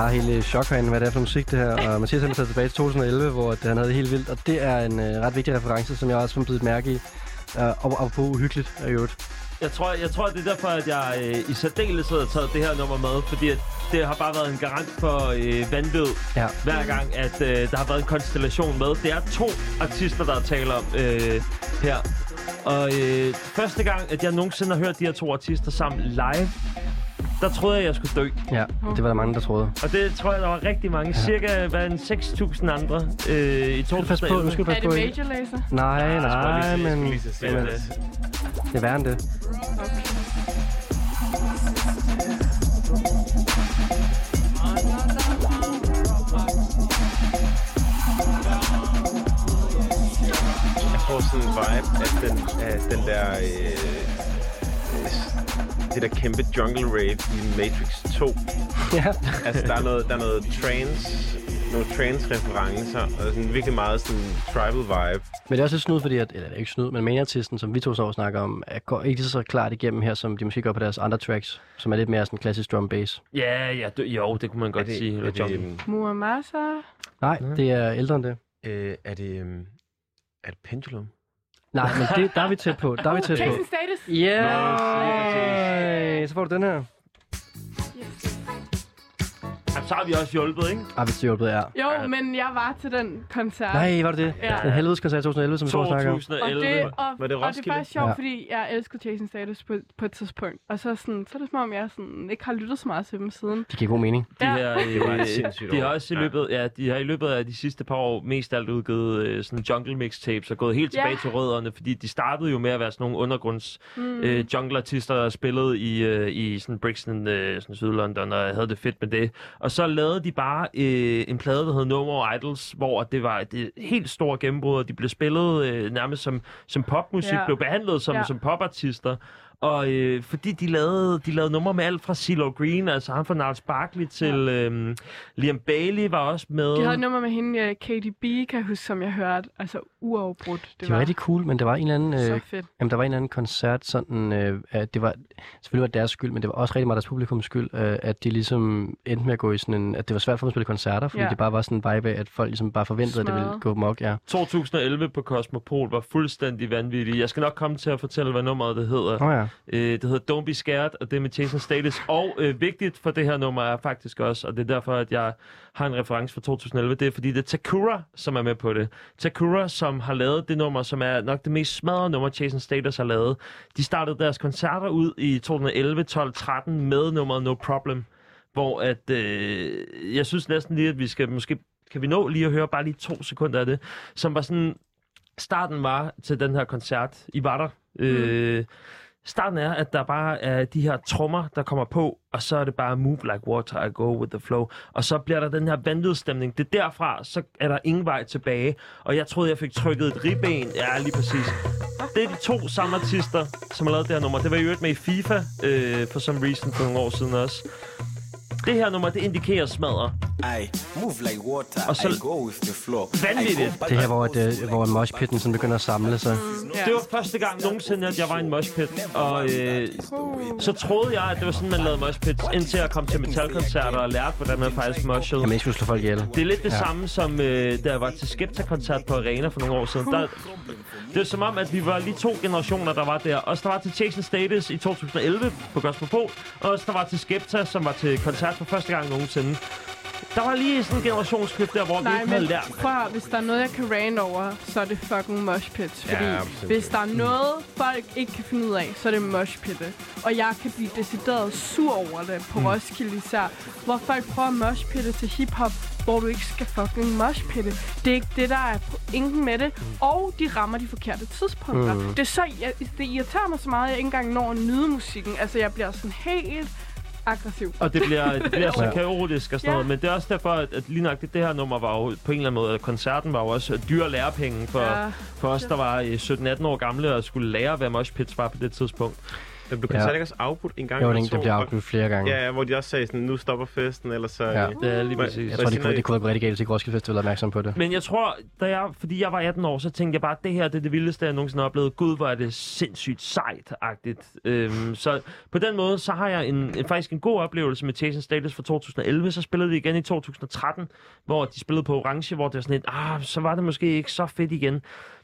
Sara er helt i chok herinde, hvad det er for musik, det her. Og Mathias han taget tilbage til 2011, hvor det, han havde det helt vildt. Og det er en øh, ret vigtig reference, som jeg også har blevet mærke i. Uh, og, og på uhyggeligt, i øvrigt. Jeg tror, jeg tror, det er derfor, at jeg øh, i særdeleshed har taget det her nummer med, fordi at det har bare været en garant for øh, vanvid, Ja. hver gang, at øh, der har været en konstellation med. Det er to artister, der taler om øh, her. Og øh, første gang, at jeg nogensinde har hørt de her to artister sammen live, der troede jeg, jeg skulle dø. Ja, det var der mange, der troede. Og det tror jeg, der var rigtig mange. Cirka hvad, en 6.000 andre øh, i Nu skal du passe på, nu skal du Er det på. Major Lazer? Nej, nej, men, skulle lige så sige men det. det er værre end det. Jeg får sådan en vibe af den, af den der... Øh, det der kæmpe jungle rave i Matrix 2. Ja, Altså, der er noget, der er noget trance, nogle trance-referencer, og sådan virkelig meget sådan tribal vibe. men det er også lidt snyd, fordi, at, eller det er ikke snyd, men main-artisten, som vi to så snakker om, er, går ikke så klart igennem her, som de måske gør på deres andre tracks, som er lidt mere sådan klassisk drum bass. Ja, ja, du, jo, det kunne man godt er det, sige. er Eller det, øhm, Muamasa? Nej, det er ældre end det. øh, er det, øhm, er det Pendulum? Nej, men det, der er vi tæt på. Der er vi tæt på. Jason Status? Yeah! Så får du den her. Jamen, så har vi også hjulpet, ikke? Ah, hvis det hjulpet er. Jo, men jeg var til den koncert. Nej, var det det? Ja. Den helvedes koncert i 2011, som vi så snakker om. Og 2011. det, og, Var det og det er Roskilde? faktisk sjovt, Ja. ja. fordi jeg elskede Jason Status på, på et tidspunkt. Og så, sådan, så er det som om, jeg sådan, ikke har lyttet så meget til dem siden. Det giver god mening. De, Ja. her, var et øh, sindssygt de har også i Ja. løbet, ja, de har i løbet af de sidste par år mest alt udgivet øh, sådan jungle mixtapes og gået helt tilbage Ja. til rødderne, fordi de startede jo med at være sådan nogle undergrunds Mm. øh, jungle-artister, der spillede i, øh, i sådan Brixton, øh, sådan Sydlondon, og havde det fedt med det. Og så lavede de bare øh, en plade, der hed No More Idols, hvor det var et helt stort gennembrud, og de blev spillet øh, nærmest som, som popmusik, Ja. blev behandlet som, Ja. som popartister. Og øh, fordi de lavede, de lavede numre med alt fra CeeLo Green, altså ham fra Niles Barkley, til øh, Liam Bailey var også med. De havde nummer med hende, øh, Katie B, kan jeg huske, som jeg hørte. Altså uafbrudt. Det Det var rigtig cool, men der var en eller anden... Øh. Jamen, der var en eller anden koncert, sådan, øh, at det var, selvfølgelig var det deres skyld, men det var også rigtig meget deres publikums skyld, øh, at de ligesom endte med at gå i sådan en, at det var svært for dem at spille koncerter, fordi Ja. det bare var sådan en vibe af, at folk ligesom bare forventede, at det ville gå mok, ja. 2011 på Cosmopol var fuldstændig vanvittig. Jeg skal nok komme til at fortælle, hvad nummeret det hedder. Oh, ja. Øh, det hedder Don't Be Scared, og det er med Jason Status. Og øh, vigtigt for det her nummer er faktisk også, og det er derfor, at jeg har en reference fra 2011, det er fordi, det er Takura, som er med på det. Takura, som har lavet det nummer, som er nok det mest smadrede nummer, Jason Status har lavet. De startede deres koncerter ud i 2011, 12, 13 med nummeret No Problem, hvor at, øh, jeg synes næsten lige, at vi skal måske kan vi nå lige at høre bare lige to sekunder af det, som var sådan, starten var til den her koncert. I var der. Mm. Starten er, at der bare er de her trommer, der kommer på, og så er det bare move like water, I go with the flow. Og så bliver der den her vanvidsstemning. Det er derfra, så er der ingen vej tilbage. Og jeg troede, jeg fik trykket et ribben. Ja, lige præcis. Det er de to samme artister, som har lavet det her nummer. Det var i øvrigt med i FIFA, øh, for some reason, for nogle år siden også. Det her nummer, det indikerer smadre. I move like water. Og så- I go with the flow. Vanvittigt. Det her, hvor, det, hvor moshpitten sådan begynder at samle sig. Det var første gang nogensinde, at jeg var i en moshpit. Og øh, så troede jeg, at det var sådan, man lavede moshpits, indtil jeg kom til metalkoncerter og lærte, hvordan man faktisk moshede. Jamen, ikke skulle slå folk ihjel. Det er lidt det Ja. ja. samme som, øh, da jeg var til Skepta-koncert på Arena for nogle år siden. Der, det er som om, at vi var lige to generationer, der var der. Os, der var til Chase Status i 2011 på Gospel Pol, og os, der var til Skepta, som var til koncert for første gang nogensinde. Der var lige sådan en generationsklip der, hvor vi Nej, ikke havde lært. prøv hvis der er noget, jeg kan rant over, så er det fucking mosh pits. Fordi Ja, hvis der er noget, folk ikke kan finde ud af, så er det mosh pitte. Og jeg kan blive decideret sur over det på mm. Roskilde især. Hvor folk prøver at mosh pitte til hiphop, hvor du ikke skal fucking mosh pitte. Det er ikke det, der er pointen med det. Og de rammer de forkerte tidspunkter. Mm. Det er så, jeg, det irriterer mig så meget, at jeg ikke engang når at nyde musikken. Altså, jeg bliver sådan helt aggressiv. Og det bliver, det bliver så kaotisk og sådan Ja. noget. Men det er også derfor, at, at lige nok det, det her nummer var jo på en eller anden måde, at koncerten var jo også dyre lærepenge for, Ja. for os, der var øh, 17-18 år gamle og skulle lære, hvad moshpits var på det tidspunkt. Den blev koncert ikke også afbrudt en gang Jo, eller den, det bliver afbrudt flere gange. Ja, hvor de også sagde sådan, nu stopper festen, ellers så... Ja. Det er lige præcis. Jeg tror, det kunne, det kunne være rigtig galt, hvis ikke Roskilde Festival er opmærksom på det. Men jeg tror, da jeg, fordi jeg var 18 år, så tænkte jeg bare, at det her det er det vildeste, jeg nogensinde har oplevet. Gud, hvor er det sindssygt sejt-agtigt. Øhm, så på den måde, så har jeg en, en, faktisk en god oplevelse med Chasing Status fra 2011. Så spillede vi igen i 2013, hvor de spillede på Orange, hvor det var sådan lidt, ah, så var det måske ikke så fedt igen.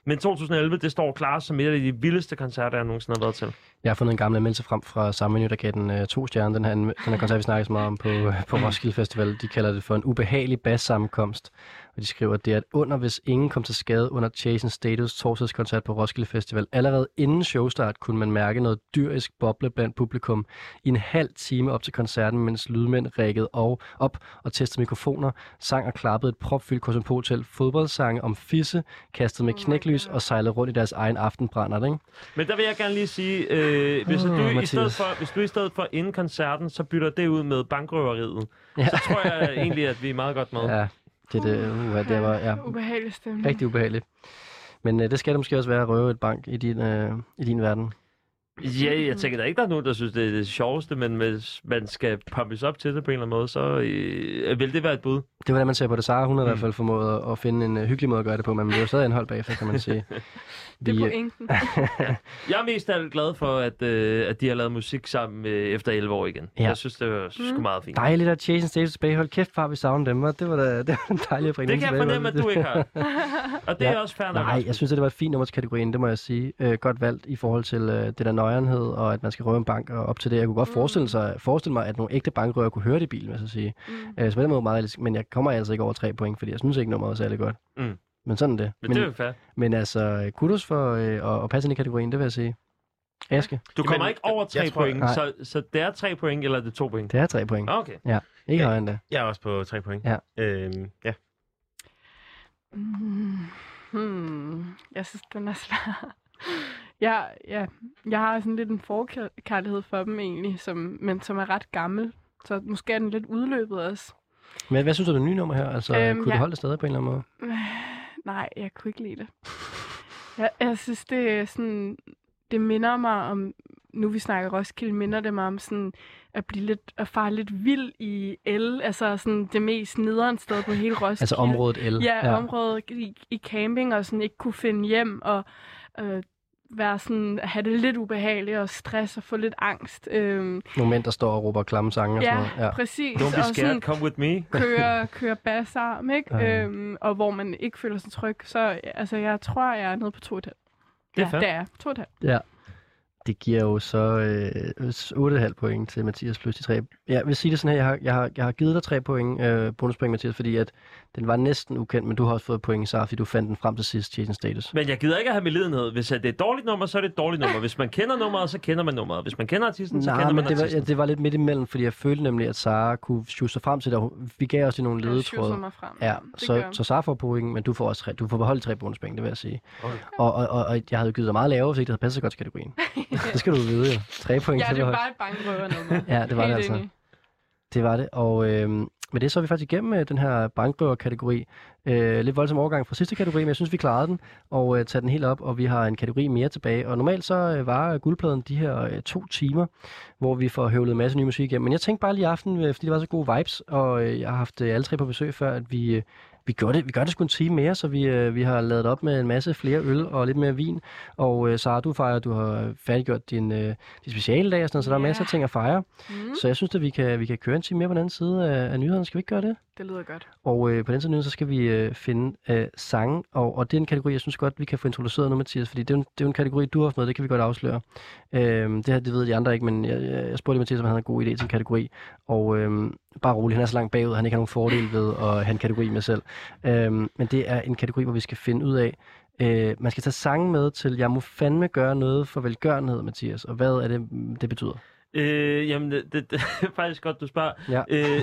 Men 2011, det står klart som et af de vildeste koncerter, jeg nogensinde har været til. Jeg har fundet en gammel anmeldelse frem fra samme menu, der gav den øh, to stjerner. Den her, den her koncert, vi snakker så meget om på, øh, på Roskilde Festival, de kalder det for en ubehagelig bassammenkomst. Og de skriver, at det er et under, hvis ingen kom til skade under Chasing Status torsdagskoncert på Roskilde Festival. Allerede inden showstart kunne man mærke noget dyrisk boble blandt publikum i en halv time op til koncerten, mens lydmænd rækkede og op og testede mikrofoner, sang og klappede et propfyldt kosmopotel, fodboldsange om fisse, kastede med knæklys og sejlede rundt i deres egen aftenbrænder, ikke? Men der vil jeg gerne lige sige, øh, hvis, Åh, du, i stedet for, hvis du i stedet for inden koncerten, så bytter det ud med bankrøveriet, ja. så tror jeg egentlig, at vi er meget godt med. Ja, det, det, uh, det var ja, Ubehagelig stemning. rigtig ubehageligt. Men øh, det skal det måske også være at røve et bank i din, øh, i din verden. Ja, jeg tænker, der er ikke, der er nogen, der synes, det er det sjoveste, men hvis man skal pumpes op til det på en eller anden måde, så øh, vil det være et bud. Det var det, man ser på det. Sara, hun har i hvert fald formået at, at finde en øh, hyggelig måde at gøre det på, men man bliver jo stadig en hold bagefter, kan man sige. Det er pointen. Jeg er mest af alt glad for, at, øh, at de har lavet musik sammen øh, efter 11 år igen. Ja. Jeg synes, det var sgu Mm. meget fint. Dejligt at Chasing Status tilbage. Hold kæft, far, vi savner dem. hva'? Det var da det var dejligt at bringe Det kan jeg fornemme, at du ikke har. Og det Ja. er også fair nok. Nej, jeg synes, at det var et fint nummer til kategorien, det må jeg sige. Øh, godt valgt i forhold til øh, det der nøjernhed, og at man skal røve en bank og op til det. Jeg kunne godt forestille, sig, forestille mig, at nogle ægte bankrøver kunne høre det i bilen, vil jeg så sige. Mm. Øh, så på den måde meget, men jeg kommer altså ikke over tre point, fordi jeg synes ikke, nummeret er særlig godt. Mm. Men sådan er det. Men det er jo fair. men altså, kudos for øh, at, at passe ind i kategorien, det vil jeg sige. Aske, Du kommer Jamen, ikke over tre jeg tror- point, så, så det er tre point, eller er det to point? det er tre point. Okay. Ikke Ja. højere end det. Jeg er også på tre point. Ja. Øhm, ja. Mm. Hmm. Jeg synes, den er svær. Ja, ja, jeg har sådan lidt en forkærlighed for dem egentlig, som, men som er ret gammel. Så måske er den lidt udløbet også. Men hvad synes du om det nye nummer her? Altså, øhm, kunne ja. du holde det stadig på en eller anden måde? Nej, jeg kunne ikke lide det. Jeg, jeg synes, det er sådan... Det minder mig om... Nu vi snakker Roskilde, minder det mig om sådan at blive lidt, at fare lidt vild i el, altså sådan det mest nederen sted på hele Roskilde. Altså området L. Ja, ja. området i, i camping, og sådan ikke kunne finde hjem, og øh, være sådan, have det lidt ubehageligt, og stress, og få lidt angst. Øhm, Nogle mænd, der står og råber klamme sange og sådan ja, noget. Ja. præcis. Don't be scared, sådan come with me. køre, køre bassarm, ikke? Ja. Øhm, og hvor man ikke føler sig tryg. Så altså, jeg tror, jeg er nede på to et halvt. Det er ja, det er. To et halvt. Ja. Det giver jo så øh, 8,5 point til Mathias plus de 3. Jeg vil sige det sådan her, jeg har, jeg har, jeg har givet dig 3 point, øh, bonuspoint Mathias, fordi at den var næsten ukendt, men du har også fået point, Sara, fordi du fandt den frem til sidst, Chasing Status. Men jeg gider ikke at have medlidenhed. Hvis det er et dårligt nummer, så er det et dårligt nummer. Hvis man kender nummeret, så kender man nummeret. Hvis man kender artisten, så Nej, kender man det var, artisten. ja, det var lidt midt imellem, fordi jeg følte nemlig, at Sara kunne sjuse sig frem til det. Vi gav også lige nogle ledetråde. Ja, det så, så Sara får point, men du får også tre, du får beholdt tre bonuspenge, det vil jeg sige. Okay. Og, og, og, og, jeg havde givet dig meget lavere, hvis ikke det havde passet godt til kategorien. Det skal du vide jo. Tre point ja, til det er Høj. bare et bankrøvernummer. Ja, det var det Helt altså. enig. Det var det, og øh, med det så er vi faktisk igennem øh, den her bankrøver-kategori. Øh, lidt voldsom overgang fra sidste kategori, men jeg synes, vi klarede den og øh, tager den helt op, og vi har en kategori mere tilbage. Og normalt så øh, var guldpladen de her øh, to timer, hvor vi får høvlet en masse ny musik igennem. Men jeg tænkte bare lige i aften, øh, fordi det var så gode vibes, og øh, jeg har haft øh, alle tre på besøg før, at vi, øh, vi, gør det, vi gør det sgu en time mere, så vi, øh, vi har lavet op med en masse flere øl og lidt mere vin. Og øh, Sara, du fejrer, du har færdiggjort din, øh, din specialdag og sådan noget, så der er masser af ting at fejre. Mm, Så jeg synes, at vi kan, vi kan køre en time mere på den anden side af, af nyhederne. Skal vi ikke gøre det? Det lyder godt. Og øh, på den side så skal vi øh, finde øh, sange, og, og det er en kategori, jeg synes godt, vi kan få introduceret nu, Mathias, fordi det er, en, det er en kategori, du har haft med, det kan vi godt afsløre. Øh, det her, det ved de andre ikke, men jeg, jeg, jeg spurgte Mathias, om han havde en god idé til en kategori, og øh, bare rolig, han er så langt bagud, han ikke har nogen fordel ved at have en kategori med selv. Øh, men det er en kategori, hvor vi skal finde ud af, øh, man skal tage sange med til, jeg må fandme gøre noget for velgørenhed, Mathias, og hvad er det, det betyder? Øh, jamen, det, det, det er faktisk godt, du spørger. Ja. Øh,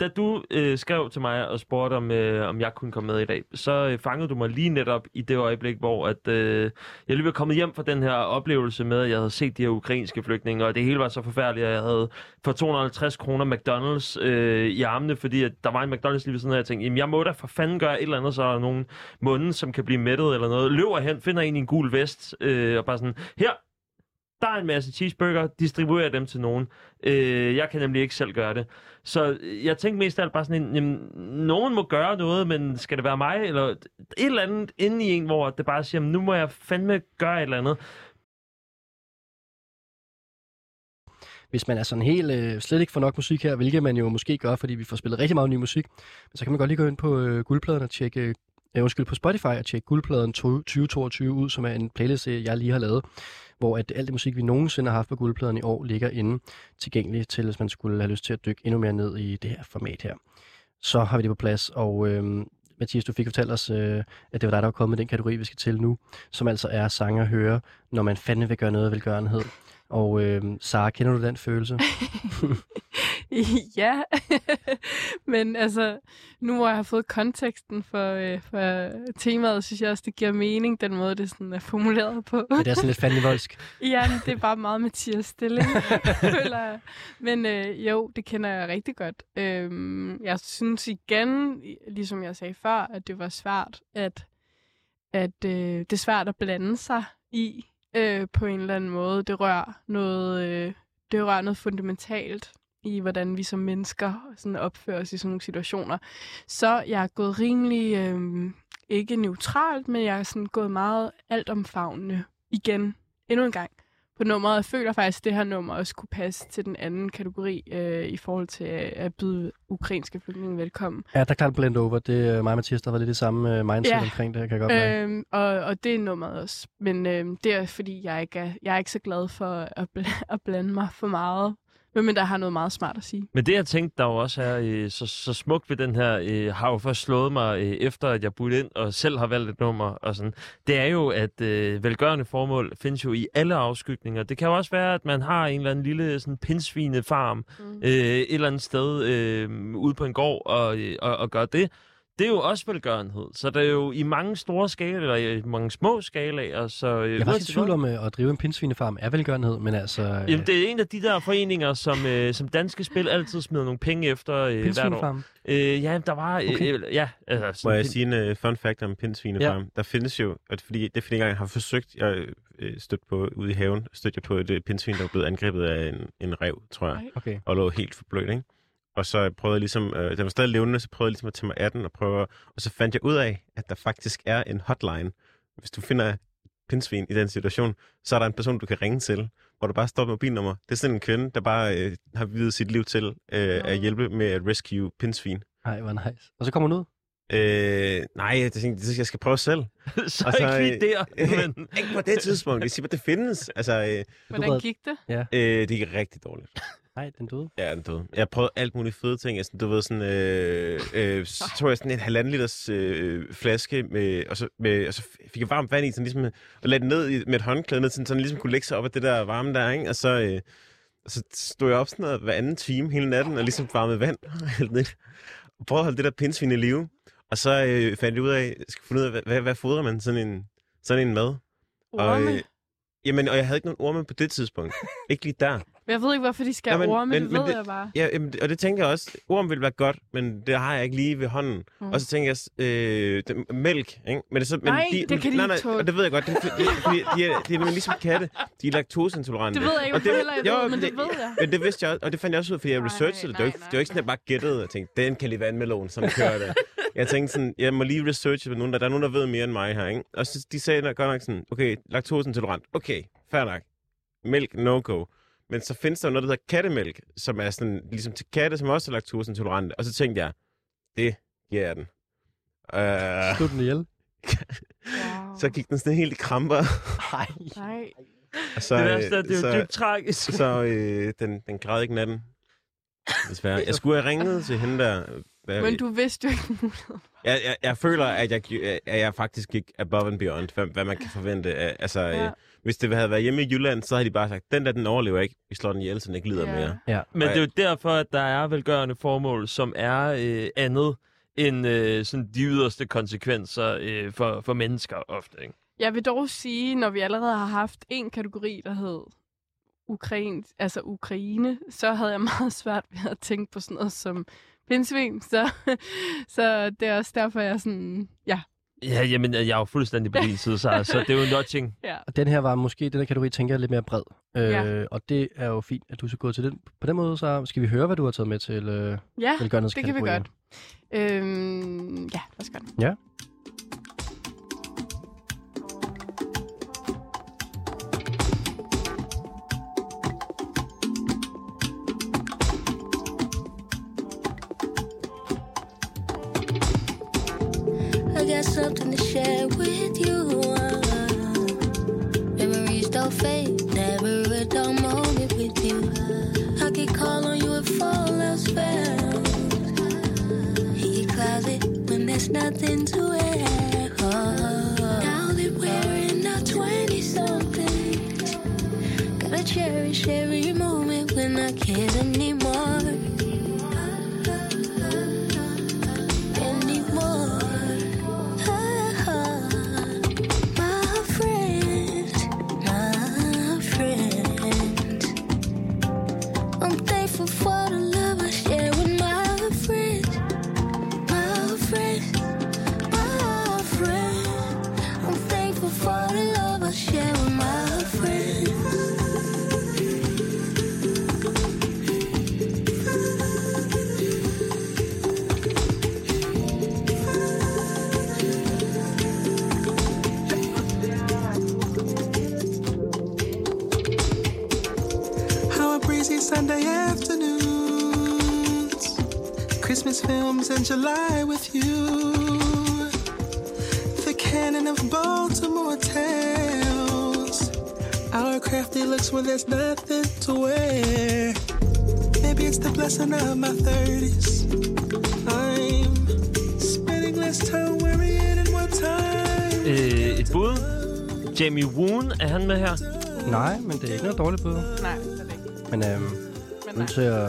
da du øh, skrev til mig og spurgte, om, øh, om jeg kunne komme med i dag, så øh, fangede du mig lige netop i det øjeblik, hvor at, øh, jeg lige var kommet hjem fra den her oplevelse med, at jeg havde set de her ukrainske flygtninge, og det hele var så forfærdeligt, at jeg havde for 250 kroner McDonald's øh, i armene, fordi at der var en McDonald's lige ved siden af, og jeg tænkte, jamen jeg må da for fanden gøre et eller andet, så er der nogen munden, som kan blive mættet eller noget. Løber hen, finder en i en gul vest, øh, og bare sådan, her, der er en masse cheeseburger, distribuerer dem til nogen. Øh, jeg kan nemlig ikke selv gøre det. Så jeg tænkte mest af alt bare sådan en, jamen, nogen må gøre noget, men skal det være mig? Eller et eller andet inde i en, hvor det bare siger, jamen, nu må jeg fandme gøre et eller andet. hvis man er sådan helt øh, slet ikke får nok musik her, hvilket man jo måske gør, fordi vi får spillet rigtig meget ny musik, men så kan man godt lige gå ind på øh, guldpladen og tjekke, øh, undskyld, på Spotify og tjekke guldpladen 2022 ud, som er en playlist, jeg lige har lavet, hvor at alt det musik, vi nogensinde har haft på guldpladen i år, ligger inde tilgængeligt til, hvis man skulle have lyst til at dykke endnu mere ned i det her format her. Så har vi det på plads, og øh, Mathias, du fik fortalt os, øh, at det var dig, der var kommet med den kategori, vi skal til nu, som altså er sange at høre, når man fandme vil gøre noget af velgørenhed. Og øh, Sara, kender du den følelse? ja, men altså, nu hvor jeg har fået konteksten for, øh, for temaet, synes jeg også, det giver mening, den måde, det sådan er formuleret på. Ja, det er sådan lidt fandenivoldsk. ja, men det er bare meget Mathias Stilling, føler jeg. Men øh, jo, det kender jeg rigtig godt. Øhm, jeg synes igen, ligesom jeg sagde før, at det var svært, at, at øh, det er svært at blande sig i øh, på en eller anden måde. Det rører noget, øh, det rører noget fundamentalt i, hvordan vi som mennesker sådan opfører os i sådan nogle situationer. Så jeg er gået rimelig, øh, ikke neutralt, men jeg er sådan gået meget altomfavnende igen, endnu en gang, på nummeret. Jeg føler faktisk, at det her nummer også kunne passe til den anden kategori øh, i forhold til at byde ukrainske flygtninge velkommen. Ja, der er klart blend over. Det er mig og Mathias, der var lidt det samme øh, mindset Ja. omkring det, kan jeg godt mærke. Øhm, og, og det er nummeret også. Men øhm, det er fordi, jeg ikke er, jeg er ikke så glad for at, bl- at blande mig for meget. Men der har noget meget smart at sige. Men det, jeg tænkte, der jo også er øh, så, så smukt ved den her, øh, har jo først slået mig, øh, efter at jeg budt ind og selv har valgt et nummer, og sådan, det er jo, at øh, velgørende formål findes jo i alle afskygninger. Det kan jo også være, at man har en eller anden lille sådan, pindsvinefarm mm. øh, et eller andet sted øh, ude på en gård og, øh, og, og gør det. Det er jo også velgørenhed. Så der er jo i mange store skalaer, i mange små skalaer. Så, øh, Jeg var i tvivl om øh, at drive en pindsvinefarm er velgørenhed, men altså... Øh, Jamen, det er en af de der foreninger, som, øh, som danske spil altid smider nogle penge efter øh, hvert år. Pindsvinefarm? Øh, ja, der var... Øh, Okay. øh, ja, altså, Må jeg sådan- sige en uh, fun fact om pindsvinefarm? Ja. Der findes jo, at fordi det er fordi jeg har forsøgt, jeg øh, stødte på ude i haven, stødte jeg på et øh, pindsvin, der var blevet angrebet af en, en rev, tror jeg, Okay. og lå helt forblødt, ikke? Og så prøvede jeg ligesom, øh, den var stadig levende, så prøvede jeg ligesom at tage mig af den og prøve, og så fandt jeg ud af, at der faktisk er en hotline. Hvis du finder pindsvin i den situation, så er der en person, du kan ringe til, hvor der bare står et mobilnummer. Det er sådan en kvinde, der bare øh, har videt sit liv til øh, at hjælpe med at rescue pindsvin. Nej, hvor nice. Og så kommer hun ud? Øh, nej, det, tænkte, det, jeg skal prøve selv. Så ikke lige der, men... ikke på det tidspunkt. Jeg siger, at det findes. Altså, øh, Hvordan gik det? Ja. øh, det gik rigtig dårligt. Nej, den døde. Ja, den døde. Jeg prøvet alt muligt fede ting. Altså, du ved, sådan, øh, øh, så tog jeg sådan en halvanden liters øh, flaske, med, og, så, med, og så fik jeg varmt vand i, sådan ligesom, og lagde den ned i, med et håndklæde, ned, sådan, så den ligesom kunne lægge sig op af det der varme der, ikke? Og så, øh, og så stod jeg op sådan noget hver anden time hele natten, og ligesom varmede vand, og og prøvede at holde det der pindsvin i live. Og så øh, fandt jeg ud af, jeg skal finde ud af, hvad, hvad, hvad fodrer man sådan en, sådan en mad? Og, Orme? øh, Jamen, og jeg havde ikke nogen orme på det tidspunkt. ikke lige der. Jeg ved ikke, hvorfor de skal Jamen, have orme, men- det men ved det- jeg bare. Ja, jamen, og det tænker jeg også. Orm ville være godt, men det har jeg ikke lige ved hånden. Mm. Og så tænker jeg, øh, det, mælk, ikke? Men det så, men Nej, det kan de nej, ikke nej, og det ved jeg godt. Det, det, det, fordi de, er, de er ligesom katte. De er laktoseintolerante. Det ved jeg ikke, Og hvorfor heller jeg ved, men det ved jeg. Men det vidste jeg også, og det fandt jeg også ud, fordi jeg researchede det. Det var ikke, det var ikke sådan, at jeg bare gættede og tænkte, den kan lige vandmelon, som kører det. Jeg tænkte sådan, jeg må lige researche med nogen, der, der er nogen, der ved mere end mig her, ikke? Og så, de sagde godt nok sådan, okay, laktoseintolerant, okay, fair nok. Mælk, no-go. Men så findes der jo noget, der hedder kattemælk, som er sådan, ligesom til katte, som også er laktoseintolerante. Og så tænkte jeg, det giver jeg den. Uh, Slut den ihjel. så gik den sådan helt i kramper. Nej. Nej. Og så, Det værste er, øh, det er jo så- dybt tragisk. Så øh, den, den græd ikke natten. Desværre. Jeg skulle have ringet til hende der. Hvad, Men du vidste jo ikke muligheden. jeg, jeg, jeg føler, at jeg, at jeg faktisk gik above and beyond, hvad, hvad man kan forvente. af- Altså, Ja. øh, hvis det havde været hjemme i Jylland, så havde de bare sagt, den der, den overlever ikke. Vi slår den ihjel, så den ikke lider Ja. mere. Ja. Men det er jo derfor, at der er velgørende formål, som er øh, andet end øh, sådan de yderste konsekvenser øh, for, for mennesker ofte. Ikke? Jeg vil dog sige, når vi allerede har haft en kategori, der hed Ukraine, altså Ukraine, så havde jeg meget svært ved at tænke på sådan noget som pindsvin. Så, så det er også derfor, jeg er sådan, ja. Ja, jamen, jeg er jo fuldstændig på din side, så, så det er jo notching. ja. Og den her var måske, den her kategori, tænker jeg, lidt mere bred. Øh, Ja. Og det er jo fint, at du så gået til den. På den måde, så skal vi høre, hvad du har taget med til øh, Ja, det kan vi godt. Øhm, ja, lad os gøre det. Ja. Something to share with you. Uh, memories don't fade, never a dull moment with you. I can call on you if all else fails. In your closet when there's nothing to wear. Oh, now that we're in our 20 somethings, gotta cherish every moment when I can't. Anymore. Films in July with you, the canon of Baltimore tales, our crafty looks when there's nothing to wear. Maybe it's the blessing of my 30s. I'm spending less time worrying and more time. Øh, et bud. Jamie Woon, er han med her? Nej, men det er ikke noget dårligt bud. Nej, det er det ikke. Men øhm, Men nej. til at.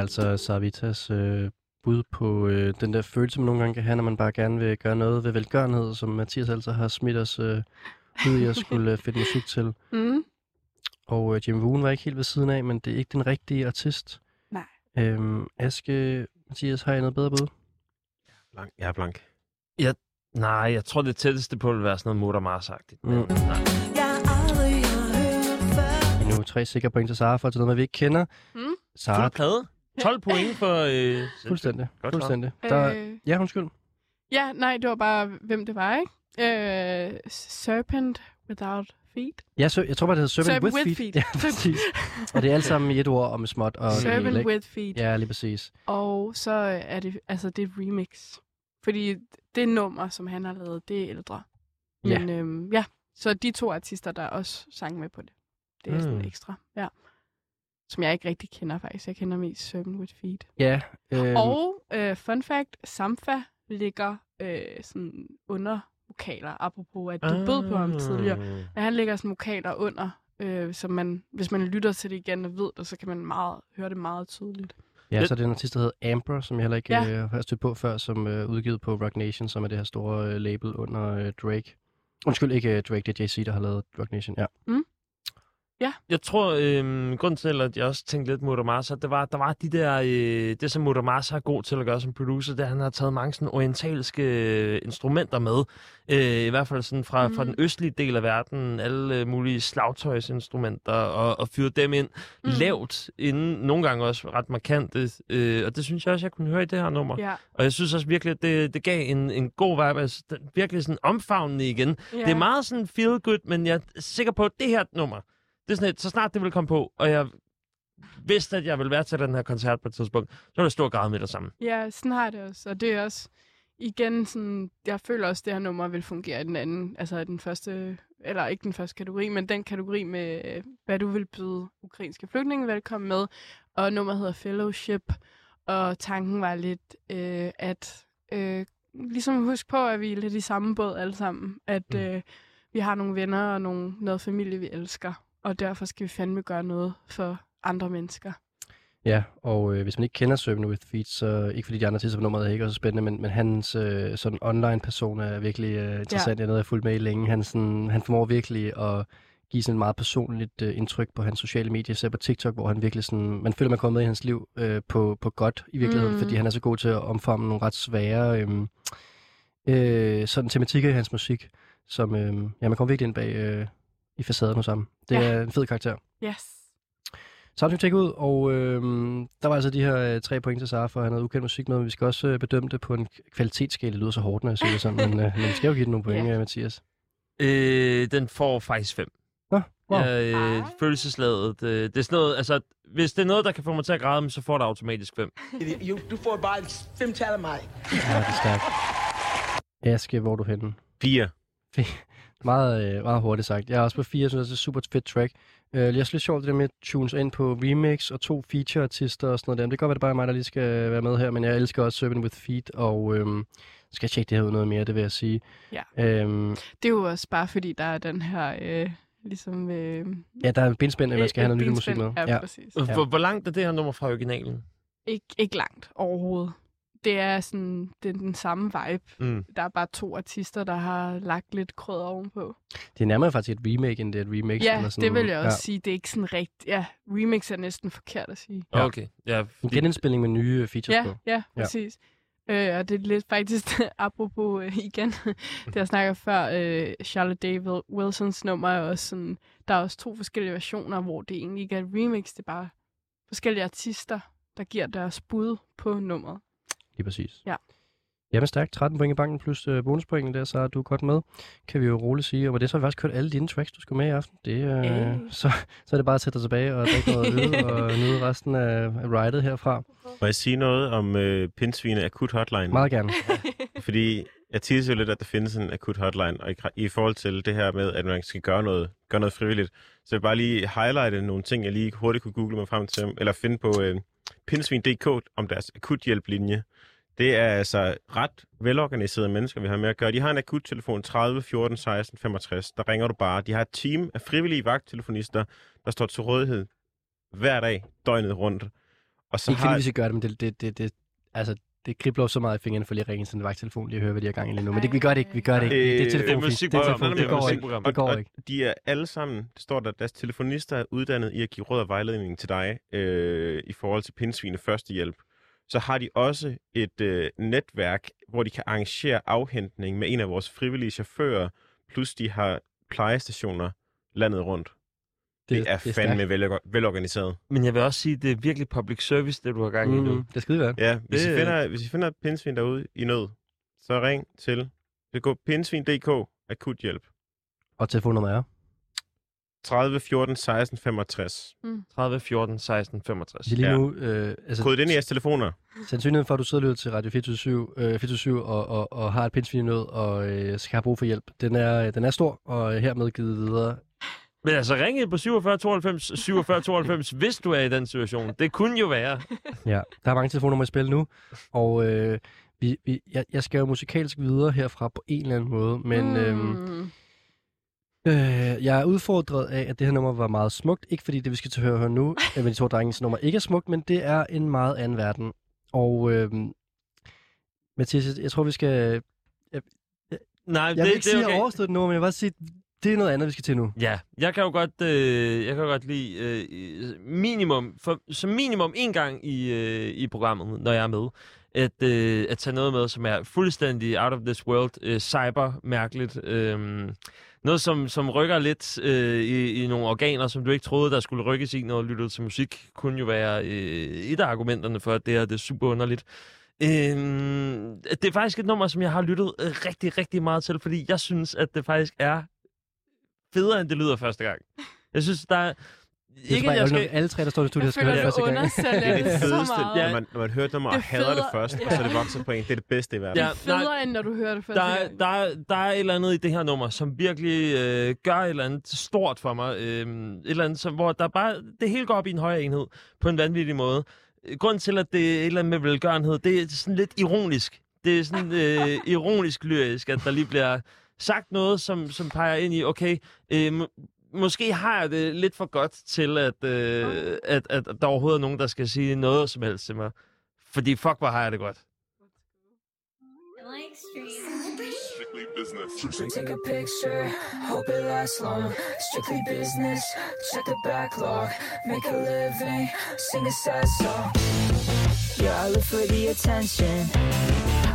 altså Saravitas øh, bud på øh, den der følelse, man nogle gange kan have, når man bare gerne vil gøre noget ved velgørenhed, som Mathias altså har smidt os øh, ud i at skulle øh, finde musik til. Mm. Og øh, Jim Woon var ikke helt ved siden af, men det er ikke den rigtige artist. Nej. Øhm, Aske, Mathias, har I noget bedre bud? Blank. Jeg er blank. Nej, jeg tror, det tætteste på vil være sådan noget Motor Mars-agtigt. Mm. Nej. Nu tre sikre point til Sara for at tage noget, vi ikke kender. Mm. Sara, Fuld plade. 12 point for... Øh, fuldstændig. Godt fuldstændig. Der, Øh, ja, undskyld. ja, nej, det var bare, hvem det var, ikke? Øh, Serpent Without Feet. Ja, så, jeg tror bare, det hedder Serpent, Serpent with, with feet. feet. Ja, præcis. og det er alt sammen i et ord om småt og Serpent ikke? with Feet. Ja, lige præcis. Og så er det, altså det er et remix. Fordi det nummer, som han har lavet, det er ældre. Ja. Men øhm, ja, så de to artister, der også sang med på det. Det er mm. sådan ekstra, ja. Som jeg ikke rigtig kender faktisk. Jeg kender mest Serpent with Feet. Ja, øhm, Og øh, fun fact, Samfa ligger øh, sådan under vokaler, apropos at du ah. bød på ham tidligere. Men han ligger sådan vokaler under, øh, så man, hvis man lytter til det igen og ved det, så kan man meget, høre det meget tydeligt. ja, så er det en artist, der hedder Amber, som jeg heller ikke Ja. øh, har stødt på før, som er øh, udgivet på Rock Nation, som er det her store øh, label under øh, Drake. Undskyld, ikke øh, Drake, det er JC, der har lavet Rock Nation, ja. Jeg tror, øh, grunden til, at jeg også tænkte lidt at det var, der var de der, øh, det som Mars er god til at gøre som producer, det er, at han har taget mange sådan orientalske øh, instrumenter med. Øh, I hvert fald sådan fra, mm. fra den østlige del af verden, alle øh, mulige slagtøjsinstrumenter, og, og fyret dem ind mm. lavt, inden nogle gange også ret markante. Øh, og det synes jeg også, jeg kunne høre i det her nummer. Ja. Og jeg synes også virkelig, at det, det gav en, en god vibe, altså virkelig sådan omfavnende igen. Ja. Det er meget sådan feel good, men jeg er sikker på, at det her nummer, det er sådan et, så snart det vil komme på, og jeg vidste, at jeg ville være til den her koncert på et tidspunkt, så var det stor grad med det samme. Ja, sådan har det også. Og det er også, igen, sådan, jeg føler også, at det her nummer vil fungere i den anden, altså i den første, eller ikke den første kategori, men den kategori med, hvad du vil byde ukrainske flygtninge velkommen med. Og nummeret hedder Fellowship, og tanken var lidt, øh, at øh, ligesom husk på, at vi er lidt i samme båd alle sammen. At øh, vi har nogle venner og nogle, noget familie, vi elsker. Og derfor skal vi fandme gøre noget for andre mennesker. Ja, og øh, hvis man ikke kender Serpent with Feet, så ikke fordi de andre artister på nummeret er ikke også spændende, men, men hans øh, sådan online-person er virkelig øh, interessant. Ja. Det er noget, jeg har fulgt med i længe. Han, sådan, han formår virkelig at give sådan et meget personligt øh, indtryk på hans sociale medier, især på TikTok, hvor han virkelig sådan, man føler, man kommer med i hans liv øh, på, på godt i virkeligheden, mm. fordi han er så god til at omfavne nogle ret svære øh, øh, sådan tematikker i hans musik, som øh, ja, man kommer virkelig ind bag øh, i facaden hos ham. Det Ja. er en fed karakter. Yes. Så har vi tjekket ud, og øh, der var altså de her øh, tre point til Sara for at have noget ukendt musik med, men vi skal også øh, bedømme det på en kvalitetsskala. Det lyder så hårdt, når jeg siger det sådan, men, øh, men vi skal jo give den nogle point, Ja. yeah. Mathias. Øh, den får faktisk fem. Nå, wow. Ja, øh, følelsesladet. Øh, det er sådan noget, altså, hvis det er noget, der kan få mig til at græde, så får det automatisk fem. You, du får bare fem tal af mig. Ja, det er stærkt. Aske, hvor er du henne? Fire. Meget, øh, meget hurtigt sagt. Jeg er også på fire, jeg synes, det er et super fedt track. Øh, jeg synes lidt sjovt det der med at tune sig ind på remix og to feature-artister og sådan noget der. Men det kan godt være, det bare mig, der lige skal være med her, men jeg elsker også Serpent with Feet, og øhm, skal jeg tjekke det her ud noget mere, det vil jeg sige. Ja. Øhm, Det er jo også bare fordi, der er den her, øh, ligesom... Øh, ja, der er en benspænd, at man skal et- have noget et nyt musik med. benspænd. Ja, præcis. Ja. Hvor, hvor langt er det her nummer fra originalen? Ikke, ikke langt overhovedet. Det er sådan, det er den samme vibe. Mm. Der er bare to artister, der har lagt lidt krødder ovenpå. Det er nærmere faktisk et remake, end det er et remix. Ja, eller sådan, det vil jeg også ja. sige. Det er ikke sådan rigtigt... Ja, remix er næsten forkert at sige. Ja. Okay. Ja, En genindspilning med nye features Ja, på. ja, præcis. Øh, og det er lidt faktisk, apropos øh, igen, det jeg snakker før, øh, Charlotte David Wilsons nummer er også sådan, der er også to forskellige versioner, hvor det egentlig ikke er et remix, det er bare forskellige artister, der giver deres bud på nummeret. Lige præcis. Ja. Jamen stærkt. 13 point i banken plus øh, bonuspointen der, så er du godt med. Kan vi jo roligt sige. Og med det så har vi faktisk kørt alle dine tracks, du skal med i aften. Det, øh, Hey. så, så er det bare at sætte dig tilbage og drikke noget øl og nyde resten af, af ridet herfra. Må jeg sige noget om øh, Pinsvine Akut Hotline? Meget gerne. Fordi jeg teaser jo lidt, at der findes en akut hotline, og i, i forhold til det her med, at man skal gøre noget, gøre noget frivilligt, så vil jeg bare lige highlighte nogle ting, jeg lige hurtigt kunne google mig frem til, eller finde på øh, pinsvin.dk om deres akuthjælplinje. Det er altså ret velorganiserede mennesker, vi har med at gøre. De har en akuttelefon 30 14 16 65. Der ringer du bare. De har et team af frivillige vagttelefonister, der står til rådighed hver dag, døgnet rundt. Og så Ikke fordi har, vi skal gøre det, men det, det, det, det, altså, det kribler jo så meget i fingrene for lige at ringe til en vagttelefon, lige at høre, hvad de har gang i lige nu. Men det, vi gør det ikke, vi gør det ikke. Det er Øh. Det er musikprogram. telefon. Det er Det går ikke. Det går ikke. de er alle sammen, det står der, deres telefonister er uddannet i at give råd og vejledning til dig øh, i forhold til pindsvine førstehjælp. Så har de også et øh, netværk, hvor de kan arrangere afhentning med en af vores frivillige chauffører, plus de har plejestationer landet rundt. Det, det er, det er fandme vel, velorganiseret. Men jeg vil også sige, det er virkelig public service, det du har gang i nu. Mm, det skal det være. Ja, hvis, Det- I finder, hvis I finder et pindsvin derude i nød, så ring til det går pindsvin.dk akuthjælp. Og telefonnummeret er? 30 14 16 65. 30, 14, 16, 65. Det er lige Ja. nu, øh, altså, Kode det ind i jeres telefoner. sandsynligheden for, at du sidder og lytter til Radio 24 øh, 24 og, og, og har et pindsvin i nød og øh, skal have brug for hjælp, den er, den er stor, og øh, hermed givet videre. Men altså, ring ind på 47 92 47 92, hvis du er i den situation. Det kunne jo være. Ja, der er mange telefonnumre i spil nu, og øh, vi, vi, jeg, jeg skal jo musikalsk videre herfra på en eller anden måde, men mm. øhm, øh, jeg er udfordret af, at det her nummer var meget smukt. Ikke fordi det, vi skal til at høre, høre nu, med de to drenges nummer ikke er smukt, men det er en meget anden verden. Og øh, Mathias, jeg- tror, vi skal... Jeg, Nej, jeg det, vil ikke det sige, er at okay. jeg overstået det nu, men jeg vil bare sige, det er noget andet, vi skal til nu. Ja, jeg kan jo godt, øh, jeg kan jo godt lide øh, minimum, for, som minimum en gang i, øh, i programmet, når jeg er med, at, øh, at tage noget med, som er fuldstændig out of this world, øh, cyber-mærkeligt. Øh, noget, som, som rykker lidt øh, i, i nogle organer, som du ikke troede, der skulle rykkes i, når du lyttede til musik, kunne jo være øh, et af argumenterne for, at det her det er super underligt. Øhm, det er faktisk et nummer, som jeg har lyttet øh, rigtig, rigtig meget til, fordi jeg synes, at det faktisk er federe, end det lyder første gang. Jeg synes, der er... Det er bare, jeg skal... alle tre, der står i studiet, Jeg skal høre det første gang. Det er det fedeste, når man, når man hører et nummer og Det hader det først, og så er det vokset på en. Det er det bedste i verden. Ja, Federe, end når du hører det første der, er, gang. der, er, der er et eller andet i det her nummer, som virkelig øh, gør et eller andet stort for mig. Øh, et eller andet, som, hvor der bare, det hele går op i en højere enhed på en vanvittig måde. Grunden til, at det er et eller andet med velgørenhed, det er sådan lidt ironisk. Det er sådan øh, ironisk lyrisk, at der lige bliver sagt noget, som, som peger ind i, okay, øh, måske har jeg det lidt for godt til, at, øh, at, at der overhovedet er nogen, der skal sige noget som helst til mig. Fordi fuck, hvor har jeg det godt. Take a picture, hope it lasts long. Strictly business, check the backlog. Make a living, sing a sad song. Yeah, I live for the attention.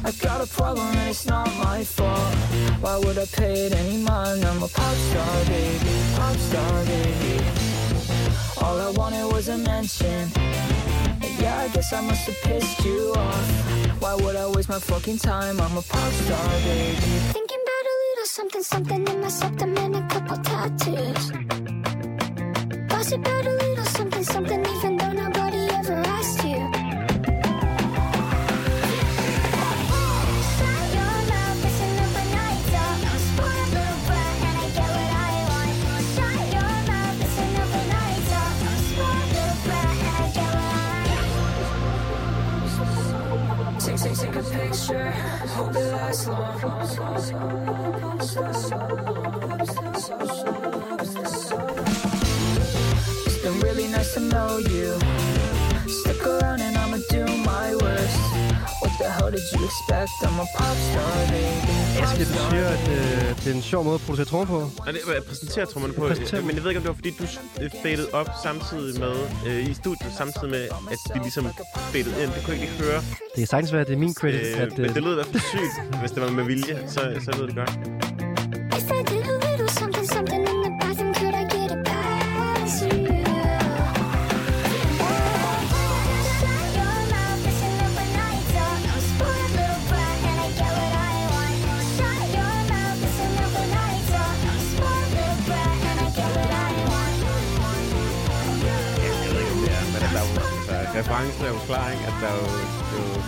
I got a problem and it's not my fault. Why would I pay it any mind? I'm a pop star, baby, pop star, baby. All I wanted was a mention. Yeah, I guess I must have pissed you off. Why would I waste my fucking time? I'm a pop star, baby. Thinking about a little something, something in my septum and a couple tattoos. Gossip about a little something, something, even hope it lasts long. It's been really nice to know you. Stick around and I'ma do the hell did you expect? I'm a pop star, baby. Aske, du siger, at øh, det er en sjov måde at producere trommer på. Nej, det jeg præsenterer trommerne på. Præsenterer Men jeg ved ikke, om det var, fordi du øh, fadede op samtidig med, øh, i studiet, samtidig med, at de ligesom fadede ind. Det kunne jeg ikke høre. Det kan sagtens være, at det er min credit, Øh, at... men det lød i hvert fald sygt. Hvis det var med vilje, så, så lød det godt. Referencen er jo klar, ikke? At der er jo, det er jo,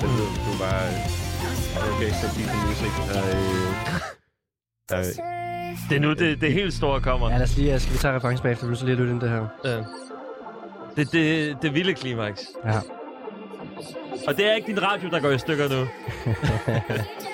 det lyder, du bare, okay, så the music. Og, øh, der, Det er nu, det, det helt store kommer. Ja, lad os lige, skal vi tage reference bagefter, du så lige lytte ind det her. Ja. Det, det, det vilde klimaks. Ja. Og det er ikke din radio, der går i stykker nu.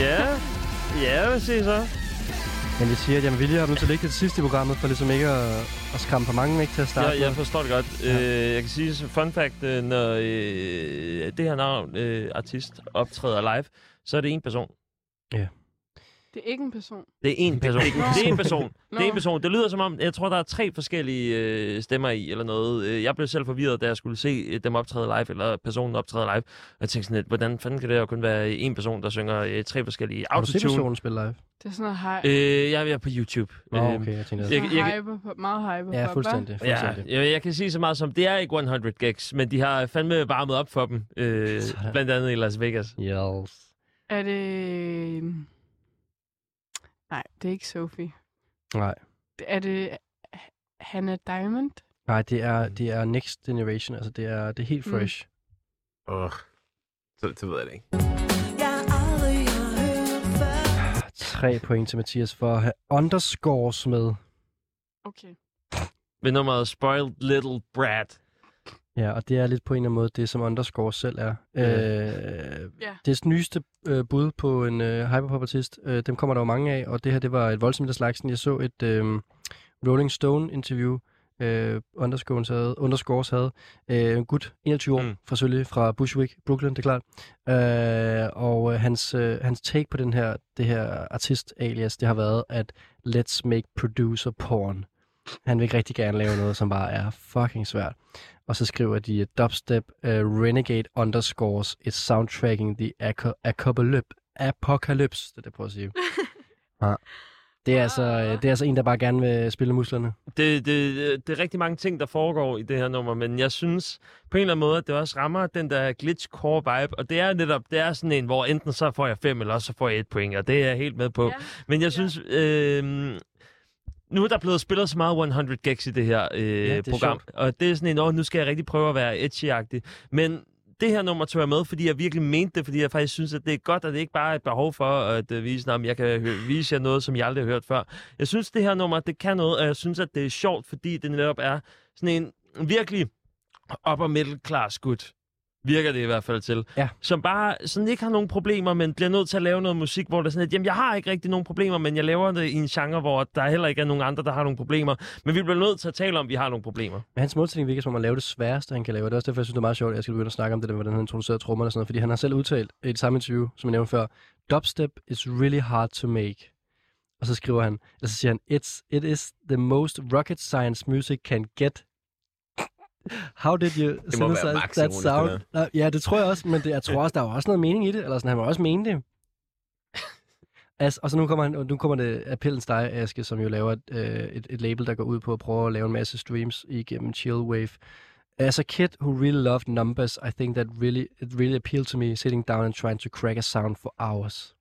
Ja, ja, hvad siger I så? Men jeg siger, at jeg vil lige have dem til at lægge det til sidst i programmet, for ligesom ikke at, at skræmme for mange væk til at starte Ja, jeg forstår det godt. Ja. Øh, jeg kan sige, fun fact, øh, når øh, det her navn, øh, artist, optræder live, så er det en person. Det er ikke en person. Det er en person. Det er en person. Det er en person. Det lyder som om, jeg tror, der er tre forskellige øh, stemmer i, eller noget. Øh, Jeg blev selv forvirret, da jeg skulle se øh, dem optræde live, eller personen optræde live. Og jeg tænkte sådan lidt, hvordan fanden kan det jo kun være en person, der synger øh, tre forskellige Har du set autotune? personen spille live? Det er sådan noget hej. Øh, jeg er på YouTube. Nå, Øh, okay, jeg tænkte, jeg, Jeg, jeg, hyper på, meget hyper Ja, på, fuldstændig. Ja, fuldstændig. jeg, jeg kan sige så meget som, det er ikke 100 gigs, men de har fandme varmet op for dem, øh, blandt andet i Las Vegas. Yes. Er det... Nej, det er ikke Sophie. Nej. Er det Hannah Diamond? Nej, det er, det er Next Generation, altså det er, det er helt Mm. fresh. Åh, så, så ved jeg det ikke. Tre point til Mathias for at have underscores med. Okay. Ved nummeret Spoiled Little Brat. Ja, og det er lidt på en eller anden måde det, som underscore selv er. Øh, Ja. Det næste øh, bud på en øh, hyperpop-artist, øh, dem kommer der jo mange af, og det her, det var et voldsomt af slagsen. Jeg så et øh, Rolling Stone-interview, øh, underscores havde, underscores havde øh, en gut, 21 år, Mm. fra Sølle, fra Bushwick, Brooklyn, det er klart. Øh, og øh, hans, øh, hans take på den her, det her artist-alias, det har været, at let's make producer porn. Han vil rigtig gerne lave noget, som bare er fucking svært. Og så skriver de, dubstep uh, renegade underscores is soundtracking the apocalypse. Apocalypse, det er det, jeg prøver at sige. ja. Det er, altså, øh, det er altså en, der bare gerne vil spille musklerne. Det, det, det er rigtig mange ting, der foregår i det her nummer, men jeg synes på en eller anden måde, at det også rammer den der glitch core vibe, og det er netop, det er sådan en, hvor enten så får jeg fem, eller også så får jeg et point, og det er jeg helt med på. Ja. Men jeg synes, øh, nu er der blevet spillet så meget 100 gigs i det her øh, Ja, det program, sjovt. og det er sådan en, åh, nu skal jeg rigtig prøve at være edgy-agtig. Men det her nummer tog jeg med, fordi jeg virkelig mente det, fordi jeg faktisk synes, at det er godt, at det ikke bare er et behov for at uh, vise, at jeg kan hø- vise jer noget, som jeg aldrig har hørt før. Jeg synes, det her nummer, det kan noget, og jeg synes, at det er sjovt, fordi det netop er sådan en virkelig upper middle class gut. Virker det i hvert fald til. Ja. Som bare sådan ikke har nogen problemer, men bliver nødt til at lave noget musik, hvor det er sådan, at jamen, jeg har ikke rigtig nogen problemer, men jeg laver det i en genre, hvor der heller ikke er nogen andre, der har nogle problemer. Men vi bliver nødt til at tale om, at vi har nogle problemer. Men hans målsætning virker som om at lave det sværeste, han kan lave. Det er også derfor, jeg synes, det er meget sjovt, at jeg skal begynde at snakke om det, der, hvordan han introducerede trommerne og sådan noget. Fordi han har selv udtalt i det samme interview, som jeg nævnte før, dubstep is really hard to make. Og så skriver han, og så siger han, It's, it is the most rocket science music can get. How did you må være synthesize max that sound? det Nå, Ja, det tror jeg også, men det, jeg tror også, der er jo også noget mening i det. Eller sådan, han må også mene det. Altså, og så nu kommer, han, nu kommer det appellens dig, Aske, som jo laver et, øh, et, et label, der går ud på at prøve at lave en masse streams igennem Chillwave. As a kid who really loved numbers, I think that really it really appealed to me sitting down and trying to crack a sound for hours.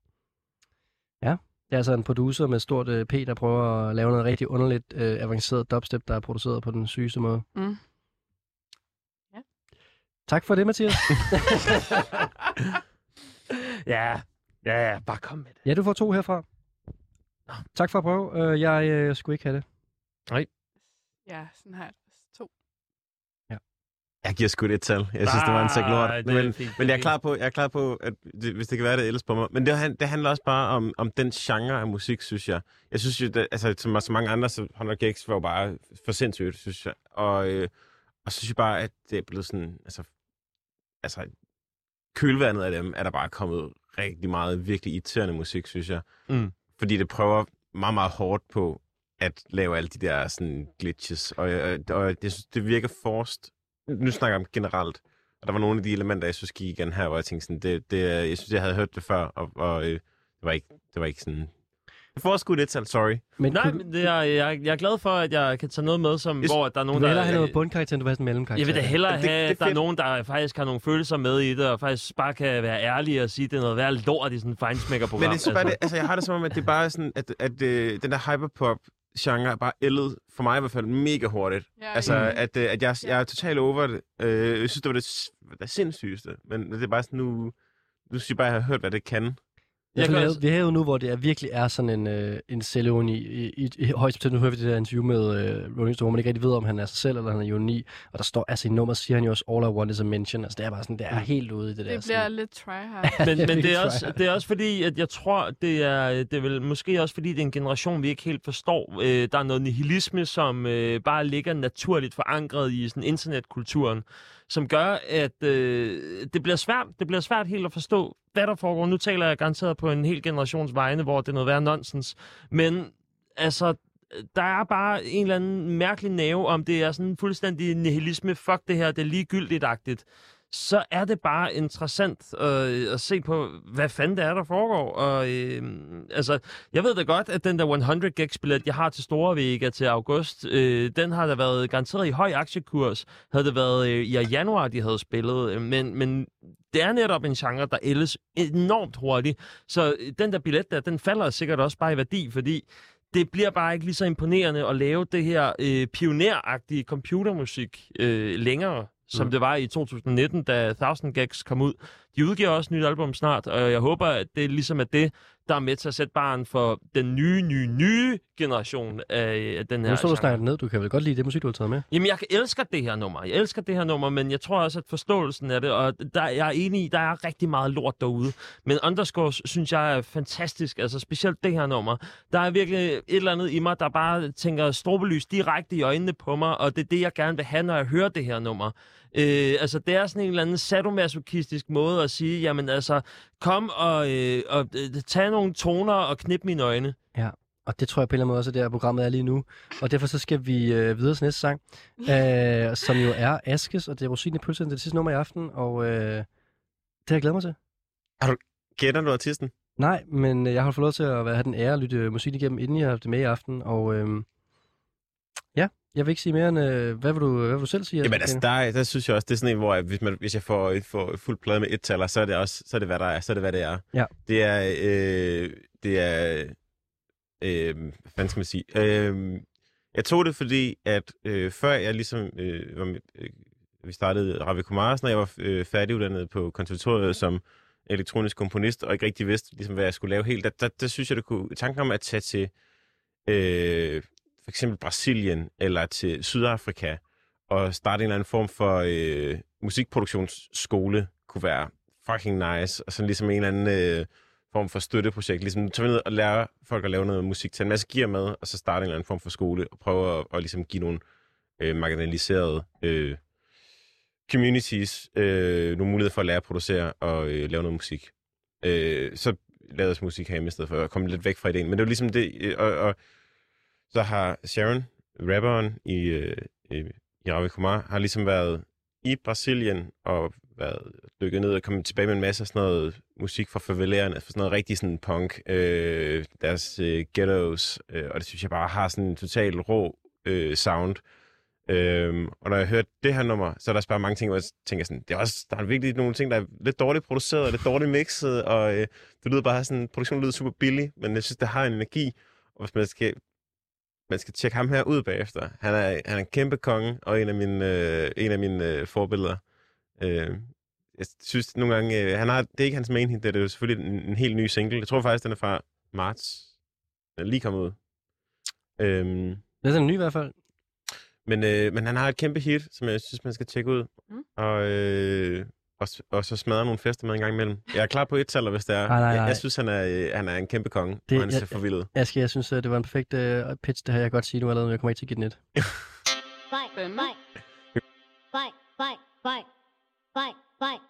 Ja, det er altså en producer med stort øh, P, der prøver at lave noget rigtig underligt øh, avanceret dubstep, der er produceret på den sygeste måde. Mm. Tak for det, Mathias. Ja, ja, ja, bare kom med det. ja, du får to herfra. Tak for at prøve. Øh, jeg øh, skulle ikke have det. Ja, sådan her. To. Jeg giver sgu det et tal. Jeg synes, det var en sæk Nej, lort. er Men, fint, det men er jeg er klar på, jeg er klar på at det, hvis det kan være, det ellers på mig. Men det, det handler også bare om, om den genre af musik, synes jeg. Jeg synes jo, det, altså, som så mange andre, så 100 Gigs var jo bare for sindssygt, synes jeg. Og, øh, og så synes jeg bare, at det er blevet sådan, altså, altså kølvandet af dem, er der bare kommet rigtig meget virkelig irriterende musik, synes jeg. Mm. Fordi det prøver meget, meget hårdt på at lave alle de der sådan glitches. Og, jeg- og jeg synes, det virker forced. Nu snakker jeg om generelt. Og der var nogle af de elementer, jeg synes gik igen her, hvor jeg tænkte sådan, det, det, jeg synes, jeg havde hørt det før, og, og øh, det, var ikke, det var ikke sådan... Jeg får sgu lidt tal, sorry. Men Nej, kunne du, men det er, jeg, jeg er glad for, at jeg kan tage noget med, som, Jeg- hvor der er du nogen, vil der... hellere have noget bundkarakter, end du vil have sådan en mellemkarakter. Jeg vil da hellere det- have, det er at der er nogen, der faktisk har nogle følelser med i det, og faktisk bare kan være ærlige og sige, at det er noget værd lort i sådan et fejnsmækkerprogram. Men jeg synes bare, det, altså, jeg har det som om, at det bare er sådan, at, at øh, den der hyperpop genre er bare ældet, for mig i hvert fald, mega hurtigt. Ja, Altså, ja. at, øh, at jeg, jeg er totalt over det. Øh, jeg synes, det var det, det sindssygeste. Men det er bare sådan, nu, nu synes jeg bare, at jeg har hørt, hvad det kan. Jeg vi, også- vi er jo nu, hvor det er, virkelig er sådan en, øh, en selvironi. I, i, i højst nu hører vi det der interview med øh, Rolling Stone, hvor man ikke rigtig ved, om han er sig selv, eller han er ironi. Og der står, altså i nummeret siger han jo også, all I want is a mention. Altså det er bare sådan, det er helt ude i det der. Det bliver sådan. lidt tryhard. men, men det, er også, det er også fordi, at jeg tror, det er, det er vel måske også fordi, det er en generation, vi ikke helt forstår. Øh, der er noget nihilisme, som øh, bare ligger naturligt forankret i sådan internetkulturen, som gør, at øh, det, bliver svært, det bliver svært helt at forstå, hvad der foregår. Nu taler jeg garanteret på en hel generations vegne, hvor det er noget værre nonsens. Men altså, der er bare en eller anden mærkelig nerve, om det er sådan fuldstændig nihilisme, fuck det her, det er ligegyldigt-agtigt så er det bare interessant øh, at se på, hvad fanden det er, der foregår. Og øh, altså, jeg ved da godt, at den der 100 gigs billet, jeg har til Store Vega til august, øh, den har da været garanteret i høj aktiekurs. Havde det været øh, i januar, de havde spillet. Øh, men, men det er netop en genre, der ældes enormt hurtigt. Så øh, den der billet der, den falder sikkert også bare i værdi, fordi det bliver bare ikke lige så imponerende at lave det her øh, pioneragtige computermusik øh, længere, som Mm. det var i 2019, da 1000 Gags kom ud. De udgiver også et nyt album snart, og jeg håber, at det ligesom er det, der er med til at sætte barn for den nye, nye, nye generation af, den her Nu står du snart ned, du kan vel godt lide det musik, du har taget med. Jamen, jeg elsker det her nummer. Jeg elsker det her nummer, men jeg tror også, at forståelsen af det, og der, jeg er enig i, der er rigtig meget lort derude. Men Underscores synes jeg er fantastisk, altså specielt det her nummer. Der er virkelig et eller andet i mig, der bare tænker strobelys direkte i øjnene på mig, og det er det, jeg gerne vil have, når jeg hører det her nummer. Øh, altså, det er sådan en eller anden sadomasochistisk måde at sige, jamen altså, kom og, øh, og øh, tag nogle toner og knip mine øjne. Ja, og det tror jeg på en eller anden måde også, at det her programmet er lige nu. Og derfor så skal vi øh, videre til næste sang, øh, som jo er Askes, og det er Rosine Pølsen, det er det sidste nummer i aften, og øh, det har jeg glædet mig til. Kender du artisten? Nej, men øh, jeg har fået lov til at være- have den ære at lytte musik igennem, inden jeg har haft det med i aften, og øh, jeg vil ikke sige mere end, øh, hvad, vil du, hvad vil du selv sige? Jamen altså, der, der synes jeg også, det er sådan en, hvor at hvis, man, hvis jeg får, får fuld plade med et taler, så er det også, så er det, hvad der er, så er det, hvad det er. Ja. Det er, øh, det er, øh, hvad skal man sige? Øh, jeg tog det, fordi at øh, før jeg ligesom, øh, var øh, vi startede Ravi Kumar, når jeg var øh, færdiguddannet på konservatoriet som elektronisk komponist, og ikke rigtig vidste, ligesom, hvad jeg skulle lave helt, der, der, der synes jeg, det kunne, tanken om at tage til øh, for eksempel Brasilien eller til Sydafrika og starte en eller anden form for øh, musikproduktionsskole kunne være fucking nice, og sådan ligesom en eller anden øh, form for støtteprojekt. Ligesom tage ned og lære folk at lave noget musik, tage en masse gear med, og så starte en eller anden form for skole, og prøve at, og ligesom give nogle øh, marginaliserede øh, communities øh, nogle muligheder for at lære at producere og øh, lave noget musik. Øh, så lavede jeg musik her i stedet for at komme lidt væk fra ideen. Men det var ligesom det, øh, og, og så har Sharon, rapperen i, øh, i, Ravi Kumar, har ligesom været i Brasilien og været dykket ned og kommet tilbage med en masse af sådan noget musik fra favelerne, sådan noget rigtig sådan punk, øh, deres øh, ghettos, øh, og det synes jeg bare har sådan en total rå øh, sound. Øhm, og når jeg hørte det her nummer, så er der også bare mange ting, hvor jeg tænker sådan, det er også, der er virkelig nogle ting, der er lidt dårligt produceret, og lidt dårligt mixet, og øh, det lyder bare sådan, produktionen lyder super billig, men jeg synes, det har en energi, og hvis man skal, man skal tjekke ham her ud bagefter. Han er, han er en kæmpe konge, og en af mine, øh, en af mine øh, forbilleder. Øh, jeg synes nogle gange, øh, han har, det er ikke hans main hit, det er jo selvfølgelig en, en helt ny single. Jeg tror faktisk, den er fra marts. Den er lige kommet ud. Øhm, Det er den nye i hvert fald. men, øh, men han har et kæmpe hit, som jeg synes, man skal tjekke ud. Mm. Og, øh, og, og så smadre nogle fester med en gang imellem. Jeg er klar på et taler, hvis det er. Nej, nej, Jeg, nej. jeg synes, han er, øh, han er en kæmpe konge, Det- og han ser jeg- for vild ud. Aske, jeg synes, at det var en perfekt øh, pitch, det her. Jeg kan godt sige nu allerede, men jeg kommer ikke til at give den et. Fight, fight. Fight, fight, fight. Fight, fight.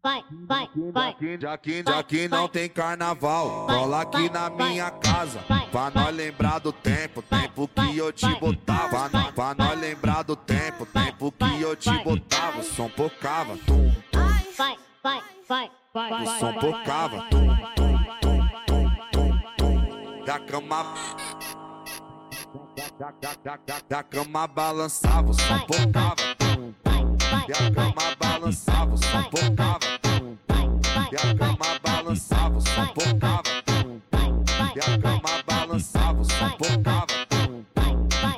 Fight, fight, fight. Já que, já que não tem carnaval, cola aqui na minha casa. Pra nós lembrar do tempo, tempo que eu te botava. Pra nós, lembrar do tempo, tempo que eu te botava. O som pocava, tum, tum. Fight, fight, fight. O som pocava, tum, tum, tum, tum, tum, tum. Da cama. Da, da, da, da, da cama balançava, o som pocava, tum. E a cama balançava, tum, tum. E a cama balançava, tum, tum. E a cama balançava, tum.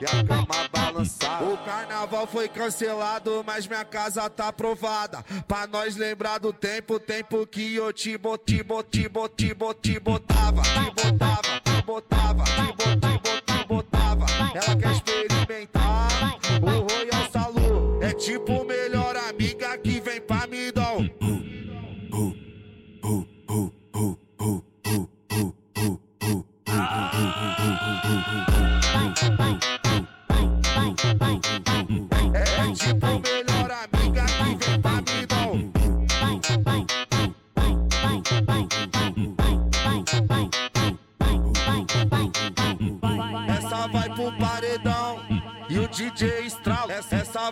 E a cama balançava. O Carnaval foi cancelado, mas minha casa tá aprovada. Pra nós lembrar do tempo, tempo que eu te bot, te bot, te bot, te bot, te botava, te botava, te botava, te bot, te bot, te botava. Ela quer experimentar o Royal Salu. É tipo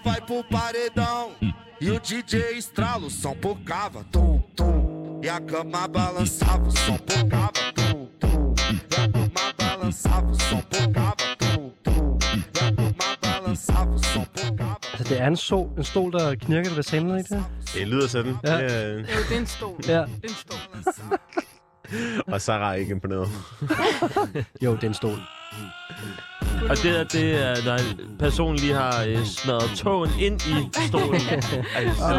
Vai pro paredão e o DJ estrala. O som pocava, tum, tum. E a cama balançava, o som pocava, tum, tum. E a cama balançava, o som pocava, tum, tum. E a cama balançava, o som pocava. Altså, det er en, stol, en stol, der knirker, hvad sagde man ikke det? Det lyder sådan. Ja. Ja. Jo, det er en stol. Ja. Det er en stol. Og Sarah er ikke imponeret. Jo, det er en stol. Og det, er, det er, når personen lige har øh, smadret tåen ind i stolen. Ej, så,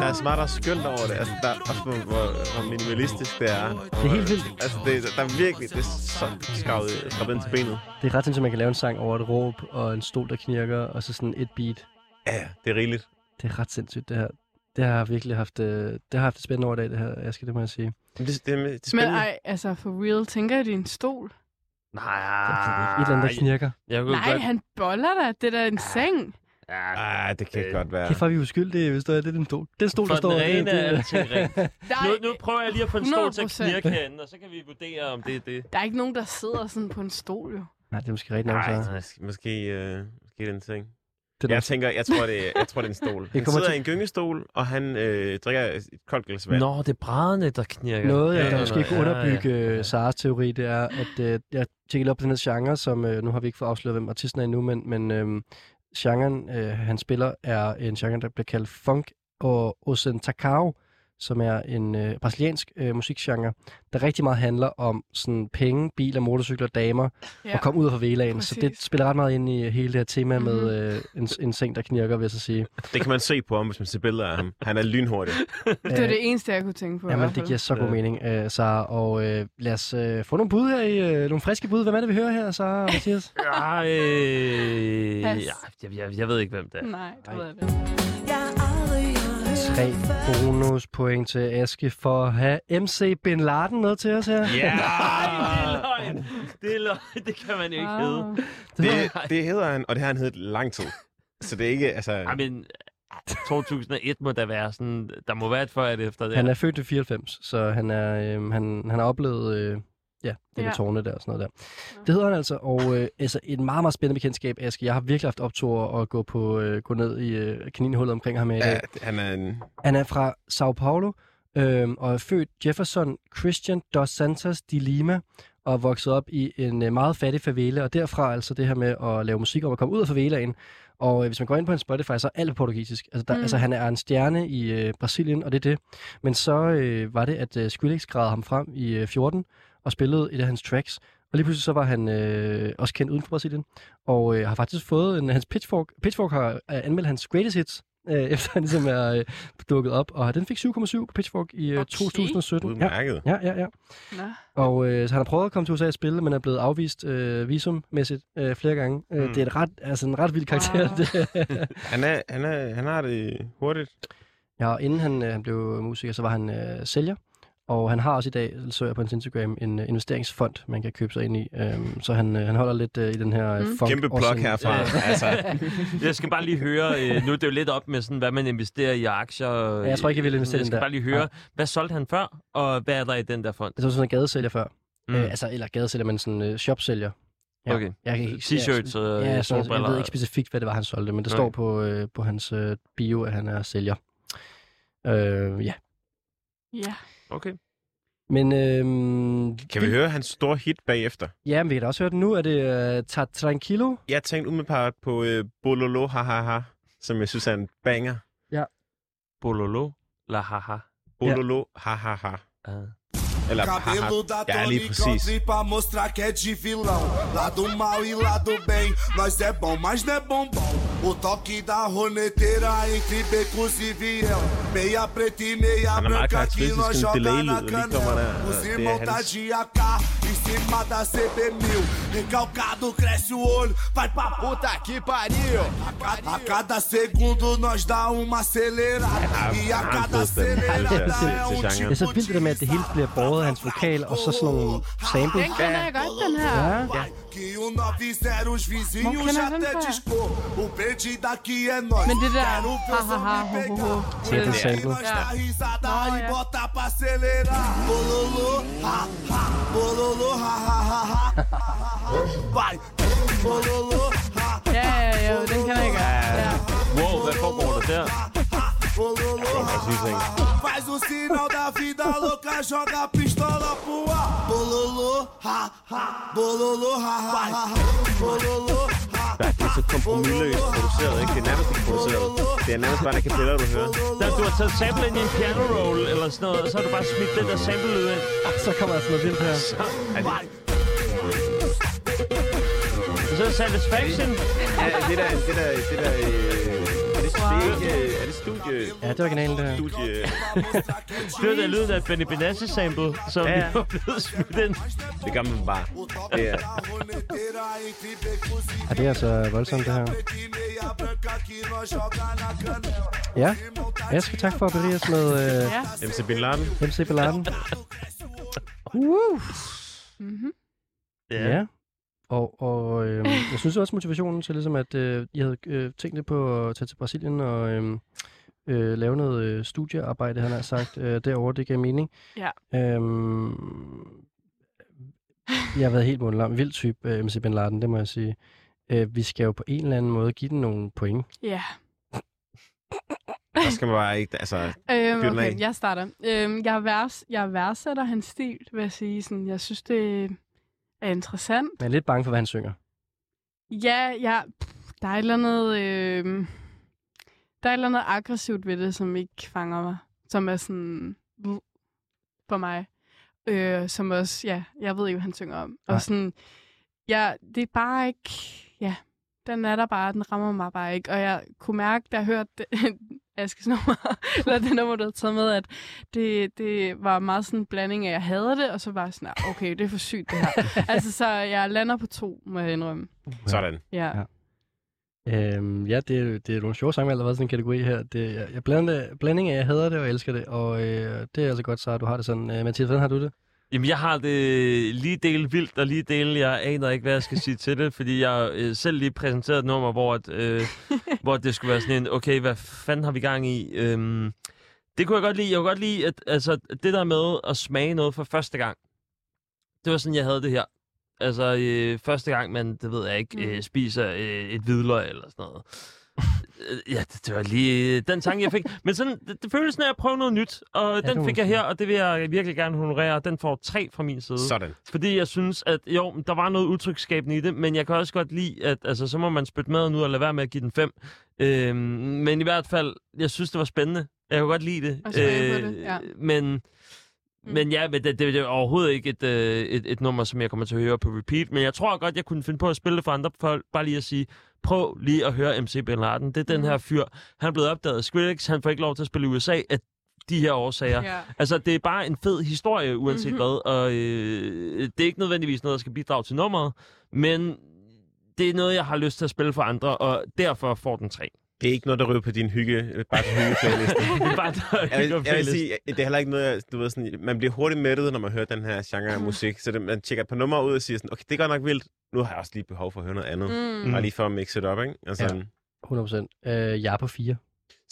Der er så meget, der er skønt over det. Altså, der, også hvor, hvor, hvor minimalistisk det er. Det er helt vildt. Altså, det, der er virkelig, det er så skravet, skravet ind til benet. Det er ret sindssygt, at man kan lave en sang over et råb og en stol, der knirker, og så sådan et beat. Ja, det er rigeligt. Det er ret sindssygt, det her. Det har jeg virkelig haft, øh, det har haft det spændende over i dag, det her, Aske, det må jeg sige. Det, det, det er Men spændende. ej, altså for real, tænker jeg, det er en stol? Et nej, eller andet, der knirker. jeg kunne Nej, godt... han boller da. Det er da en seng. Ah, det kan godt være. Det er for, vi uskyldige, hvis det er, det den stol. Den stol, For der står... den rene er alting rent. Der Nu, nu prøver jeg lige at få en stol til at 100%. knirke herinde, og så kan vi vurdere, om det er det. der er ikke nogen, der sidder sådan på en stol, jo. Nej, det er måske rigtigt nok, Nej, måske, måske, øh, måske det er en ting. Det Jeg tænker, jeg tror, det jeg tror, det er en stol. Han kommer sidder til- i en gyngestol, og han øh, drikker et koldt glas vand. Nå, det er brædderne, der knirker. Noget, Ja, ja, der ja, måske ja, kunne underbygge ja, ja, ja. Saras teori, det er, at øh, jeg tjekkede op på den her genre, som øh, nu har vi ikke fået afsløret, hvem artisten er endnu, men, men øh, genren, øh, han spiller, er en genre, der bliver kaldt funk og osentakao, som er en øh, brasiliansk øh, musikgenre, der rigtig meget handler om sådan penge, biler, motorcykler, damer, ja. og komme ud af favelaen. Så det spiller ret meget ind i hele det her tema Mhm. med øh, en, en seng, der knirker, vil jeg så sige. Det kan man se på ham, hvis man ser billeder af ham. Han er lynhurtig. Det er det eneste, jeg kunne tænke på. Jamen, det giver så god Ja. mening, øh, Sara. Og øh, lad os øh, få nogle bud her i øh, nogle friske bud. Hvem er det, vi hører her, Sara og Mathias? Ja, øh, ja, jeg, jeg, jeg ved ikke, hvem det er. Nej, det ved jeg det. Tre bonuspoint til Aske for at have MC Bin Laden med til os her. Ja! Nej, det er løgn. Det er løgn. Det kan man jo ikke hedde. Wow. Det, det hedder han, og det har han heddet lang tid. Så det er ikke, altså... Ej, men 2001 må der være sådan... Der må være et før et efter det. Han er født i 94, så han, er, øh, han, han har oplevet øh, ja, det med Ja. tårne der og sådan noget der. Det hedder han altså, og øh, altså, et meget, meget spændende bekendtskab, Aske. Jeg har virkelig haft optur at gå, på, øh, gå ned i øh, kaninhullet omkring ham her i dag. Ja, han er en... Han er fra Sao Paulo øhm, og er født Jefferson Christian dos Santos de Lima og vokset op i en øh, meget fattig favela, og derfra altså det her med at lave musik om at komme ud af favelaen. Og øh, hvis man går ind på hans Spotify, så er alt portugisisk. Altså, der, Mm. altså han er en stjerne i øh, Brasilien, og det er det. Men så øh, var det, at øh, Skrillex gravede ham frem i øh, 14 og spillede et af hans tracks. Og lige pludselig så var han øh, også kendt uden for Brasilien, og øh, har faktisk fået en, hans Pitchfork, Pitchfork har øh, anmeldt hans greatest hits, øh, efter han ligesom er øh, dukket op, og den fik 7,7 på Pitchfork i øh, Okay. 2017. Ja, Udmærket. ja, ja. ja. Nå. Og øh, så han har prøvet at komme til USA og spille, men er blevet afvist øh, visummæssigt øh, flere gange. Mm. Det er et ret, altså en ret vild karakter. Wow. det. Han, er, han, er, han har det hurtigt. ja, og inden han, øh, han blev musiker, så var han øh, sælger. Og han har også i dag, så jeg på hans Instagram, en øh, investeringsfond, man kan købe sig ind i. Øhm, så han, øh, han holder lidt øh, i den her Mm. funk. Kæmpe plug herfra. Ja. altså, Jeg skal bare lige høre, øh, nu er det jo lidt op med sådan, hvad man investerer i aktier. Ja, jeg tror ikke, jeg vil investere i Jeg den skal der. bare lige høre, Nej. hvad solgte han før, og hvad er der i den der fond? Det var sådan en gadesælger før. Mm. Øh, altså, eller gadesælger, men sådan øh, shopsælger. Okay. Jeg kan ikke, T-shirts og Ja, ja, så, jeg solbriller. ved ikke specifikt, hvad det var, han solgte, men det Okay. står på, øh, på hans øh, bio, at han er sælger. Øh, ja. Ja. Okay. Men øh, kan vi høre hans store hit bagefter? Ja, men vi kan da også høre den nu. Er det øh, Ta Tranquilo? Jeg tænkte umiddelbart på øh, Bololo Hahaha, som jeg synes er en banger. Bololo. La haha. Bololo Hahaha. Uh. Eller Cabelo da Tony. Country pra mostrar que é de vilão. Lado mal e lado bem, nós é bom, mas não é bombom. O toque da roneteira entre becos e viel. Meia preta e meia branca que nós joga na canela. Os er irmãos tá de AK em cima da CB1000. Recalcado cresce o olho, vai pra puta que pariu. A cada, a cada segundo nós dá uma acelerada. E a han cada acelerada er é til um. Det er så vildt det med, at det hele bliver båret af hans vokal, og så sådan nogle samples. Den kender jeg godt, den her. Ja. Que o 90 os Hvor vizinhos kender já jeg den até fra? dispor. O perdido aqui é nós. Men det der, Quero ver ha o ha som ha, me ho ho pegar. ho. Sample, sample. Nós dá risada Nå, e ja. bota pra acelerar. Bololô, ha ha. Bololô, ha ha ha ha. Vai. Bololô, ha Ja, ja, ja, den kender jeg godt. Ja. Wow, hvad foregår der der? Bololô, ha ha. Faz o sinal da vida louca, joga a pistola pro ar. Bololô, ha ha. Bololô, ha ha ha. Bololô, ha det er så kompromisløst produceret, ikke? Det er nærmest ikke produceret. Det er nærmest bare en kapella, du hører. Da du har taget sample ind i en piano roll eller sådan noget, og så har du bare smidt den der sample lyd ind. Så kommer der sådan noget vildt her. Er det, så er Satisfaction. ja, det der, det der, det der, det, det er ikke, er det studie, Ja, det er originalen, det her. studie, Det var da lyden af Benny Benassi sample, som Ja, ja. var blevet smidt ind. det gør man bare. Det er, Ja, det er altså voldsomt, det her. Ja, jeg skal tak for at berige os med øh, Ja. MC Bin Laden. MC Balladen. Uh. Mm-hmm. Ja. ja. Og, og øh, jeg synes også motivationen til, ligesom at øh, I havde øh, tænkt lidt på at tage til Brasilien og øh, øh, lave noget øh, studiearbejde, han har sagt, øh, derovre, det gav mening. Ja. Øhm, jeg har været helt mundlam. Vild type øh, MC Bin Laden, det må jeg sige. Øh, vi skal jo på en eller anden måde give den nogle point. Ja. Der skal man bare ikke, altså, Øhm, okay, jeg starter. Øhm, jeg, værs, jeg værdsætter hans stil, vil jeg sige. Sådan, jeg synes, det er interessant. Men jeg er lidt bange for, hvad han synger. Ja, ja pff, der er et eller andet... Øh, der er et eller andet aggressivt ved det, som ikke fanger mig. Som er sådan... For mig. Øh, som også... Ja, jeg ved ikke, hvad han synger om. Nej. Og sådan... Ja, det er bare ikke... Ja, den er der bare. Den rammer mig bare ikke. Og jeg kunne mærke, da jeg hørte det, Askes nummer, eller det nummer, du har taget med, at det, det var meget sådan en blanding af, at jeg havde det, og så var jeg sådan, "Ah, okay, det er for sygt det her. altså, så jeg lander på to, må jeg indrømme. sådan. Ja. Ja. Øhm, ja, det, er- det er nogle sjove sange, der har været sådan en kategori her. Det, jeg, jeg blander, blanding af, jeg hader det og elsker det, og øh, det er altså godt, så du har det sådan. Øh, Mathias, hvordan har du det? Jamen, jeg har det lige del vildt, og lige del, jeg aner ikke, hvad jeg skal sige til det, fordi jeg øh, selv lige præsenteret et nummer, hvor, at, øh, hvor det skulle være sådan en, okay, hvad fanden har vi gang i? Øhm, det kunne jeg godt lide. Jeg kunne godt lide, at altså, det der med at smage noget for første gang, det var sådan, jeg havde det her. Altså, øh, første gang man, det ved jeg ikke, øh, spiser øh, et hvidløg eller sådan noget. Øh, Ja, det, det var lige øh, den tanke, jeg fik. Men sådan, det, det føles sådan, at jeg prøver noget nyt, og Ja, den fik jeg her, og det vil jeg virkelig gerne honorere. Den får tre fra min side. Sådan. Fordi jeg synes, at jo, der var noget udtryksskabende i det, men jeg kan også godt lide, at altså, så må man spytte maden ud og lade være med at give den fem. Øhm, men i hvert fald, jeg synes, det var spændende. Jeg kunne godt lide det. Og smage på det, ja. Men, men ja, men det, det, det er overhovedet ikke et, øh, et, et nummer, som jeg kommer til at høre på repeat. Men jeg tror godt, jeg kunne finde på at spille det for andre folk. Bare lige at sige, prøv lige at høre MC Bin Laden. Det er den Mhm. her fyr. Han er blevet opdaget af Skrillex. Han får ikke lov til at spille i USA af de her årsager. Ja. Altså, det er bare en fed historie, uanset Mhm. mm-hmm. hvad. Og øh, det er ikke nødvendigvis noget, der skal bidrage til nummeret. Men det er noget, jeg har lyst til at spille for andre, og derfor får den tre. Det er ikke noget, der ryger på din hygge, bare til hygge Det er bare jeg, vil, jeg vil sige, det er heller ikke noget, du ved sådan, man bliver hurtigt mættet, når man hører den her genre af musik. Så det, man tjekker et par numre ud og siger sådan, okay, det er godt nok vildt. Nu har jeg også lige behov for at høre noget andet. Mm. Bare lige for at mixe it up, ikke? Altså, Ja. 100% Øh, jeg er på fire.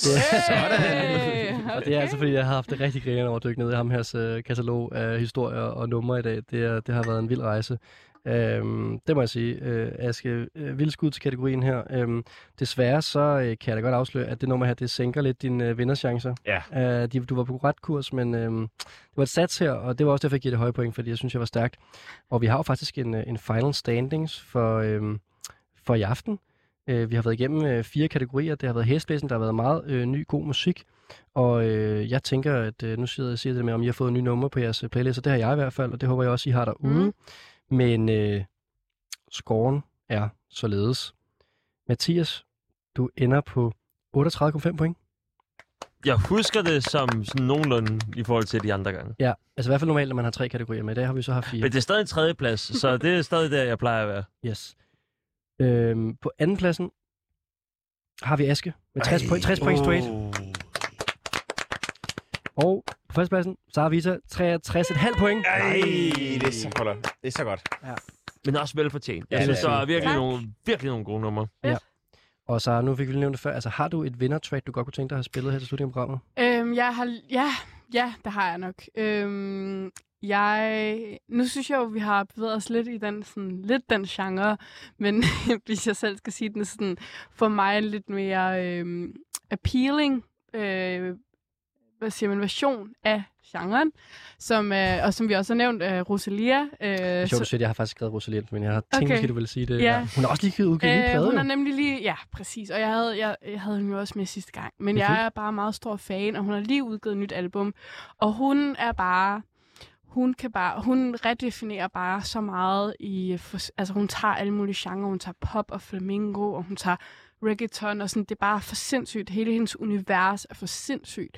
Hey, Og det er altså, fordi jeg har haft det rigtig grinende over at dykke ned i ham her øh, katalog af historier og numre i dag. Det, er, det har været en vild rejse. Øhm, det må jeg sige. Øh, Aske, øh, vildskud til kategorien her. Øhm, desværre så øh, kan jeg da godt afsløre, at det nummer her, det sænker lidt dine øh, vinderchancer. Ja. Øh, de, du var på ret kurs, men øhm, det var et sats her, og det var også derfor, jeg giver det høje point, fordi jeg synes, jeg var stærkt. Og vi har jo faktisk en, øh, en final standings for, øhm, for i aften. Øh, vi har været igennem øh, fire kategorier. Det har været hæsblæsen, der har været meget øh, ny, god musik. Og øh, jeg tænker, at øh, nu sidder jeg og siger det med, om I har fået nye numre på jeres øh, playlist, og det har jeg i hvert fald, og det håber jeg også, I har derude. Mm. Men øh, scoren er således. Mathias, du ender på 38,5 point. Jeg husker det som sådan nogenlunde i forhold til de andre gange. Ja, altså i hvert fald normalt, når man har tre kategorier med. I dag har vi så haft fire. Men det er stadig en tredjeplads, så det er stadig der, jeg plejer at være. Yes. Øhm, på anden pladsen har vi Aske med 60 point, 60 point straight. Og på førstepladsen, så har Vita 63,5 point. Ej, det er så godt. Det er så godt. Ja. Men også velfortjent. Jeg Ja, synes, er der er virkelig Tak. nogle, virkelig nogle gode numre. Ja. Og så nu fik vi nævnt det før. Altså, har du et vindertrack, du godt kunne tænke dig at have spillet her til slutningen af programmet? Øhm, jeg har, ja, ja, det har jeg nok. Øhm, jeg, nu synes jeg jo, vi har bevæget os lidt i den, sådan, lidt den genre, men hvis jeg selv skal sige den, sådan, for mig lidt mere øhm, appealing, øh, hvad siger man, version af genren, som, øh, og som vi også har nævnt, øh, Rosalia. Øh, sjovt, at jeg har faktisk skrevet Rosalie, men jeg har tænkt, Okay. at du ville sige det. Ja. Hun har også lige givet udgivet øh, Øh, plade, hun jo. er nemlig lige, ja, præcis. Og jeg havde, jeg, jeg havde hende jo også med sidste gang. Men jeg er bare meget stor fan, og hun har lige udgivet et nyt album. Og hun er bare, hun kan bare, hun redefinerer bare så meget i, altså hun tager alle mulige genrer. Hun tager pop og flamingo, og hun tager reggaeton, og sådan, det er bare for sindssygt. Hele hendes univers er for sindssygt.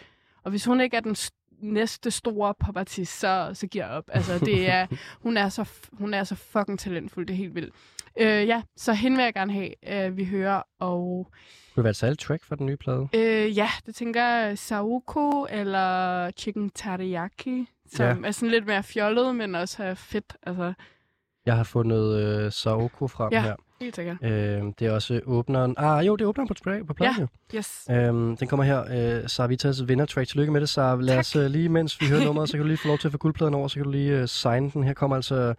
Og hvis hun ikke er den st- næste store popartist, så, så giver jeg op. Altså, det er, hun, er så, hun er så fucking talentfuld, det er helt vildt. Øh, ja, så hende vil jeg gerne have, øh, vi hører, og Kunne det være et særligt track for den nye plade? øh, ja, det tænker jeg Saoko eller Chicken Teriyaki, som ja. er sådan lidt mere fjollet, men også er fedt. Altså, Jeg har fundet øh, Saoko frem ja, her. Helt sikkert. Øh, det er også åbneren. Ah, jo, det er åbneren på, på pladen, Ja. jo. Yes. Øhm, den kommer her, øh, Sarvitas vindertrack. Tillykke med det, så lad Tak. os øh, lige, mens vi hører nummeret, så kan du lige få lov til at få guldpladen over, så kan du lige øh, signe den. Her kommer altså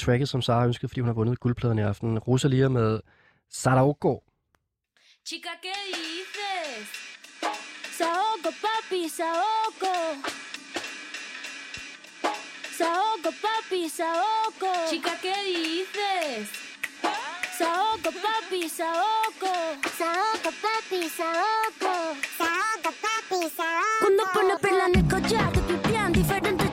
tracket, som Sara har ønsket, fordi hun har vundet guldpladen i aften. Rosalia med Saraoko. Chica, ¿qué dices? Saoco, papi, saoco. Saoco, papi, saoco. Chica, ¿qué dices? Saoco, papi, saoco. Saoco, papi, saoco. Saoco, papi, saoco. Cuando pone perla en el collar, pipián diferentes ya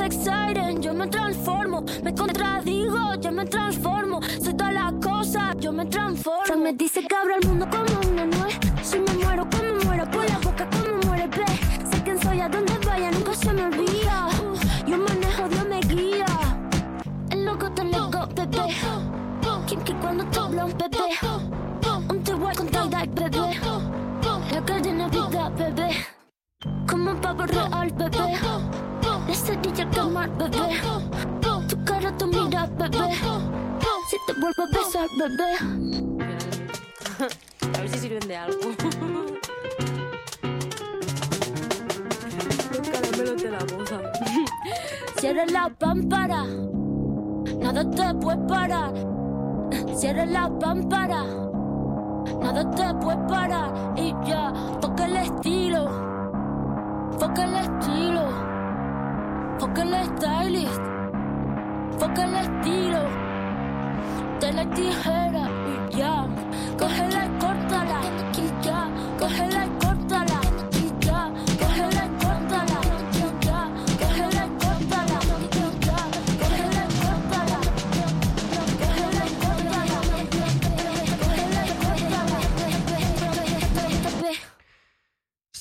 Sex siren, yo me transformo. Me contradigo, yo me transformo. Soy todas las cosas, yo me transformo. Se me dice que abro el mundo como una nuez. Si me muero, como muero por la boca, como muere, ve. Sé quién soy, a dónde vaya, nunca se me olvida. Yo manejo, Dios me guía. El loco te loco, bebé. Kim que cuando te habla un bebé. Un te voy con tie bebé. La cadena vida, bebé. Como un pavo real, bebé. La cerilla al quemar, bebé. Tu cara, tu mira, bebé. Si te vuelvo a besar, bebé. A ver si sirven de algo. Los caramelos de la boca. Cierra la pámpara, nada te puede parar. Cierra la pámpara, nada te puede parar. Y ya, toca el estilo, foca el estilo, el stylist, foca el estilo. De la tijera y ya, cógela y córtala. Y ya, cógela y córtala.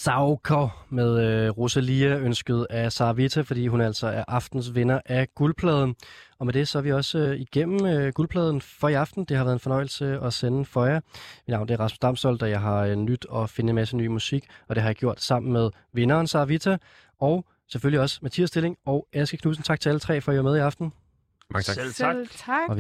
Saoko med øh, Rosalia, ønsket af Sara Vita, fordi hun altså er aftens vinder af guldpladen. Og med det så er vi også øh, igennem øh, guldpladen for i aften. Det har været en fornøjelse at sende for jer. Mit navn det er Rasmus Damsholdt, og jeg har øh, nyt at finde en masse ny musik, og det har jeg gjort sammen med vinderen Sara Vita, og selvfølgelig også Mathias Stilling og Aske Knudsen. Tak til alle tre for at I var med i aften. Mange tak. Selv tak. Selv tak. Og